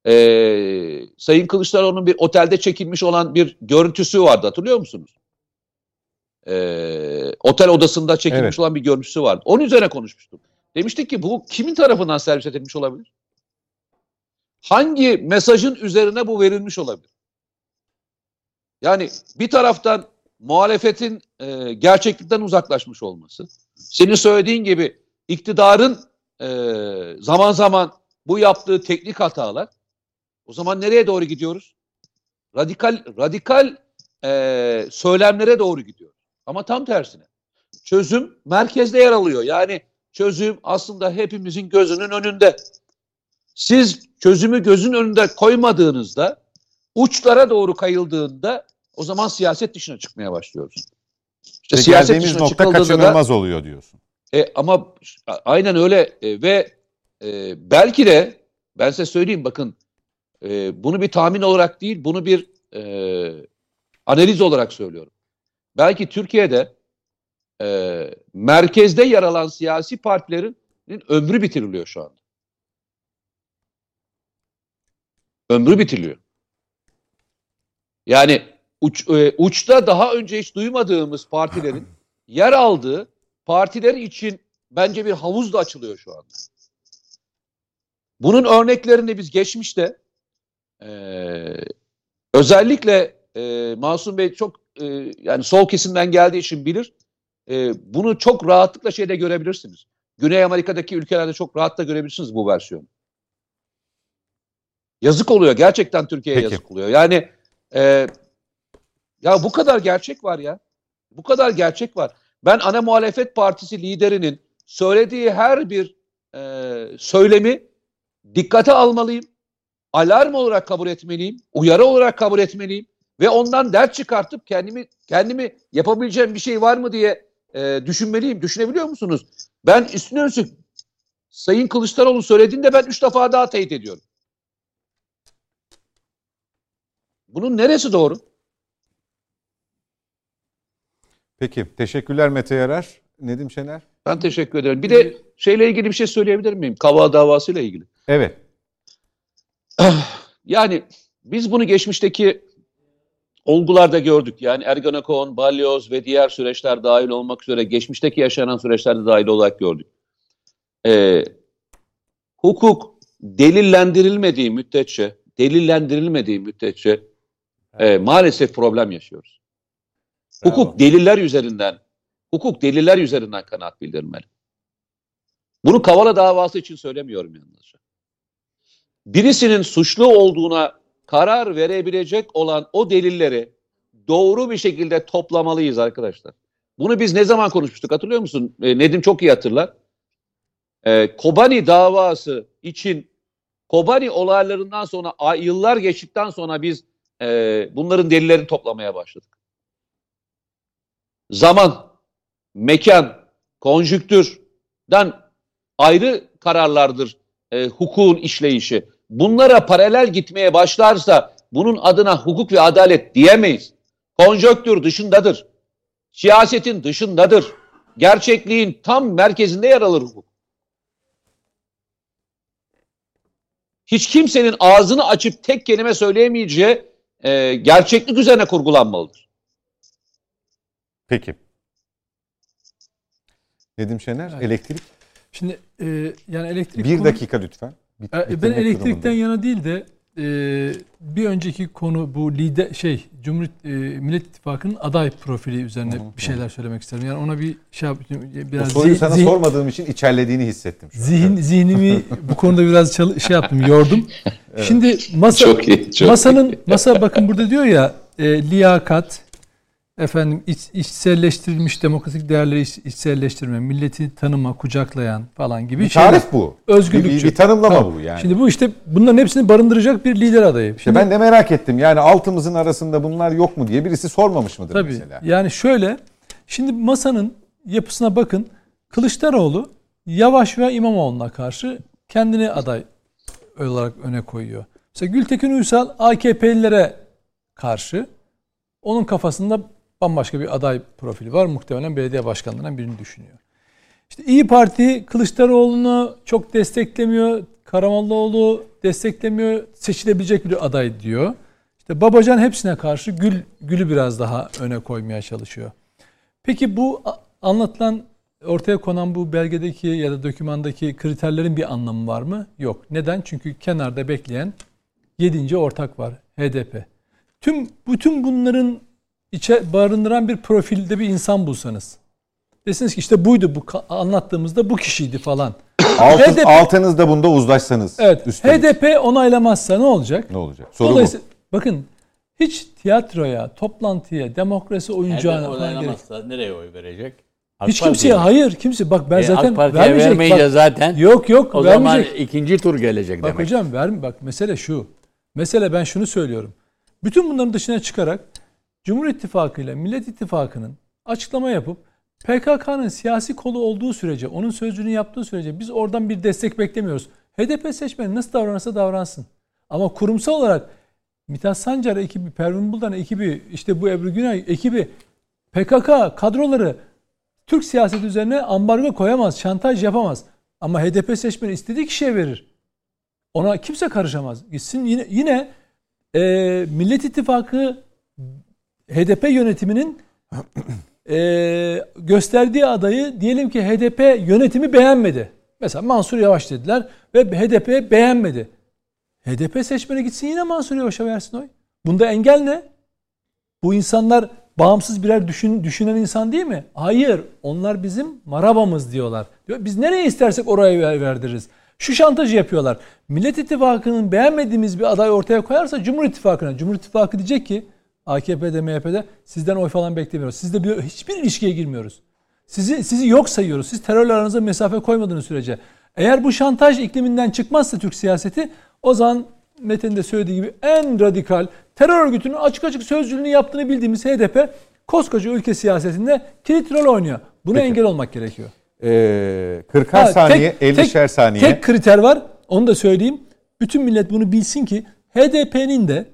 Ee, Sayın Kılıçdaroğlu'nun bir otelde çekilmiş olan bir görüntüsü vardı hatırlıyor musunuz? E, otel odasında çekilmiş evet. olan bir görüntüsü vardı. Onun üzerine konuşmuştuk. Demiştik ki bu kimin tarafından servis edilmiş olabilir? Hangi mesajın üzerine bu verilmiş olabilir? Yani bir taraftan muhalefetin e, gerçeklikten uzaklaşmış olması, senin söylediğin gibi iktidarın e, zaman zaman bu yaptığı teknik hatalar, o zaman nereye doğru gidiyoruz? Radikal radikal e, söylemlere doğru gidiyor. Ama tam tersine. Çözüm merkezde yer alıyor. Yani çözüm aslında hepimizin gözünün önünde. Siz çözümü gözün önünde koymadığınızda uçlara doğru kayıldığında o zaman siyaset dışına çıkmaya başlıyoruz. İşte geldiğimiz nokta çıkıldığında da- kaçınılmaz oluyor diyorsun. e, ama aynen öyle E, ve e, belki de ben size söyleyeyim bakın e, bunu bir tahmin olarak değil bunu bir e, analiz olarak söylüyorum. Belki Türkiye'de e, merkezde yer alan siyasi partilerin ömrü bitiriliyor şu anda. Ömrü bitiriliyor. Yani uç, e, uçta daha önce hiç duymadığımız partilerin yer aldığı partiler için bence bir havuz da açılıyor şu anda. Bunun örneklerini biz geçmişte eee, özellikle eee Masum Bey çok eee, yani sol kesimden geldiği için bilir. Eee, bunu çok rahatlıkla şeyde görebilirsiniz. Güney Amerika'daki ülkelerde çok rahat da görebilirsiniz bu versiyonu. Yazık oluyor. Gerçekten Türkiye'ye Peki. yazık oluyor. Yani eee, ya bu kadar gerçek var ya. Bu kadar gerçek var. Ben ana muhalefet partisi liderinin söylediği her bir e, söylemi dikkate almalıyım. Alarm olarak kabul etmeliyim. Uyarı olarak kabul etmeliyim. Ve ondan dert çıkartıp kendimi kendimi yapabileceğim bir şey var mı diye e, düşünmeliyim. Düşünebiliyor musunuz? Ben üstüne üstlük Sayın Kılıçdaroğlu söylediğinde ben üç defa daha teyit ediyorum. Bunun neresi doğru? Peki teşekkürler Mete Yarar. Nedim Şener. Ben teşekkür ederim. Bir de şeyle ilgili bir şey söyleyebilir miyim? Kava davasıyla ilgili. Evet. Yani biz bunu geçmişteki olgularda gördük. Yani Ergenekon, Balyoz ve diğer süreçler dahil olmak üzere geçmişteki yaşanan süreçlerde dahil olarak gördük. Ee, hukuk delillendirilmediği müddetçe, delillendirilmediği müddetçe e, maalesef problem yaşıyoruz. Bravo. Hukuk deliller üzerinden, hukuk deliller üzerinden kanaat bildirmeli. Bunu Kavala davası için söylemiyorum yalnızca. Birisinin suçlu olduğuna karar verebilecek olan o delilleri doğru bir şekilde toplamalıyız arkadaşlar. Bunu biz ne zaman konuşmuştuk hatırlıyor musun? E, Nedim çok iyi hatırlar. E, Kobani davası için Kobani olaylarından sonra yıllar geçtikten sonra biz e, bunların delillerini toplamaya başladık. Zaman, mekan, konjüktürden ayrı kararlardır e, hukukun işleyişi. Bunlara paralel gitmeye başlarsa bunun adına hukuk ve adalet diyemeyiz. Konjöktür dışındadır. Siyasetin dışındadır. Gerçekliğin tam merkezinde yer alır hukuk. Hiç kimsenin ağzını açıp tek kelime söyleyemeyeceği e, gerçeklik üzerine kurgulanmalıdır. Peki. Nedim Şener, Evet. elektrik. Şimdi e, yani elektrik Bir konu- dakika lütfen. Bit- E, Ben elektrikten durumundayım. yana değil de e, bir önceki konu bu lider şey Cumhuriyet e, Millet İttifakı'nın aday profili üzerine bir şeyler söylemek isterim. Yani ona bir şey yap, Bu biraz soruyu zihin- sana zihin- sormadığım için içerlediğini hissettim. şu an. zihin zihnimi bu konuda biraz çalı- şey yaptım, yordum. Şimdi masa Çok iyi, çok masanın masa bakın burada diyor ya e, liyakat efendim iç, içselleştirilmiş demokratik değerleri iç, içselleştirme, milleti tanıma, kucaklayan falan gibi Bir şeyler. tarif bu. Özgürlükçü. Bir, bir, bir tanımlama Tamam. bu yani. Şimdi bu işte bunların hepsini barındıracak bir lider adayı. İşte Şimdi, ben de merak ettim. Yani altımızın arasında bunlar yok mu diye birisi sormamış mıdır tabii mesela? yani şöyle şimdi masanın yapısına bakın. Kılıçdaroğlu Yavaş ve İmamoğlu'na karşı kendini aday olarak öne koyuyor. Mesela Gültekin Uysal AKP'lilere karşı onun kafasında bambaşka bir aday profili var. Muhtemelen belediye başkanlarından birini düşünüyor. İşte İyi Parti Kılıçdaroğlu'nu çok desteklemiyor. Karamollaoğlu desteklemiyor. Seçilebilecek bir aday diyor. İşte Babacan hepsine karşı Gül Gül'ü biraz daha öne koymaya çalışıyor. Peki bu anlatılan ortaya konan bu belgedeki ya da dokümandaki kriterlerin bir anlamı var mı? Yok. Neden? Çünkü kenarda bekleyen 7. ortak var. HDP. Tüm bütün bunların içe barındıran bir profilde bir insan bulsanız. Desiniz ki işte buydu bu anlattığımızda bu kişiydi falan. Altın, HDP altınızda bunda uzlaşsanız. Evet. üstelik HDP onaylamazsa ne olacak? Ne olacak? Soru bu. Dolayısıyla bakın hiç tiyatroya, toplantıya, demokrasi oyuncağına HDP falan gerek. onaylamazsa nereye oy verecek? AK Hiç kimseye Parti'ye mi? hayır kimse bak ben E, zaten AK Parti'ye vermeyecek. vermeyince Bak, zaten Yok yok o zaman vermeyecek. ikinci tur gelecek Bak demek. hocam ver bak mesele şu. Mesele ben şunu söylüyorum. Bütün bunların dışına çıkarak Cumhur İttifakı ile Millet İttifakı'nın açıklama yapıp PKK'nın siyasi kolu olduğu sürece, onun sözcülüğünü yaptığı sürece biz oradan bir destek beklemiyoruz. HDP seçmeni nasıl davranırsa davransın. Ama kurumsal olarak Mithat Sancar ekibi, Pervin Buldan ekibi, işte bu Ebru Günay ekibi PKK kadroları Türk siyaseti üzerine ambargo koyamaz, şantaj yapamaz. Ama HDP seçmeni istediği kişiye verir. Ona kimse karışamaz. Gitsin yine yine e, Millet İttifakı HDP yönetiminin e, gösterdiği adayı diyelim ki HDP yönetimi beğenmedi. Mesela Mansur Yavaş dediler ve HDP beğenmedi. HDP seçmeni gitsin yine Mansur Yavaş'a versin oy. Bunda engel ne? Bu insanlar bağımsız birer düşün, düşünen insan değil mi? Hayır. Onlar bizim marabamız diyorlar. Diyor, Biz nereye istersek oraya ver- verdiririz. Şu şantajı yapıyorlar. Millet İttifakı'nın beğenmediğimiz bir aday ortaya koyarsa Cumhur İttifakı'na. Cumhur İttifakı diyecek ki AKP'de MHP'de sizden oy falan beklemiyoruz. Sizle bir, hiçbir ilişkiye girmiyoruz. Sizi sizi yok sayıyoruz. Siz terörle aranıza mesafe koymadığınız sürece. Eğer bu şantaj ikliminden çıkmazsa Türk siyaseti o zaman Metin de söylediği gibi en radikal terör örgütünün açık açık sözcülüğünü yaptığını bildiğimiz HDP koskoca ülke siyasetinde kilit rol oynuyor. Buna engel olmak gerekiyor. Ee, 40'ar Ha, saniye, tek- 50'şer tek- saniye. Tek kriter var. Onu da söyleyeyim. Bütün millet bunu bilsin ki HDP'nin de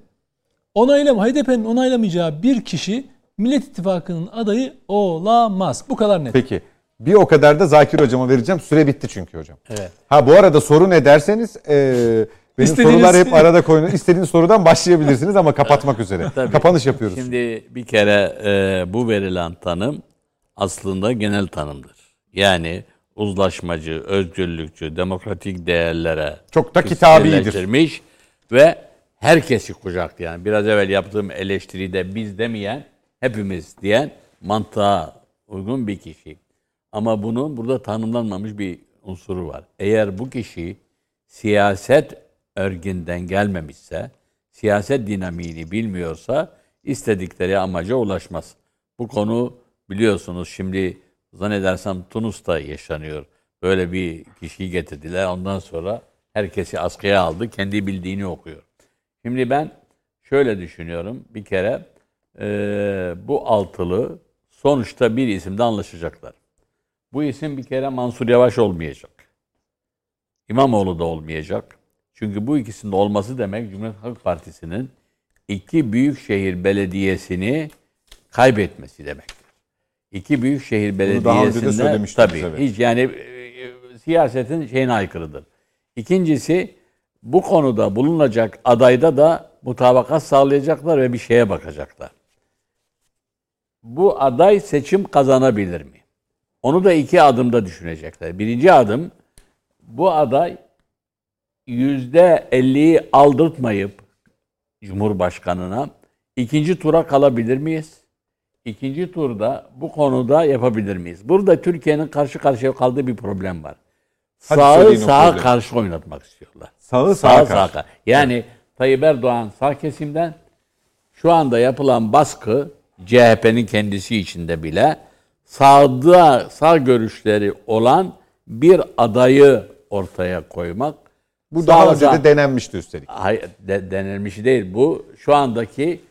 onaylam HDP'nin onaylamayacağı bir kişi Millet İttifakı'nın adayı olamaz. Bu kadar net. Peki. Bir o kadar da Zakir hocama vereceğim. Süre bitti çünkü hocam. Evet. Ha bu arada soru ne derseniz e, benim İstediğiniz- sorular hep arada koyun. İstediğiniz sorudan başlayabilirsiniz ama kapatmak üzere. Tabii. Kapanış yapıyoruz. Şimdi bir kere e, bu verilen tanım aslında genel tanımdır. Yani uzlaşmacı, özgürlükçü, demokratik değerlere Çok da kitabidir. ve herkesi kucaklayan, biraz evvel yaptığım eleştiride biz demeyen, hepimiz diyen mantığa uygun bir kişi. Ama bunun burada tanımlanmamış bir unsuru var. Eğer bu kişi siyaset örgünden gelmemişse, siyaset dinamiğini bilmiyorsa istedikleri amaca ulaşmaz. Bu konu biliyorsunuz şimdi zannedersem Tunus'ta yaşanıyor. Böyle bir kişiyi getirdiler. Ondan sonra herkesi askıya aldı. Kendi bildiğini okuyor. Şimdi ben şöyle düşünüyorum. Bir kere eee, bu altılı sonuçta bir isimde anlaşacaklar. Bu isim bir kere Mansur Yavaş olmayacak. İmamoğlu da olmayacak. Çünkü bu ikisinin olması demek Cumhuriyet Halk Partisi'nin iki büyükşehir belediyesini kaybetmesi demektir. İki büyükşehir belediyesinde tabii evet. hiç yani e, siyasetin şeyine aykırıdır. İkincisi bu konuda bulunacak adayda da mutabakat sağlayacaklar ve bir şeye bakacaklar. Bu aday seçim kazanabilir mi? Onu da iki adımda düşünecekler. Birinci adım bu aday yüzde elliyi aldırtmayıp Cumhurbaşkanına ikinci tura kalabilir miyiz? İkinci turda bu konuda yapabilir miyiz? Burada Türkiye'nin karşı karşıya kaldığı bir problem var. Hadi Sağı sağa karşı oynatmak istiyorlar. Sağı Sağa sağa sağa. karşı. Yani Tayyip Erdoğan sağ kesimden şu anda yapılan baskı CHP'nin kendisi içinde bile sağda sağ görüşleri olan bir adayı ortaya koymak. Bu daha önce Sağda- de denenmişti üstelik. Hayır, de, denilmiş değil. Bu şu andaki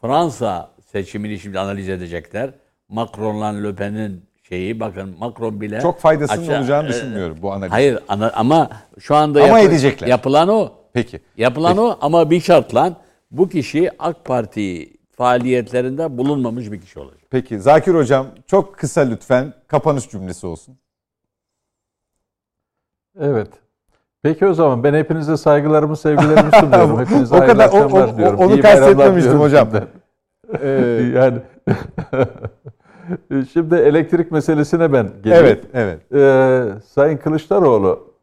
Fransa seçimini şimdi analiz edecekler. Macron'la Le Pen'in şeyi bakın Macron bile Çok faydasının Açığa- olacağını e, düşünmüyorum bu analiz. Hayır ana- ama şu anda Ama yapı- edecekler. yapılan o. Peki. Yapılan o ama bir şartla bu kişi AK Parti faaliyetlerinde bulunmamış bir kişi olacak. Peki Zakir hocam çok kısa lütfen kapanış cümlesi olsun. Evet. Peki o zaman ben hepinize saygılarımı, sevgilerimi sunuyorum. Hepinize O hayırlı kadar- o- akşamlar o- diyorum. onu kastetmemiştim hocam. Ee, Yani şimdi elektrik meselesine ben geliyorum. evet, evet. Ee, Sayın Kılıçdaroğlu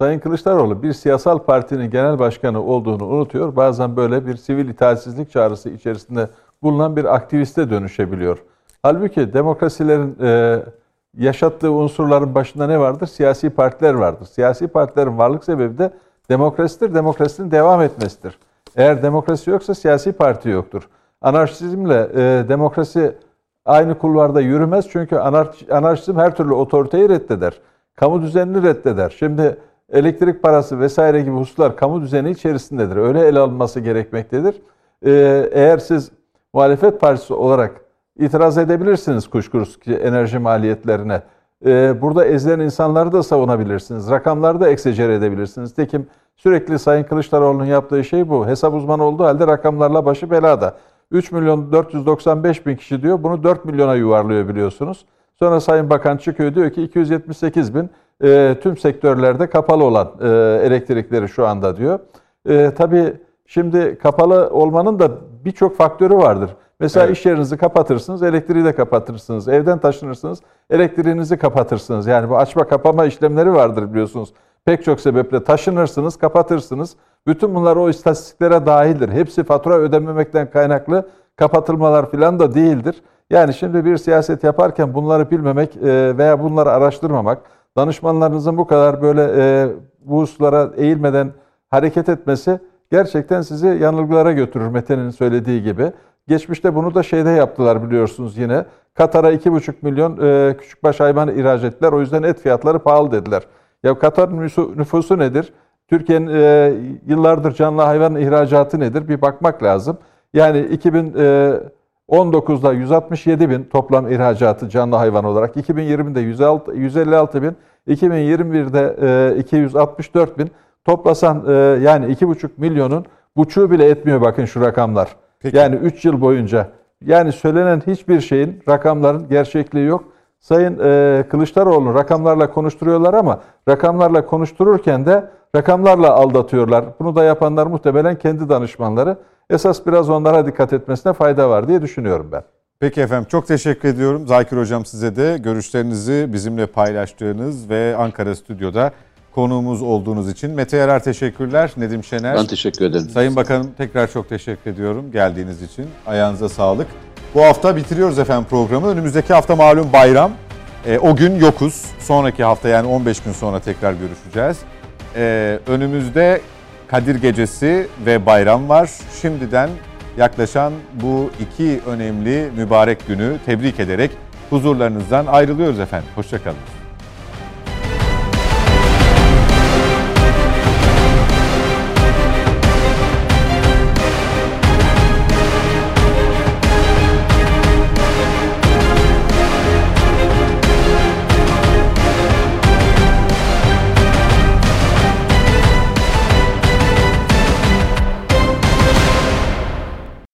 Sayın Kılıçdaroğlu bir siyasal partinin genel başkanı olduğunu unutuyor. Bazen böyle bir sivil itaatsizlik çağrısı içerisinde bulunan bir aktiviste dönüşebiliyor. Halbuki demokrasilerin e, yaşattığı unsurların başında ne vardır? Siyasi partiler vardır. Siyasi partilerin varlık sebebi de demokrasidir. Demokrasinin devam etmesidir. Eğer demokrasi yoksa siyasi parti yoktur. Anarşizmle e, demokrasi aynı kulvarda yürümez. Çünkü anar- anarşizm her türlü otoriteyi reddeder. Kamu düzenini reddeder. Şimdi elektrik parası vesaire gibi hususlar kamu düzeni içerisindedir. Öyle ele alınması gerekmektedir. Ee, eğer siz muhalefet partisi olarak itiraz edebilirsiniz kuşkusuz ki enerji maliyetlerine. Ee, burada ezilen insanları da savunabilirsiniz. Rakamları da eksecere edebilirsiniz. Tekim sürekli Sayın Kılıçdaroğlu'nun yaptığı şey bu. Hesap uzmanı olduğu halde rakamlarla başı belada. 3 milyon 495 bin kişi diyor. Bunu 4 milyona yuvarlıyor biliyorsunuz. Sonra Sayın Bakan çıkıyor diyor ki 278 bin e, tüm sektörlerde kapalı olan e, elektrikleri şu anda diyor. E, tabii şimdi kapalı olmanın da birçok faktörü vardır. Mesela Evet. iş yerinizi kapatırsınız, elektriği de kapatırsınız. Evden taşınırsınız, elektriğinizi kapatırsınız. Yani bu açma kapama işlemleri vardır biliyorsunuz. Pek çok sebeple taşınırsınız, kapatırsınız. Bütün bunlar o istatistiklere dahildir. Hepsi fatura ödememekten kaynaklı kapatılmalar falan da değildir. Yani şimdi bir siyaset yaparken bunları bilmemek e, veya bunları araştırmamak, danışmanlarınızın bu kadar böyle e, bu hususlara eğilmeden hareket etmesi gerçekten sizi yanılgılara götürür Mete'nin söylediği gibi. Geçmişte bunu da şeyde yaptılar biliyorsunuz yine. Katar'a 2,5 milyon e, küçükbaş hayvan ihraç ettiler. O yüzden et fiyatları pahalı dediler. Ya Katar'ın nüfusu, nedir? Türkiye'nin e, yıllardır canlı hayvan ihracatı nedir? Bir bakmak lazım. Yani 2019'da 167 bin toplam ihracatı canlı hayvan olarak, 2020'de 106, 156 bin, 2021'de e, 264 bin. Toplasan e, yani 2,5 milyonun buçuğu bile etmiyor bakın şu rakamlar. Peki. Yani 3 yıl boyunca. Yani söylenen hiçbir şeyin, rakamların gerçekliği yok. Sayın e, Kılıçdaroğlu rakamlarla konuşturuyorlar ama rakamlarla konuştururken de rakamlarla aldatıyorlar. Bunu da yapanlar muhtemelen kendi danışmanları. Esas biraz onlara dikkat etmesine fayda var diye düşünüyorum ben. Peki efendim çok teşekkür ediyorum. Zakir Hocam size de görüşlerinizi bizimle paylaştığınız ve Ankara Stüdyo'da konuğumuz olduğunuz için. Mete Yarar teşekkürler. Nedim Şener. Ben teşekkür ederim. Sayın Bakanım tekrar çok teşekkür ediyorum geldiğiniz için. Ayağınıza sağlık. Bu hafta bitiriyoruz efendim programı. Önümüzdeki hafta malum bayram. E, o gün yokuz. Sonraki hafta yani 15 gün sonra tekrar görüşeceğiz. E, önümüzde Kadir Gecesi ve bayram var. Şimdiden yaklaşan bu iki önemli mübarek günü tebrik ederek huzurlarınızdan ayrılıyoruz efendim. Hoşçakalın.